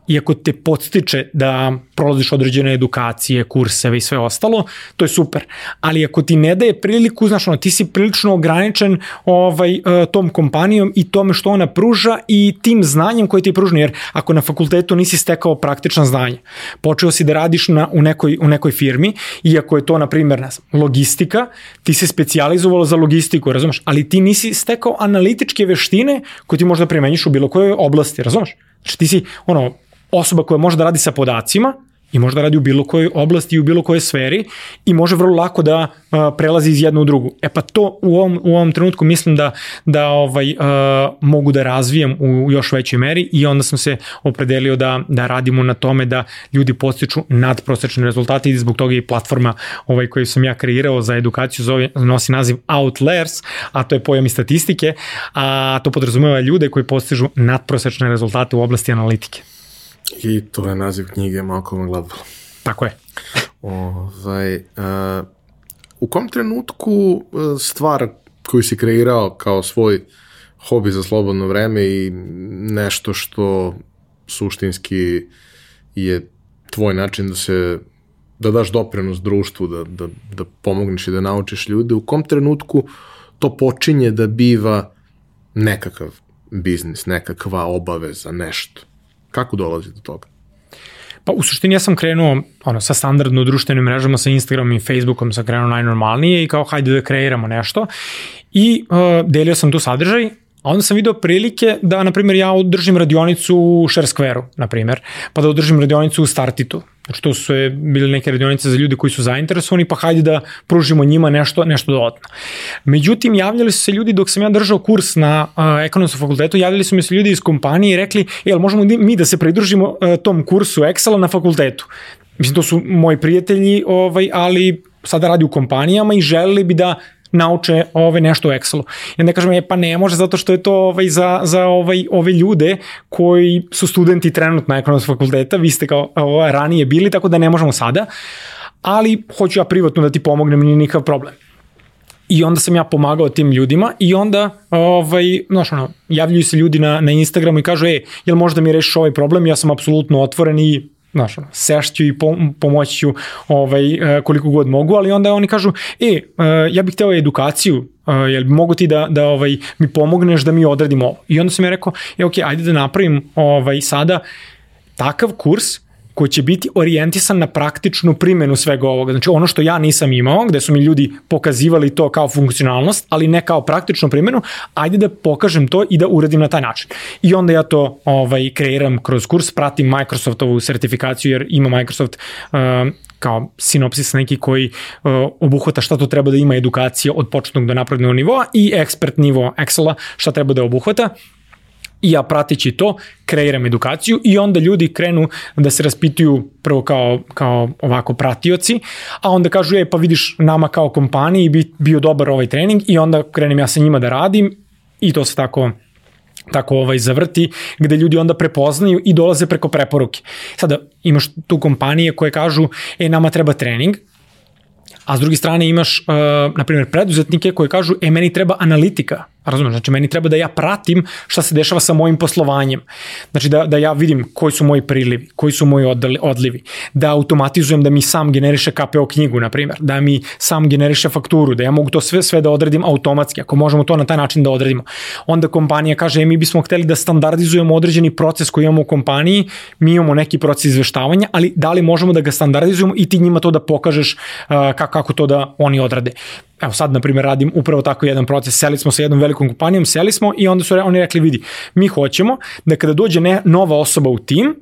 i ako te podstiče da prolaziš određene edukacije, kurseve i sve ostalo, to je super. Ali ako ti ne daje priliku, znaš, ono, ti si prilično ograničen ovaj, e, tom kompanijom i tome što ona pruža i tim znanjem koje ti je pružno, jer ako na fakultetu nisi stekao praktično znanje, počeo si da radiš na, u, nekoj, u nekoj firmi, iako je to, na primjer, ne znam, logistika, ti se specializovalo za logistiku, razumeš, ali ti nisi stekao analitičke veštine koje ti možda primenjiš u bilo kojoj oblasti, razumeš? Znači ti si, ono, osoba koja može da radi sa podacima i može da radi u bilo kojoj oblasti i u bilo kojoj sferi i može vrlo lako da prelazi iz jednu u drugu. E pa to u ovom, u ovom trenutku mislim da, da ovaj, uh, mogu da razvijem u još većoj meri i onda sam se opredelio da, da radimo na tome da ljudi postiču nadprosečne rezultate i zbog toga i platforma ovaj, koju sam ja kreirao za edukaciju zove, nosi naziv Outliers, a to je pojam i statistike, a to podrazumeva ljude koji postižu nadprosečne rezultate u oblasti analitike. I to je naziv knjige Malcolm Gladwell. Tako je. Ovaj, uh, u kom trenutku e, stvar koju si kreirao kao svoj hobi za slobodno vreme i nešto što suštinski je tvoj način da se da daš doprinos društvu, da, da, da pomogneš i da naučiš ljude, u kom trenutku to počinje da biva nekakav biznis, nekakva obaveza, nešto? Kako dolazi do toga? Pa u suštini ja sam krenuo ono, sa standardno društvenim mrežama, sa Instagramom i Facebookom sam krenuo najnormalnije i kao hajde da kreiramo nešto. I uh, delio sam tu sadržaj, A onda sam video prilike da, na primjer, ja održim radionicu u Share Square-u, na primjer, pa da održim radionicu u Startitu, Znači to su bile neke radionice za ljude koji su zainteresovani, pa hajde da pružimo njima nešto, nešto dodatno. Međutim, javljali su se ljudi dok sam ja držao kurs na uh, ekonomskom fakultetu, javljali su mi se ljudi iz kompanije i rekli, jel možemo mi da se pridružimo uh, tom kursu Excela na fakultetu. Mislim, to su moji prijatelji, ovaj, ali sada radi u kompanijama i želeli bi da nauče ove nešto u Excelu. I onda kažem, je pa ne može zato što je to ovaj, za, za ovaj, ove ljude koji su studenti trenutno ekonomskog fakulteta, vi ste kao ovaj, ranije bili, tako da ne možemo sada, ali hoću ja privatno da ti pomognem, nije nikakav problem. I onda sam ja pomagao tim ljudima i onda ovaj, znaš, ono, javljaju se ljudi na, na Instagramu i kažu, e, jel možda mi rešiš ovaj problem? Ja sam apsolutno otvoren i znaš, sešću i pomoći ću ovaj, e, koliko god mogu, ali onda oni kažu, e, e, ja bih hteo edukaciju, e, jel mogu ti da, da ovaj, mi pomogneš da mi odradimo ovo? I onda sam ja rekao, e, ok, ajde da napravim ovaj, sada takav kurs koji će biti orijentisan na praktičnu primenu svega ovoga. Znači ono što ja nisam imao, gde su mi ljudi pokazivali to kao funkcionalnost, ali ne kao praktičnu primenu, ajde da pokažem to i da uradim na taj način. I onda ja to ovaj, kreiram kroz kurs, pratim Microsoftovu sertifikaciju, jer ima Microsoft uh, kao sinopsis neki koji uh, obuhvata šta to treba da ima edukacija od početnog do naprednog nivoa i ekspert nivo Excela šta treba da obuhvata i ja pratići to kreiram edukaciju i onda ljudi krenu da se raspituju prvo kao, kao ovako pratioci, a onda kažu, je pa vidiš nama kao kompaniji bi, bio dobar ovaj trening i onda krenem ja sa njima da radim i to se tako tako ovaj zavrti, gde ljudi onda prepoznaju i dolaze preko preporuke. Sada imaš tu kompanije koje kažu, e, nama treba trening, a s druge strane imaš, uh, na primjer, preduzetnike koji kažu, e, meni treba analitika, Razumeš, znači meni treba da ja pratim šta se dešava sa mojim poslovanjem. Znači da, da ja vidim koji su moji prilivi, koji su moji odlivi, da automatizujem da mi sam generiše KPO knjigu, na primjer, da mi sam generiše fakturu, da ja mogu to sve sve da odredim automatski, ako možemo to na taj način da odredimo. Onda kompanija kaže, e, mi bismo hteli da standardizujemo određeni proces koji imamo u kompaniji, mi imamo neki proces izveštavanja, ali da li možemo da ga standardizujemo i ti njima to da pokažeš uh, kako to da oni odrade evo sad na primjer radim upravo tako jedan proces, seli smo sa jednom velikom kompanijom, seli smo i onda su oni rekli vidi, mi hoćemo da kada dođe ne, nova osoba u tim,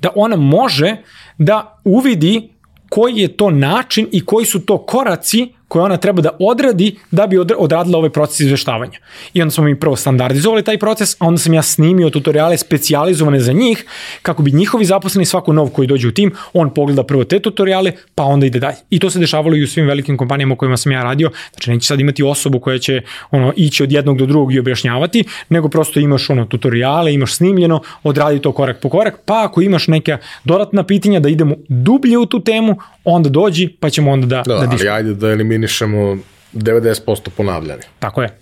da ona može da uvidi koji je to način i koji su to koraci koje ona treba da odradi da bi odradila ovaj proces izveštavanja. I onda smo mi prvo standardizovali taj proces, a onda sam ja snimio tutoriale specijalizovane za njih, kako bi njihovi zaposleni, svako nov koji dođe u tim, on pogleda prvo te tutoriale, pa onda ide dalje. I to se dešavalo i u svim velikim kompanijama u kojima sam ja radio, znači neće sad imati osobu koja će ono, ići od jednog do drugog i objašnjavati, nego prosto imaš ono tutoriale, imaš snimljeno, odradi to korak po korak, pa ako imaš neka dodatna pitanja da idemo dublje u tu temu, onda dođi, pa ćemo onda da, da, da ali ajde da eliminišemo 90% ponavljanja. Tako je.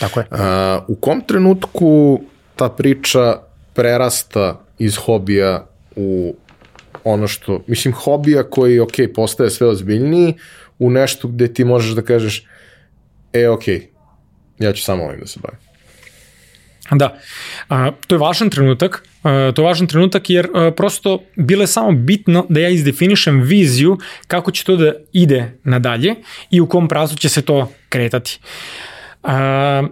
Tako je. A, u kom trenutku ta priča prerasta iz hobija u ono što, mislim, hobija koji, ok, postaje sve ozbiljniji u nešto gde ti možeš da kažeš, e, ok, ja ću samo ovim da se bavim. Da, a, to je važan trenutak, a, to je važan trenutak jer a, prosto bilo je samo bitno da ja izdefinišem viziju kako će to da ide nadalje i u kom pravcu će se to kretati. A,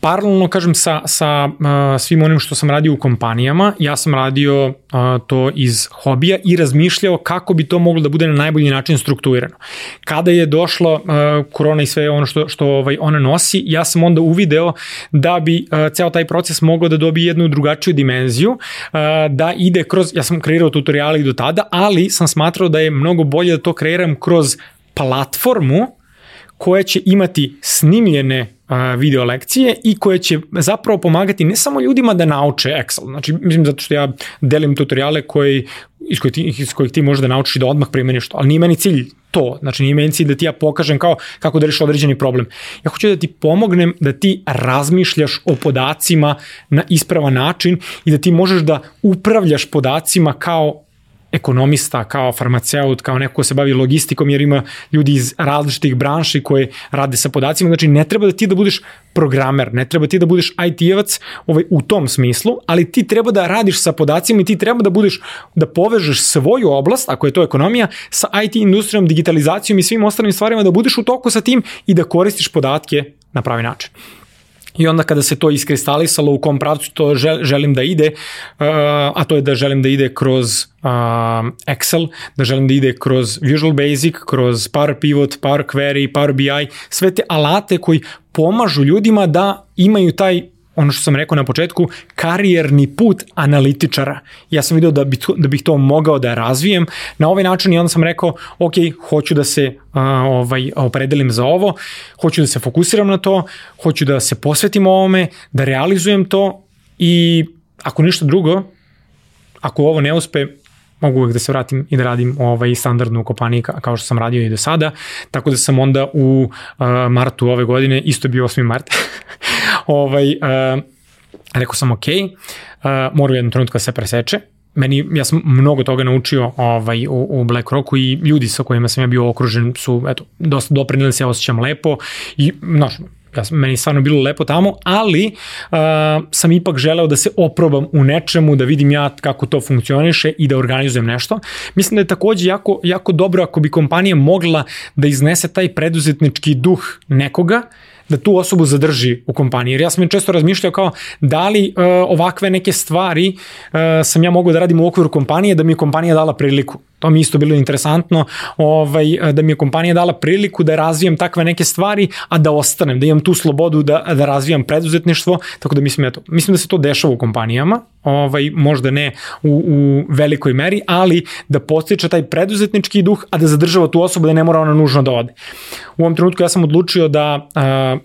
paralelno, kažem, sa, sa uh, svim onim što sam radio u kompanijama, ja sam radio uh, to iz hobija i razmišljao kako bi to moglo da bude na najbolji način strukturirano. Kada je došla uh, korona i sve ono što, što ovaj, ona nosi, ja sam onda uvideo da bi uh, ceo taj proces mogao da dobije jednu drugačiju dimenziju, uh, da ide kroz, ja sam kreirao tutoriale i do tada, ali sam smatrao da je mnogo bolje da to kreiram kroz platformu koja će imati snimljene video lekcije i koje će zapravo pomagati ne samo ljudima da nauče Excel, znači mislim zato što ja delim tutoriale koji, iz, kojih ti, iz kojih ti možeš da naučiš da odmah primeniš to, ali nije meni cilj to, znači nije meni cilj da ti ja pokažem kao kako da rešiš određeni problem. Ja hoću da ti pomognem da ti razmišljaš o podacima na ispravan način i da ti možeš da upravljaš podacima kao ekonomista, kao farmaceut, kao neko ko se bavi logistikom, jer ima ljudi iz različitih branši koje rade sa podacima, znači ne treba da ti da budeš programer, ne treba ti da budeš IT-evac ovaj, u tom smislu, ali ti treba da radiš sa podacima i ti treba da budeš, da povežeš svoju oblast, ako je to ekonomija, sa IT industrijom, digitalizacijom i svim ostalim stvarima, da budeš u toku sa tim i da koristiš podatke na pravi način. I onda kada se to iskristalisalo u kom pravcu to želim da ide, uh, a to je da želim da ide kroz uh, Excel, da želim da ide kroz Visual Basic, kroz Power Pivot, Power Query, Power BI, sve te alate koji pomažu ljudima da imaju taj ono što sam rekao na početku, karijerni put analitičara. Ja sam video da, bi to, da bih to mogao da razvijem na ovaj način i onda sam rekao, ok, hoću da se a, ovaj, opredelim za ovo, hoću da se fokusiram na to, hoću da se posvetim ovome, da realizujem to i ako ništa drugo, ako ovo ne uspe, mogu uvek da se vratim i da radim ovaj standardnu kompaniju kao što sam radio i do sada, tako da sam onda u uh, martu ove godine, isto bio 8. mart, <laughs> ovaj, uh, rekao sam ok, uh, moram jednom trenutku da se preseče, meni, ja sam mnogo toga naučio ovaj, u, u BlackRocku i ljudi sa kojima sam ja bio okružen su, eto, dosta doprinili se, ja osjećam lepo i, znaš, ja, meni stvarno bilo lepo tamo, ali uh, sam ipak želeo da se oprobam u nečemu, da vidim ja kako to funkcioniše i da organizujem nešto. Mislim da je takođe jako, jako dobro ako bi kompanija mogla da iznese taj preduzetnički duh nekoga da tu osobu zadrži u kompaniji. Jer ja sam često razmišljao kao da li uh, ovakve neke stvari uh, sam ja mogu da radim u okviru kompanije da mi je kompanija dala priliku. To mi isto bilo interesantno, ovaj, da mi je kompanija dala priliku da razvijem takve neke stvari, a da ostanem, da imam tu slobodu da, da razvijam preduzetništvo, tako da mislim, eto, mislim da se to dešava u kompanijama, ovaj, možda ne u, u velikoj meri, ali da postiče taj preduzetnički duh, a da zadržava tu osobu da ne mora ona nužno da ode. U ovom trenutku ja sam odlučio da,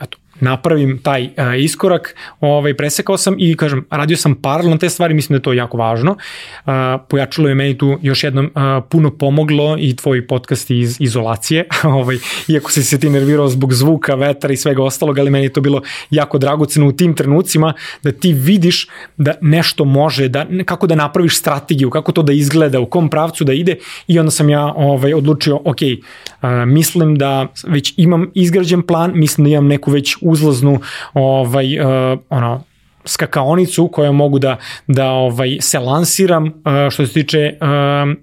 eto, napravim taj uh, iskorak, ovaj, presekao sam i kažem, radio sam paralelno te stvari, mislim da je to jako važno. Uh, pojačalo je meni tu još jednom uh, puno pomoglo i tvoj podcast iz izolacije, <laughs> ovaj, iako si se ti nervirao zbog zvuka, vetra i svega ostalog, ali meni je to bilo jako dragoceno u tim trenucima da ti vidiš da nešto može, da, kako da napraviš strategiju, kako to da izgleda, u kom pravcu da ide i onda sam ja ovaj, odlučio, ok, uh, mislim da već imam izgrađen plan, mislim da imam neku već uzlaznu ovaj, uh, ono, skakaonicu koja mogu da da ovaj se lansiram uh, što se tiče uh,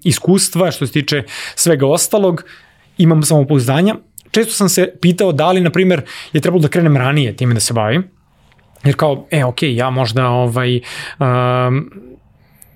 iskustva, što se tiče svega ostalog imam samopouzdanja, često sam se pitao da li, na primjer, je trebalo da krenem ranije time da se bavim, jer kao, e, ok, ja možda ovaj, um,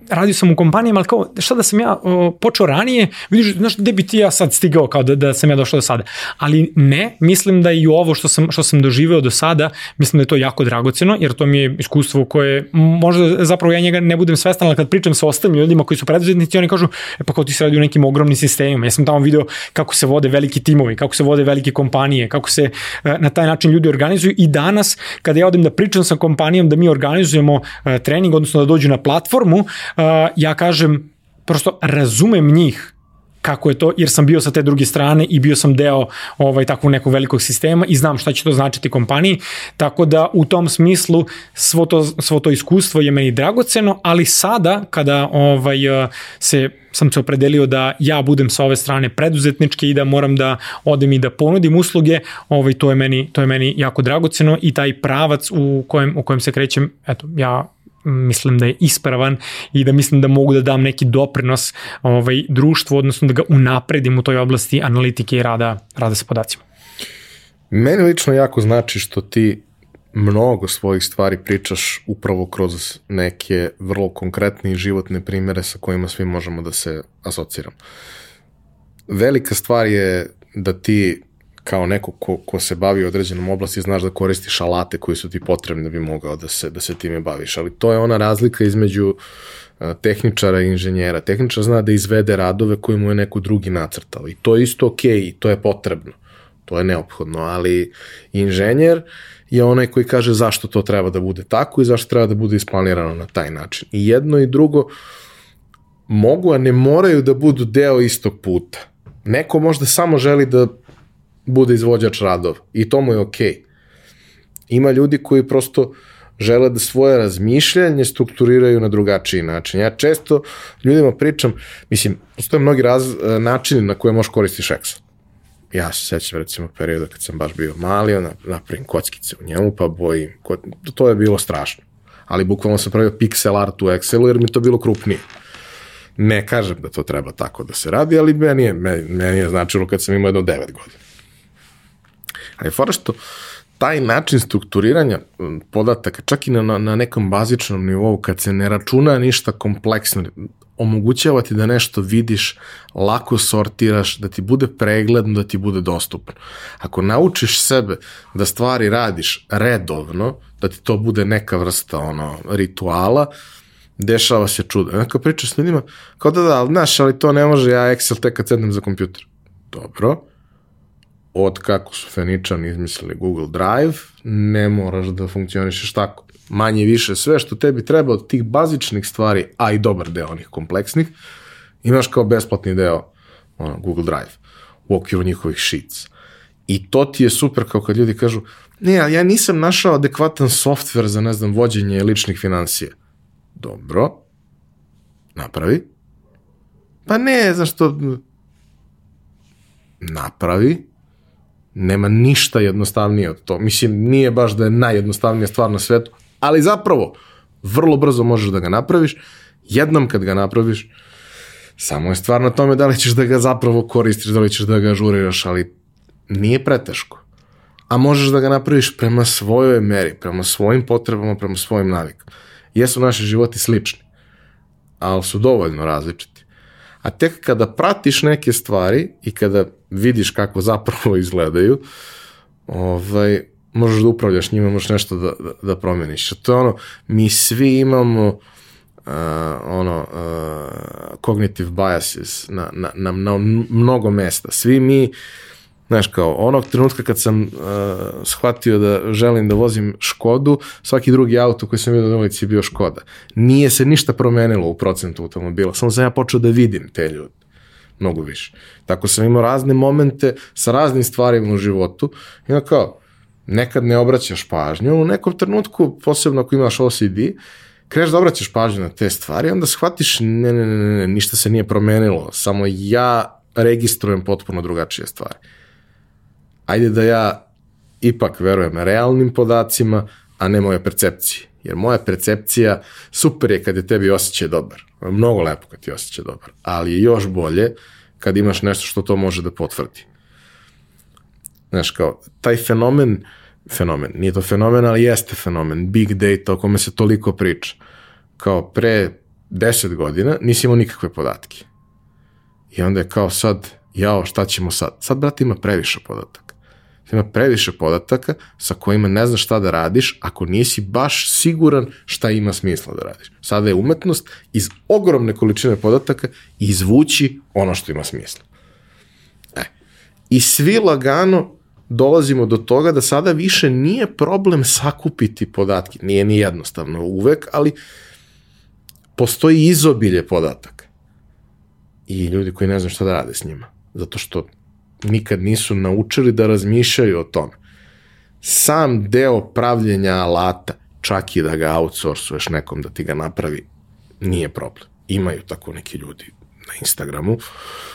radio sam u kompanijama, ali kao, šta da sam ja o, počeo ranije, vidiš, znaš, gde bi ti ja sad stigao kao da, da sam ja došao do sada. Ali ne, mislim da i ovo što sam, što sam doživeo do sada, mislim da je to jako dragoceno, jer to mi je iskustvo koje, možda zapravo ja njega ne budem svestan, ali kad pričam sa ostalim ljudima koji su preduzetnici, oni kažu, e pa kao ti se radi u nekim ogromnim sistemima. Ja sam tamo video kako se vode veliki timovi, kako se vode velike kompanije, kako se e, na taj način ljudi organizuju i danas kada ja odem da pričam sa kompanijom da mi organizujemo e, trening, odnosno da dođu na platformu, ja kažem, prosto razumem njih kako je to, jer sam bio sa te druge strane i bio sam deo ovaj, takvog nekog velikog sistema i znam šta će to značiti kompaniji, tako da u tom smislu svo to, svo to iskustvo je meni dragoceno, ali sada kada ovaj, se sam se opredelio da ja budem sa ove strane preduzetničke i da moram da odem i da ponudim usluge, ovaj, to, je meni, to je meni jako dragoceno i taj pravac u kojem, u kojem se krećem, eto, ja mislim da je ispravan i da mislim da mogu da dam neki doprinos ovaj, društvu, odnosno da ga unapredim u toj oblasti analitike i rada, rada sa podacima. Meni lično jako znači što ti mnogo svojih stvari pričaš upravo kroz neke vrlo konkretne i životne primere sa kojima svi možemo da se asociramo. Velika stvar je da ti kao neko ko, ko se bavi određenom oblasti, znaš da koristiš alate koji su ti potrebni da bi mogao da se, da se time baviš. Ali to je ona razlika između tehničara i inženjera. Tehničar zna da izvede radove koje mu je neko drugi nacrtao i to je isto ok i to je potrebno. To je neophodno, ali inženjer je onaj koji kaže zašto to treba da bude tako i zašto treba da bude isplanirano na taj način. I jedno i drugo mogu, a ne moraju da budu deo istog puta. Neko možda samo želi da bude izvođač radova i to mu je okej. Okay. Ima ljudi koji prosto žele da svoje razmišljanje strukturiraju na drugačiji način. Ja često ljudima pričam, mislim, postoje mnogi raz, načini na koje možeš koristiš Excel. Ja se sećam recimo perioda kad sam baš bio mali, ona, napravim kockice u njemu, pa bojim. To je bilo strašno. Ali bukvalno sam pravio pixel art u Excelu jer mi to bilo krupnije. Ne kažem da to treba tako da se radi, ali meni je, meni je značilo kad sam imao jedno 9 godina. Ali fora što taj način strukturiranja podataka, čak i na, na nekom bazičnom nivou, kad se ne računa ništa kompleksno, omogućava ti da nešto vidiš, lako sortiraš, da ti bude pregledno, da ti bude dostupno. Ako naučiš sebe da stvari radiš redovno, da ti to bude neka vrsta ono, rituala, dešava se čudo. Neka priča s ljudima, kao da da, ali znaš, ali to ne može, ja Excel tek kad sednem za kompjuter. Dobro, od kako su Feničani izmislili Google Drive, ne moraš da funkcionišeš tako. Manje više sve što tebi treba od tih bazičnih stvari, a i dobar deo onih kompleksnih, imaš kao besplatni deo ono, Google Drive u okviru njihovih sheets. I to ti je super kao kad ljudi kažu, ne, ali ja nisam našao adekvatan software za, ne znam, vođenje ličnih financija. Dobro, napravi. Pa ne, znaš što, napravi, nema ništa jednostavnije od to. Mislim, nije baš da je najjednostavnija stvar na svetu, ali zapravo, vrlo brzo možeš da ga napraviš, jednom kad ga napraviš, samo je stvar na tome da li ćeš da ga zapravo koristiš, da li ćeš da ga ažuriraš, ali nije preteško. A možeš da ga napraviš prema svojoj meri, prema svojim potrebama, prema svojim navikama. Jesu naši životi slični, ali su dovoljno različiti. A tek kada pratiš neke stvari i kada vidiš kako zapravo <laughs> izgledaju, ovaj, možeš da upravljaš njima, možeš nešto da, da, da promeniš. To je ono, mi svi imamo uh, ono, uh, cognitive biases na, na, na, na mnogo mesta. Svi mi, znaš, kao, onog trenutka kad sam uh, shvatio da želim da vozim Škodu, svaki drugi auto koji sam vidio na ulici je bio Škoda. Nije se ništa promenilo u procentu automobila, samo sam ja počeo da vidim te ljude mnogo više. Tako sam imao razne momente sa raznim stvarima u životu i onda kao, nekad ne obraćaš pažnju, u nekom trenutku, posebno ako imaš OCD, kreneš da obraćaš pažnju na te stvari, onda shvatiš, ne, ne, ne, ne, ništa se nije promenilo, samo ja registrujem potpuno drugačije stvari. Ajde da ja ipak verujem realnim podacima, a ne moje percepcije. Jer moja percepcija, super je kad je tebi osjećaj dobar. Mnogo lepo kad ti osjećaj dobar. Ali je još bolje kad imaš nešto što to može da potvrdi. Znaš, kao, taj fenomen, fenomen, nije to fenomen, ali jeste fenomen, big data o kome se toliko priča. Kao pre 10 godina nisi imao nikakve podatke. I onda je kao sad, jao, šta ćemo sad? Sad, brate, ima previše podataka. Ima previše podataka sa kojima ne znaš šta da radiš ako nisi baš siguran šta ima smisla da radiš. Sada je umetnost iz ogromne količine podataka izvući ono što ima smisla. E. I svi lagano dolazimo do toga da sada više nije problem sakupiti podatke. Nije ni jednostavno uvek, ali postoji izobilje podataka. I ljudi koji ne znaju šta da rade s njima. Zato što nikad nisu naučili da razmišljaju o tome. Sam deo pravljenja alata, čak i da ga outsourcuješ nekom da ti ga napravi, nije problem. Imaju tako neki ljudi na Instagramu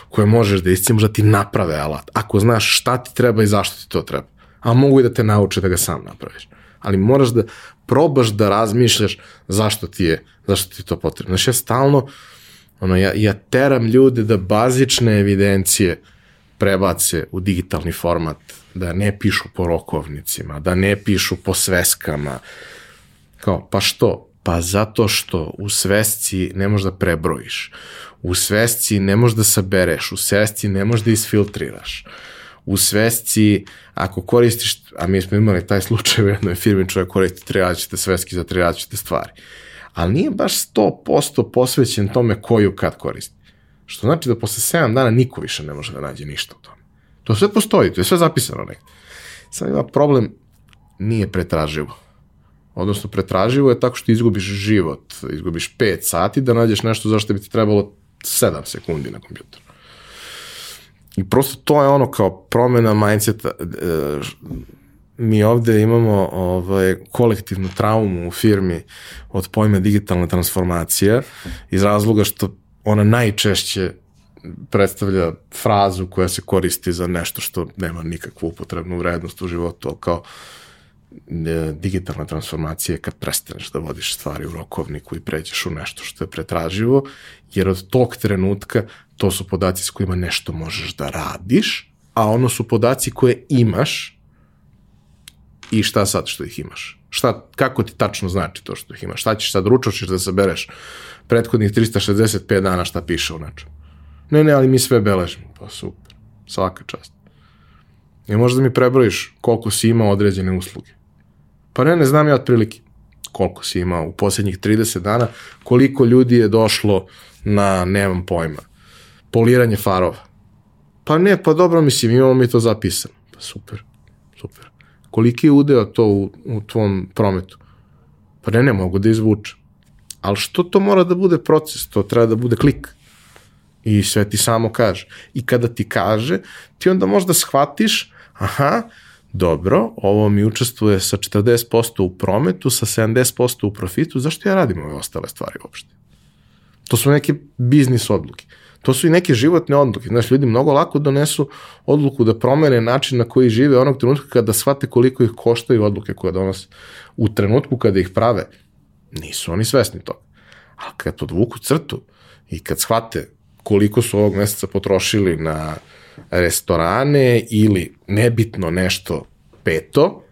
koje možeš da iscimaš da ti naprave alat. Ako znaš šta ti treba i zašto ti to treba. A mogu i da te nauče da ga sam napraviš. Ali moraš da probaš da razmišljaš zašto ti je, zašto ti je to potrebno. Znači ja stalno, ono, ja, ja teram ljude da bazične evidencije prebace u digitalni format, da ne pišu po rokovnicima, da ne pišu po sveskama. Kao, pa što? Pa zato što u svesci ne možeš da prebrojiš, u svesci ne možeš da sabereš, u svesci ne možeš da isfiltriraš. U svesci, ako koristiš, a mi smo imali taj slučaj u jednoj firmi, čovjek koristi tri različite sveski za tri različite stvari. Ali nije baš 100% posvećen tome koju kad koristi. Što znači da posle 7 dana niko više ne može da nađe ništa u tome. To sve postoji, to je sve zapisano negde. Sad ima problem, nije pretraživo. Odnosno, pretraživo je tako što izgubiš život, izgubiš 5 sati da nađeš nešto zašto bi ti trebalo 7 sekundi na kompjuteru. I prosto to je ono kao promena mindseta. E, mi ovde imamo ovaj, kolektivnu traumu u firmi od pojma digitalna transformacija iz razloga što ona najčešće predstavlja frazu koja se koristi za nešto što nema nikakvu upotrebnu vrednost u životu, kao e, digitalna transformacija je kad prestaneš da vodiš stvari u rokovniku i pređeš u nešto što je pretraživo, jer od tog trenutka to su podaci s kojima nešto možeš da radiš, a ono su podaci koje imaš i šta sad što ih imaš. Šta, kako ti tačno znači to što ih imaš? Šta ćeš sad, ručo ćeš da sabereš prethodnih 365 dana šta piše u nečem. Ne, ne, ali mi sve beležimo. Pa super, svaka čast. I možda mi prebrojiš koliko si imao određene usluge. Pa ne, ne znam ja otprilike koliko si imao u poslednjih 30 dana, koliko ljudi je došlo na, nemam pojma, poliranje farova. Pa ne, pa dobro, mislim, imamo mi to zapisano. Pa super, super. Koliki je udeo to u, u tvom prometu? Pa ne, ne mogu da izvučem. Ali što to mora da bude proces? To treba da bude klik. I sve ti samo kaže. I kada ti kaže, ti onda možda shvatiš, aha, dobro, ovo mi učestvuje sa 40% u prometu, sa 70% u profitu, zašto ja radim ove ostale stvari uopšte? To su neke biznis odluke. To su i neke životne odluke. Znaš, ljudi mnogo lako donesu odluku da promene način na koji žive onog trenutka kada shvate koliko ih koštaju odluke koje donose. U trenutku kada ih prave, Nisu oni svesni toga. A kad podvuku crtu i kad shvate koliko su ovog meseca potrošili na restorane ili nebitno nešto peto,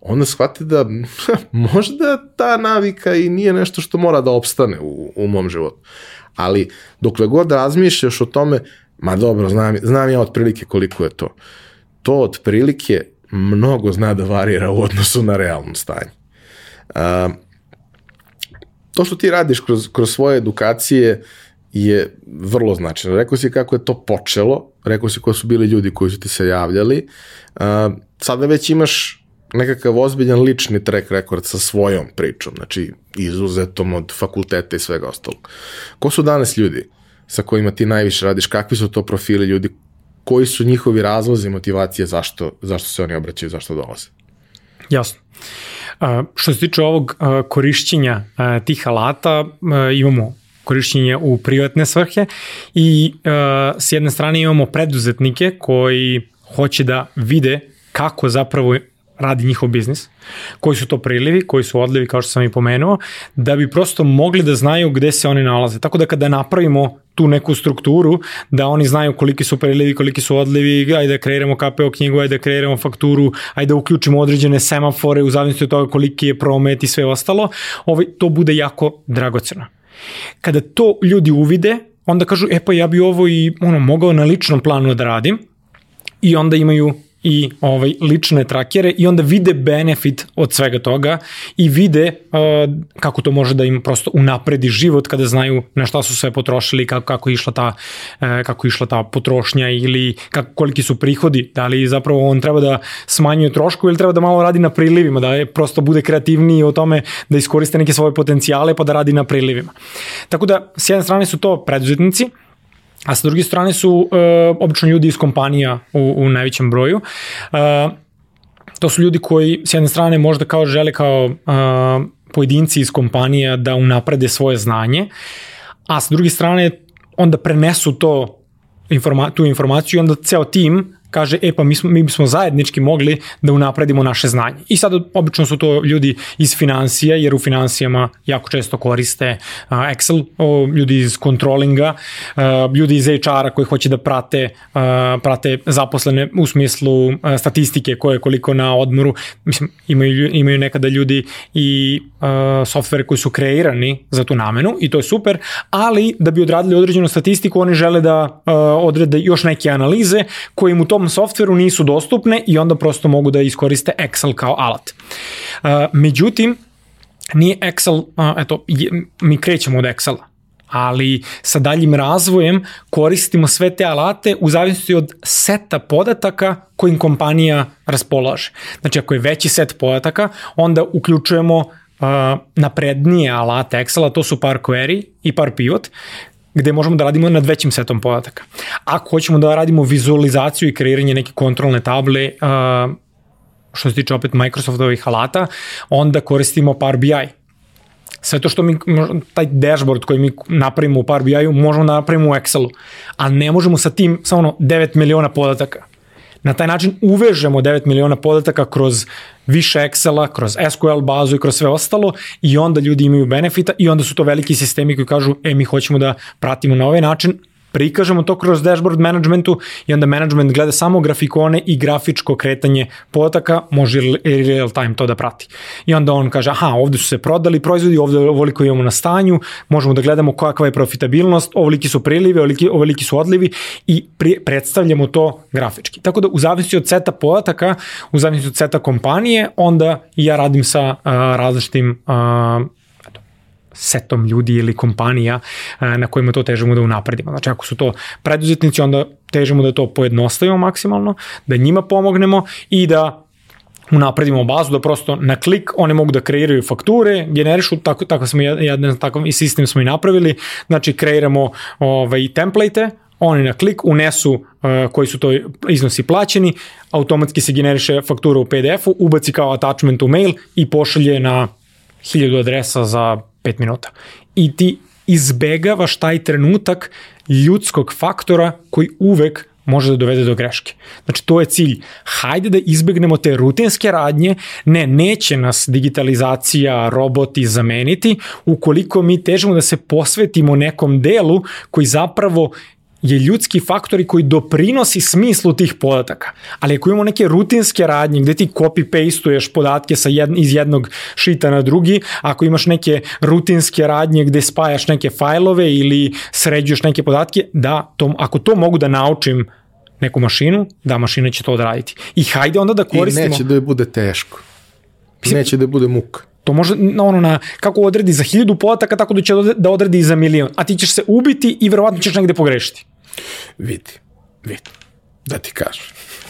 onda shvate da <laughs> možda ta navika i nije nešto što mora da opstane u, u mom životu. Ali dokle god razmišljaš o tome, ma dobro, znam, znam ja otprilike koliko je to. To otprilike mnogo zna da varira u odnosu na realno stanje. Uh, to što ti radiš kroz, kroz svoje edukacije je vrlo značajno. Rekao si kako je to počelo, rekao si ko su bili ljudi koji su ti se javljali. Uh, sada već imaš nekakav ozbiljan lični track record sa svojom pričom, znači izuzetom od fakulteta i svega ostalog. Ko su danas ljudi sa kojima ti najviše radiš, kakvi su to profili ljudi, koji su njihovi razlozi motivacije zašto, zašto se oni obraćaju, zašto dolaze? Jasno. Što se tiče ovog korišćenja tih alata, imamo korišćenje u privatne svrhe i s jedne strane imamo preduzetnike koji hoće da vide kako zapravo radi njihov biznis, koji su to prilivi, koji su odlivi, kao što sam i pomenuo, da bi prosto mogli da znaju gde se oni nalaze. Tako da kada napravimo tu neku strukturu, da oni znaju koliki su prilivi, koliki su odlivi, ajde da kreiramo KPO knjigu, ajde da kreiramo fakturu, ajde da uključimo određene semafore u zavisnosti od toga koliki je promet i sve ostalo, ovaj, to bude jako dragoceno. Kada to ljudi uvide, onda kažu, e pa ja bi ovo i ono, mogao na ličnom planu da radim, i onda imaju i ovaj lične trakere i onda vide benefit od svega toga i vide uh, kako to može da im prosto unapredi život kada znaju na šta su sve potrošili, kako kako išla ta uh, kako išla ta potrošnja ili kako koliki su prihodi, da li zapravo on treba da smanjuje troškove ili treba da malo radi na prilivima, da je prosto bude kreativniji o tome da iskoriste neke svoje potencijale pa da radi na prilivima. Tako da s jedne strane su to preduzetnici, a sa druge strane su uh, obično ljudi iz kompanija u, u najvećem broju. Uh, to su ljudi koji s jedne strane možda kao žele kao uh, pojedinci iz kompanija da unaprede svoje znanje, a sa druge strane onda prenesu to informa tu informaciju i onda ceo tim kaže, e pa mi, smo, mi bismo zajednički mogli da unapredimo naše znanje. I sad obično su to ljudi iz financija, jer u financijama jako često koriste uh, Excel, o, ljudi iz controllinga, uh, ljudi iz HR-a koji hoće da prate, uh, prate zaposlene u smislu uh, statistike koje koliko na odmoru, mislim, imaju, imaju nekada ljudi i uh, softvere koji su kreirani za tu namenu i to je super, ali da bi odradili određenu statistiku, oni žele da uh, odrede još neke analize koje im u tom softveru nisu dostupne i onda prosto mogu da iskoriste Excel kao alat. Uh, međutim, nije Excel, eto, mi krećemo od Excela, ali sa daljim razvojem koristimo sve te alate u zavisnosti od seta podataka kojim kompanija raspolaže. Znači, ako je veći set podataka, onda uključujemo uh, naprednije alate Excela, to su par query i par pivot, gde možemo da radimo nad većim setom podataka. Ako hoćemo da radimo vizualizaciju i kreiranje neke kontrolne table, što se tiče opet Microsoftovih alata, onda koristimo Power BI. Sve to što mi, taj dashboard koji mi napravimo u Power BI-u, možemo da napravimo u Excelu, a ne možemo sa tim sa ono 9 miliona podataka. Na taj način uvežemo 9 miliona podataka kroz više Excela, kroz SQL bazu i kroz sve ostalo i onda ljudi imaju benefita i onda su to veliki sistemi koji kažu e mi hoćemo da pratimo na ovaj način prikažemo to kroz dashboard managementu i onda management gleda samo grafikone i grafičko kretanje podataka, može real time to da prati. I onda on kaže, aha, ovde su se prodali proizvodi, ovde ovoliko imamo na stanju, možemo da gledamo kakva je profitabilnost, ovoliki su prilivi, ovoliki, ovoliki su odlivi i pri, predstavljamo to grafički. Tako da u zavisnosti od seta podataka, u zavisnosti od seta kompanije, onda ja radim sa uh, različitim uh, setom ljudi ili kompanija e, na kojima to težimo da unapredimo. Znači ako su to preduzetnici, onda težimo da to pojednostavimo maksimalno, da njima pomognemo i da unapredimo bazu, da prosto na klik oni mogu da kreiraju fakture, generišu, tako, tako smo jedan i sistem smo i napravili, znači kreiramo ovaj, template oni na klik unesu uh, koji su to iznosi plaćeni, automatski se generiše faktura u PDF-u, ubaci kao attachment u mail i pošalje na hiljadu adresa za 5 minuta. I ti izbegavaš taj trenutak ljudskog faktora koji uvek može da dovede do greške. Znači, to je cilj. Hajde da izbegnemo te rutinske radnje, ne, neće nas digitalizacija, roboti zameniti, ukoliko mi težimo da se posvetimo nekom delu koji zapravo je ljudski faktori koji doprinosi smislu tih podataka. Ali ako imamo neke rutinske radnje gde ti copy-pastuješ podatke sa jed, iz jednog šita na drugi, ako imaš neke rutinske radnje gde spajaš neke fajlove ili sređuješ neke podatke, da, to, ako to mogu da naučim neku mašinu, da mašina će to odraditi. I hajde onda da koristimo... I neće da je bude teško. Neće da bude muka. To može na ono na kako odredi za hiljadu podataka tako da će da odredi i za milion. A ti ćeš se ubiti i verovatno ćeš negde pogrešiti. Vidi, vidi, da ti kažem.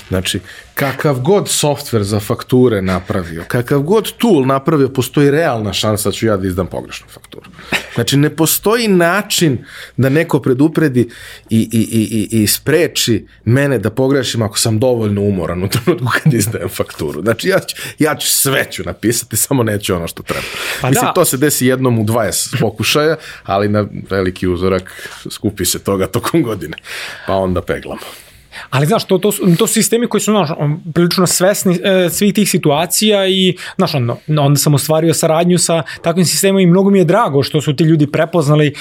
Znači, kakav god softver za fakture napravio, kakav god tool napravio, postoji realna šansa da ću ja da izdam pogrešnu fakturu. Znači, ne postoji način da neko predupredi i, i, i, i, i spreči mene da pogrešim ako sam dovoljno umoran u trenutku kad izdajem fakturu. Znači, ja ću, ja ću sve ću napisati, samo neću ono što treba. Pa Mislim, da. to se desi jednom u 20 pokušaja, ali na veliki uzorak skupi se toga tokom godine. Pa onda peglamo. Ali znaš, to, to, su, to su sistemi koji su znaš, prilično svesni e, svih tih situacija i znaš, onda, onda sam ostvario saradnju sa takvim sistemom i mnogo mi je drago što su ti ljudi prepoznali e,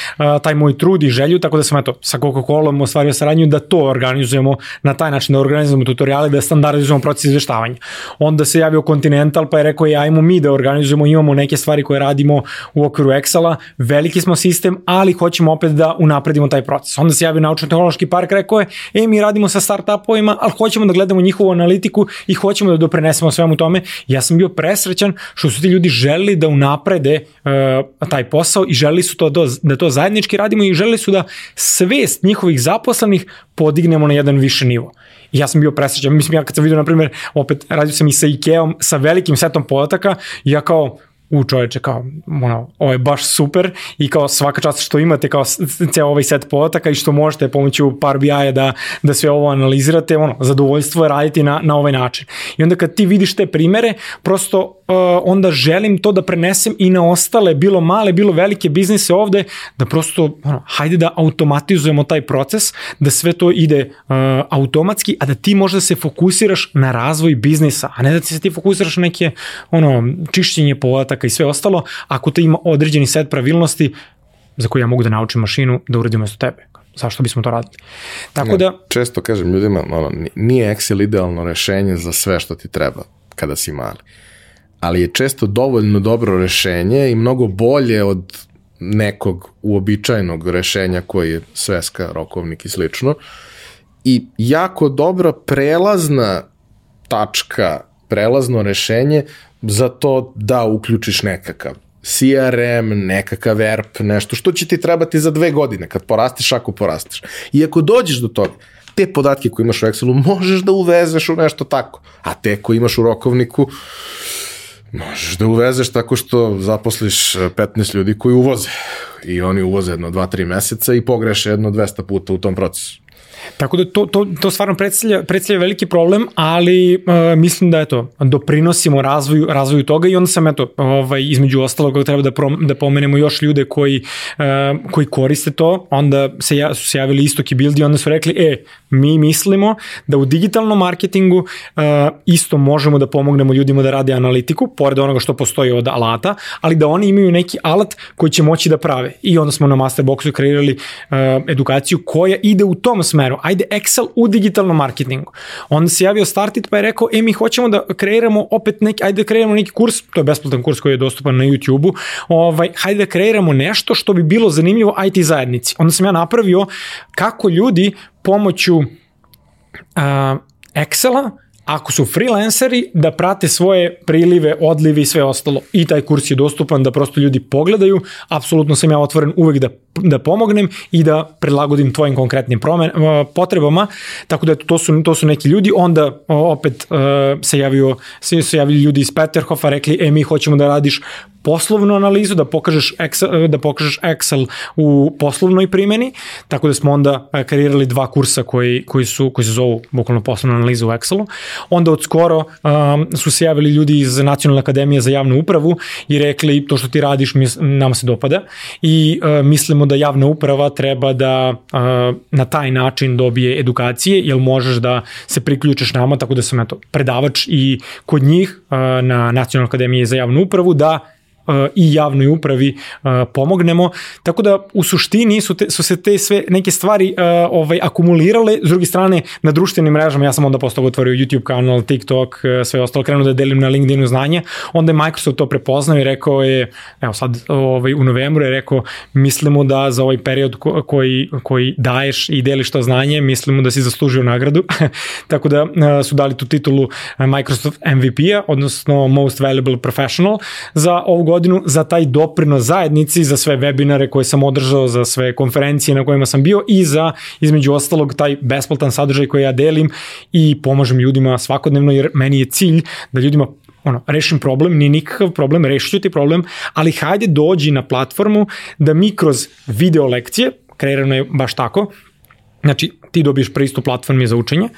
taj moj trud i želju, tako da sam eto, sa Coca-Colom ostvario saradnju da to organizujemo na taj način, da organizujemo tutoriale, da standardizujemo proces izveštavanja. Onda se javio Continental pa je rekao, ja, ajmo mi da organizujemo, imamo neke stvari koje radimo u okviru Excela, veliki smo sistem, ali hoćemo opet da unapredimo taj proces. Onda se javio naučno-tehnološki park, rekao je, e, mi radimo sa startupovima, ali hoćemo da gledamo njihovu analitiku i hoćemo da doprenesemo svemu tome. Ja sam bio presrećan što su ti ljudi želeli da unaprede uh, taj posao i želeli su to da, da to zajednički radimo i želeli su da svest njihovih zaposlenih podignemo na jedan više nivo. Ja sam bio presrećan. Mislim, ja kad sam vidio, na primjer, opet radio sam i sa Ikeom, sa velikim setom podataka, ja kao, u čoveče kao, ono, ovo je baš super i kao svaka čast što imate kao ceo ovaj set podataka i što možete pomoću par BI-a da, da sve ovo analizirate, ono, zadovoljstvo je raditi na, na ovaj način. I onda kad ti vidiš te primere, prosto onda želim to da prenesem i na ostale, bilo male, bilo velike biznise ovde, da prosto, ono, hajde da automatizujemo taj proces, da sve to ide uh, automatski, a da ti možda se fokusiraš na razvoj biznisa, a ne da ti se ti fokusiraš na neke, ono, čišćenje podataka i sve ostalo, ako to ima određeni set pravilnosti za koje ja mogu da naučim mašinu da uradim mesto tebe. Zašto bismo to radili? Tako ne, da... Često kažem ljudima, ono, nije Excel idealno rešenje za sve što ti treba kada si mali. Ali je često dovoljno dobro rešenje i mnogo bolje od nekog uobičajenog rešenja koji je sveska, rokovnik i slično. I jako dobra prelazna tačka, prelazno rešenje za to da uključiš nekakav CRM, nekakav ERP, nešto što će ti trebati za dve godine kad porasteš ako porasteš. I ako dođeš do toga, te podatke koje imaš u Excelu možeš da uvezeš u nešto tako, a te koje imaš u rokovniku možeš da uvezeš tako što zaposliš 15 ljudi koji uvoze i oni uvoze jedno 2-3 meseca i pogreše jedno 200 puta u tom procesu. Tako da to, to, to stvarno predstavlja, predstavlja veliki problem, ali uh, mislim da eto, doprinosimo razvoju, razvoju toga i onda sam eto, ovaj, između ostalog treba da, prom, da pomenemo još ljude koji, uh, koji koriste to, onda se ja, su se javili Istok i Build i onda su rekli, e, mi mislimo da u digitalnom marketingu uh, isto možemo da pomognemo ljudima da rade analitiku, pored onoga što postoji od alata, ali da oni imaju neki alat koji će moći da prave. I onda smo na Masterboxu kreirali uh, edukaciju koja ide u tom smeru smeru, ajde Excel u digitalnom marketingu. Onda se javio Startit pa je rekao, e mi hoćemo da kreiramo opet neki, ajde da kreiramo neki kurs, to je besplatan kurs koji je dostupan na YouTube-u, ovaj, hajde da kreiramo nešto što bi bilo zanimljivo IT zajednici. Onda sam ja napravio kako ljudi pomoću uh, Excela ako su freelanceri, da prate svoje prilive, odlive i sve ostalo. I taj kurs je dostupan da prosto ljudi pogledaju. Apsolutno sam ja otvoren uvek da, da pomognem i da prilagodim tvojim konkretnim promen, potrebama. Tako da to su, to su neki ljudi. Onda opet se javio, se, se javili ljudi iz Peterhofa, rekli, e mi hoćemo da radiš poslovnu analizu, da pokažeš Excel, da pokažeš Excel u poslovnoj primjeni, tako da smo onda e, kreirali dva kursa koji, koji, su, koji se zovu bukvalno poslovna analiza u Excelu. Onda od skoro um, su se javili ljudi iz Nacionalne akademije za javnu upravu i rekli to što ti radiš mis, nama se dopada i uh, mislimo da javna uprava treba da uh, na taj način dobije edukacije, jer možeš da se priključiš nama, tako da sam eto, predavač i kod njih uh, na Nacionalnoj akademiji za javnu upravu da i javnoj upravi pomognemo. Tako da u suštini su, te, su se te sve neke stvari ovaj akumulirale. S druge strane, na društvenim mrežama ja sam onda postao otvorio YouTube kanal, TikTok, sve ostalo, krenuo da delim na LinkedInu znanje. Onda je Microsoft to prepoznao i rekao je, evo sad ovaj, u novembru je rekao, mislimo da za ovaj period ko, koji, koji daješ i deliš to znanje, mislimo da si zaslužio nagradu. <laughs> Tako da su dali tu titulu Microsoft MVP-a, odnosno Most Valuable Professional za ovu godinu za taj doprinos zajednici, za sve webinare koje sam održao, za sve konferencije na kojima sam bio i za, između ostalog, taj besplatan sadržaj koji ja delim i pomažem ljudima svakodnevno, jer meni je cilj da ljudima ono, rešim problem, ni nikakav problem, rešiću ti problem, ali hajde dođi na platformu da mi kroz video lekcije, kreirano je baš tako, znači ti dobiješ pristup platformi za učenje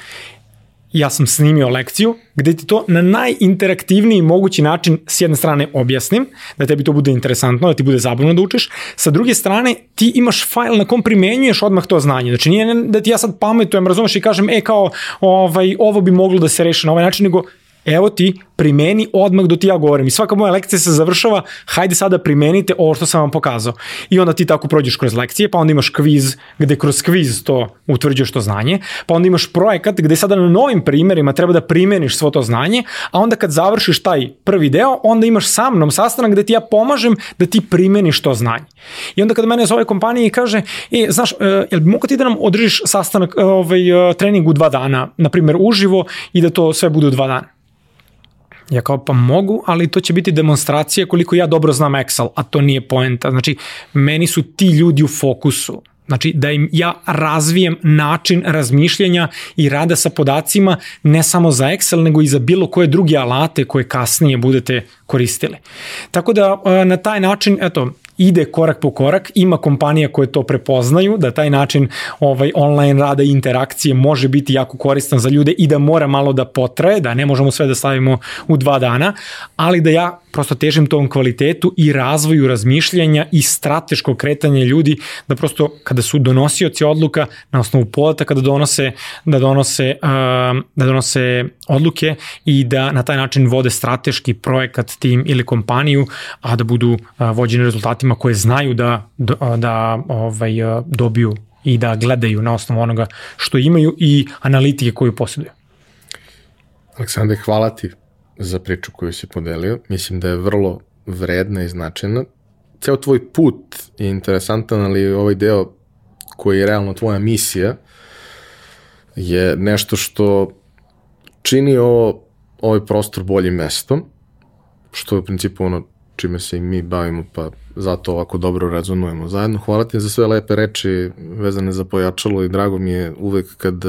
ja sam snimio lekciju gde ti to na najinteraktivniji mogući način s jedne strane objasnim, da tebi to bude interesantno, da ti bude zabavno da učiš, sa druge strane ti imaš fajl na kom primenjuješ odmah to znanje. Znači nije da ti ja sad pametujem, razumeš i kažem, e kao ovaj, ovo bi moglo da se reši na ovaj način, nego evo ti, primeni odmah do ti ja govorim. I svaka moja lekcija se završava, hajde sada primenite ovo što sam vam pokazao. I onda ti tako prođeš kroz lekcije, pa onda imaš kviz gde kroz kviz to utvrđuješ to znanje, pa onda imaš projekat gde sada na novim primerima treba da primeniš svo to znanje, a onda kad završiš taj prvi deo, onda imaš sa mnom sastanak gde ti ja pomažem da ti primeniš to znanje. I onda kad mene zove kompanija i kaže, e, znaš, e, jel bi mogo ti da nam održiš sastanak, e, ovaj, e, trening u dva dana, na primjer uživo i da to sve bude u dva dana? Ja kao pa mogu, ali to će biti demonstracija koliko ja dobro znam Excel, a to nije poenta. Znači, meni su ti ljudi u fokusu. Znači, da im ja razvijem način razmišljanja i rada sa podacima ne samo za Excel, nego i za bilo koje druge alate koje kasnije budete koristili. Tako da, na taj način, eto, ide korak po korak, ima kompanija koje to prepoznaju, da taj način ovaj online rada i interakcije može biti jako koristan za ljude i da mora malo da potraje, da ne možemo sve da stavimo u dva dana, ali da ja prosto težim tom kvalitetu i razvoju razmišljanja i strateško kretanje ljudi, da prosto kada su donosioci odluka na osnovu podataka da donose, da donose, da donose odluke i da na taj način vode strateški projekat, tim ili kompaniju, a da budu vođeni rezultatima koje znaju da, da, da ovaj, dobiju i da gledaju na osnovu onoga što imaju i analitike koju posjeduju. Aleksandar, hvala ti za priču koju si podelio. Mislim da je vrlo vredna i značajna. Ceo tvoj put je interesantan, ali ovaj deo koji je realno tvoja misija je nešto što čini ovo, ovaj prostor boljim mestom, što je u principu ono čime se i mi bavimo, pa zato ovako dobro rezonujemo zajedno. Hvala ti za sve lepe reči vezane za pojačalo i drago mi je uvek kad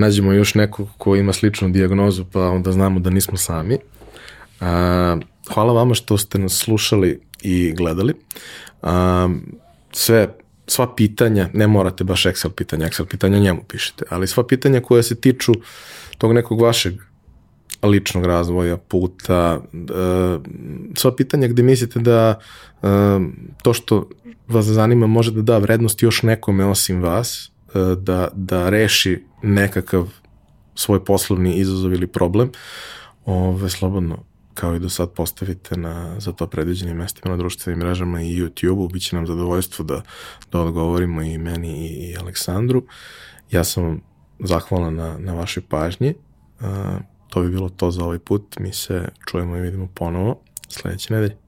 nađemo još nekog ko ima sličnu dijagnozu, pa onda znamo da nismo sami. A, hvala vama što ste nas slušali i gledali. A, sve sva pitanja, ne morate baš Excel pitanja, Excel pitanja njemu pišete, ali sva pitanja koja se tiču tog nekog vašeg ličnog razvoja, puta, sva pitanja gde mislite da to što vas zanima može da da vrednost još nekome osim vas, da, da reši nekakav svoj poslovni izazov ili problem, ove, slobodno kao i do sad postavite na za to predviđenim mestima na društvenim mrežama i YouTube-u, bit će nam zadovoljstvo da, da odgovorimo i meni i, Aleksandru. Ja sam zahvalan na, na vašoj pažnji. Uh, to bi bilo to za ovaj put. Mi se čujemo i vidimo ponovo sledeće nedelje.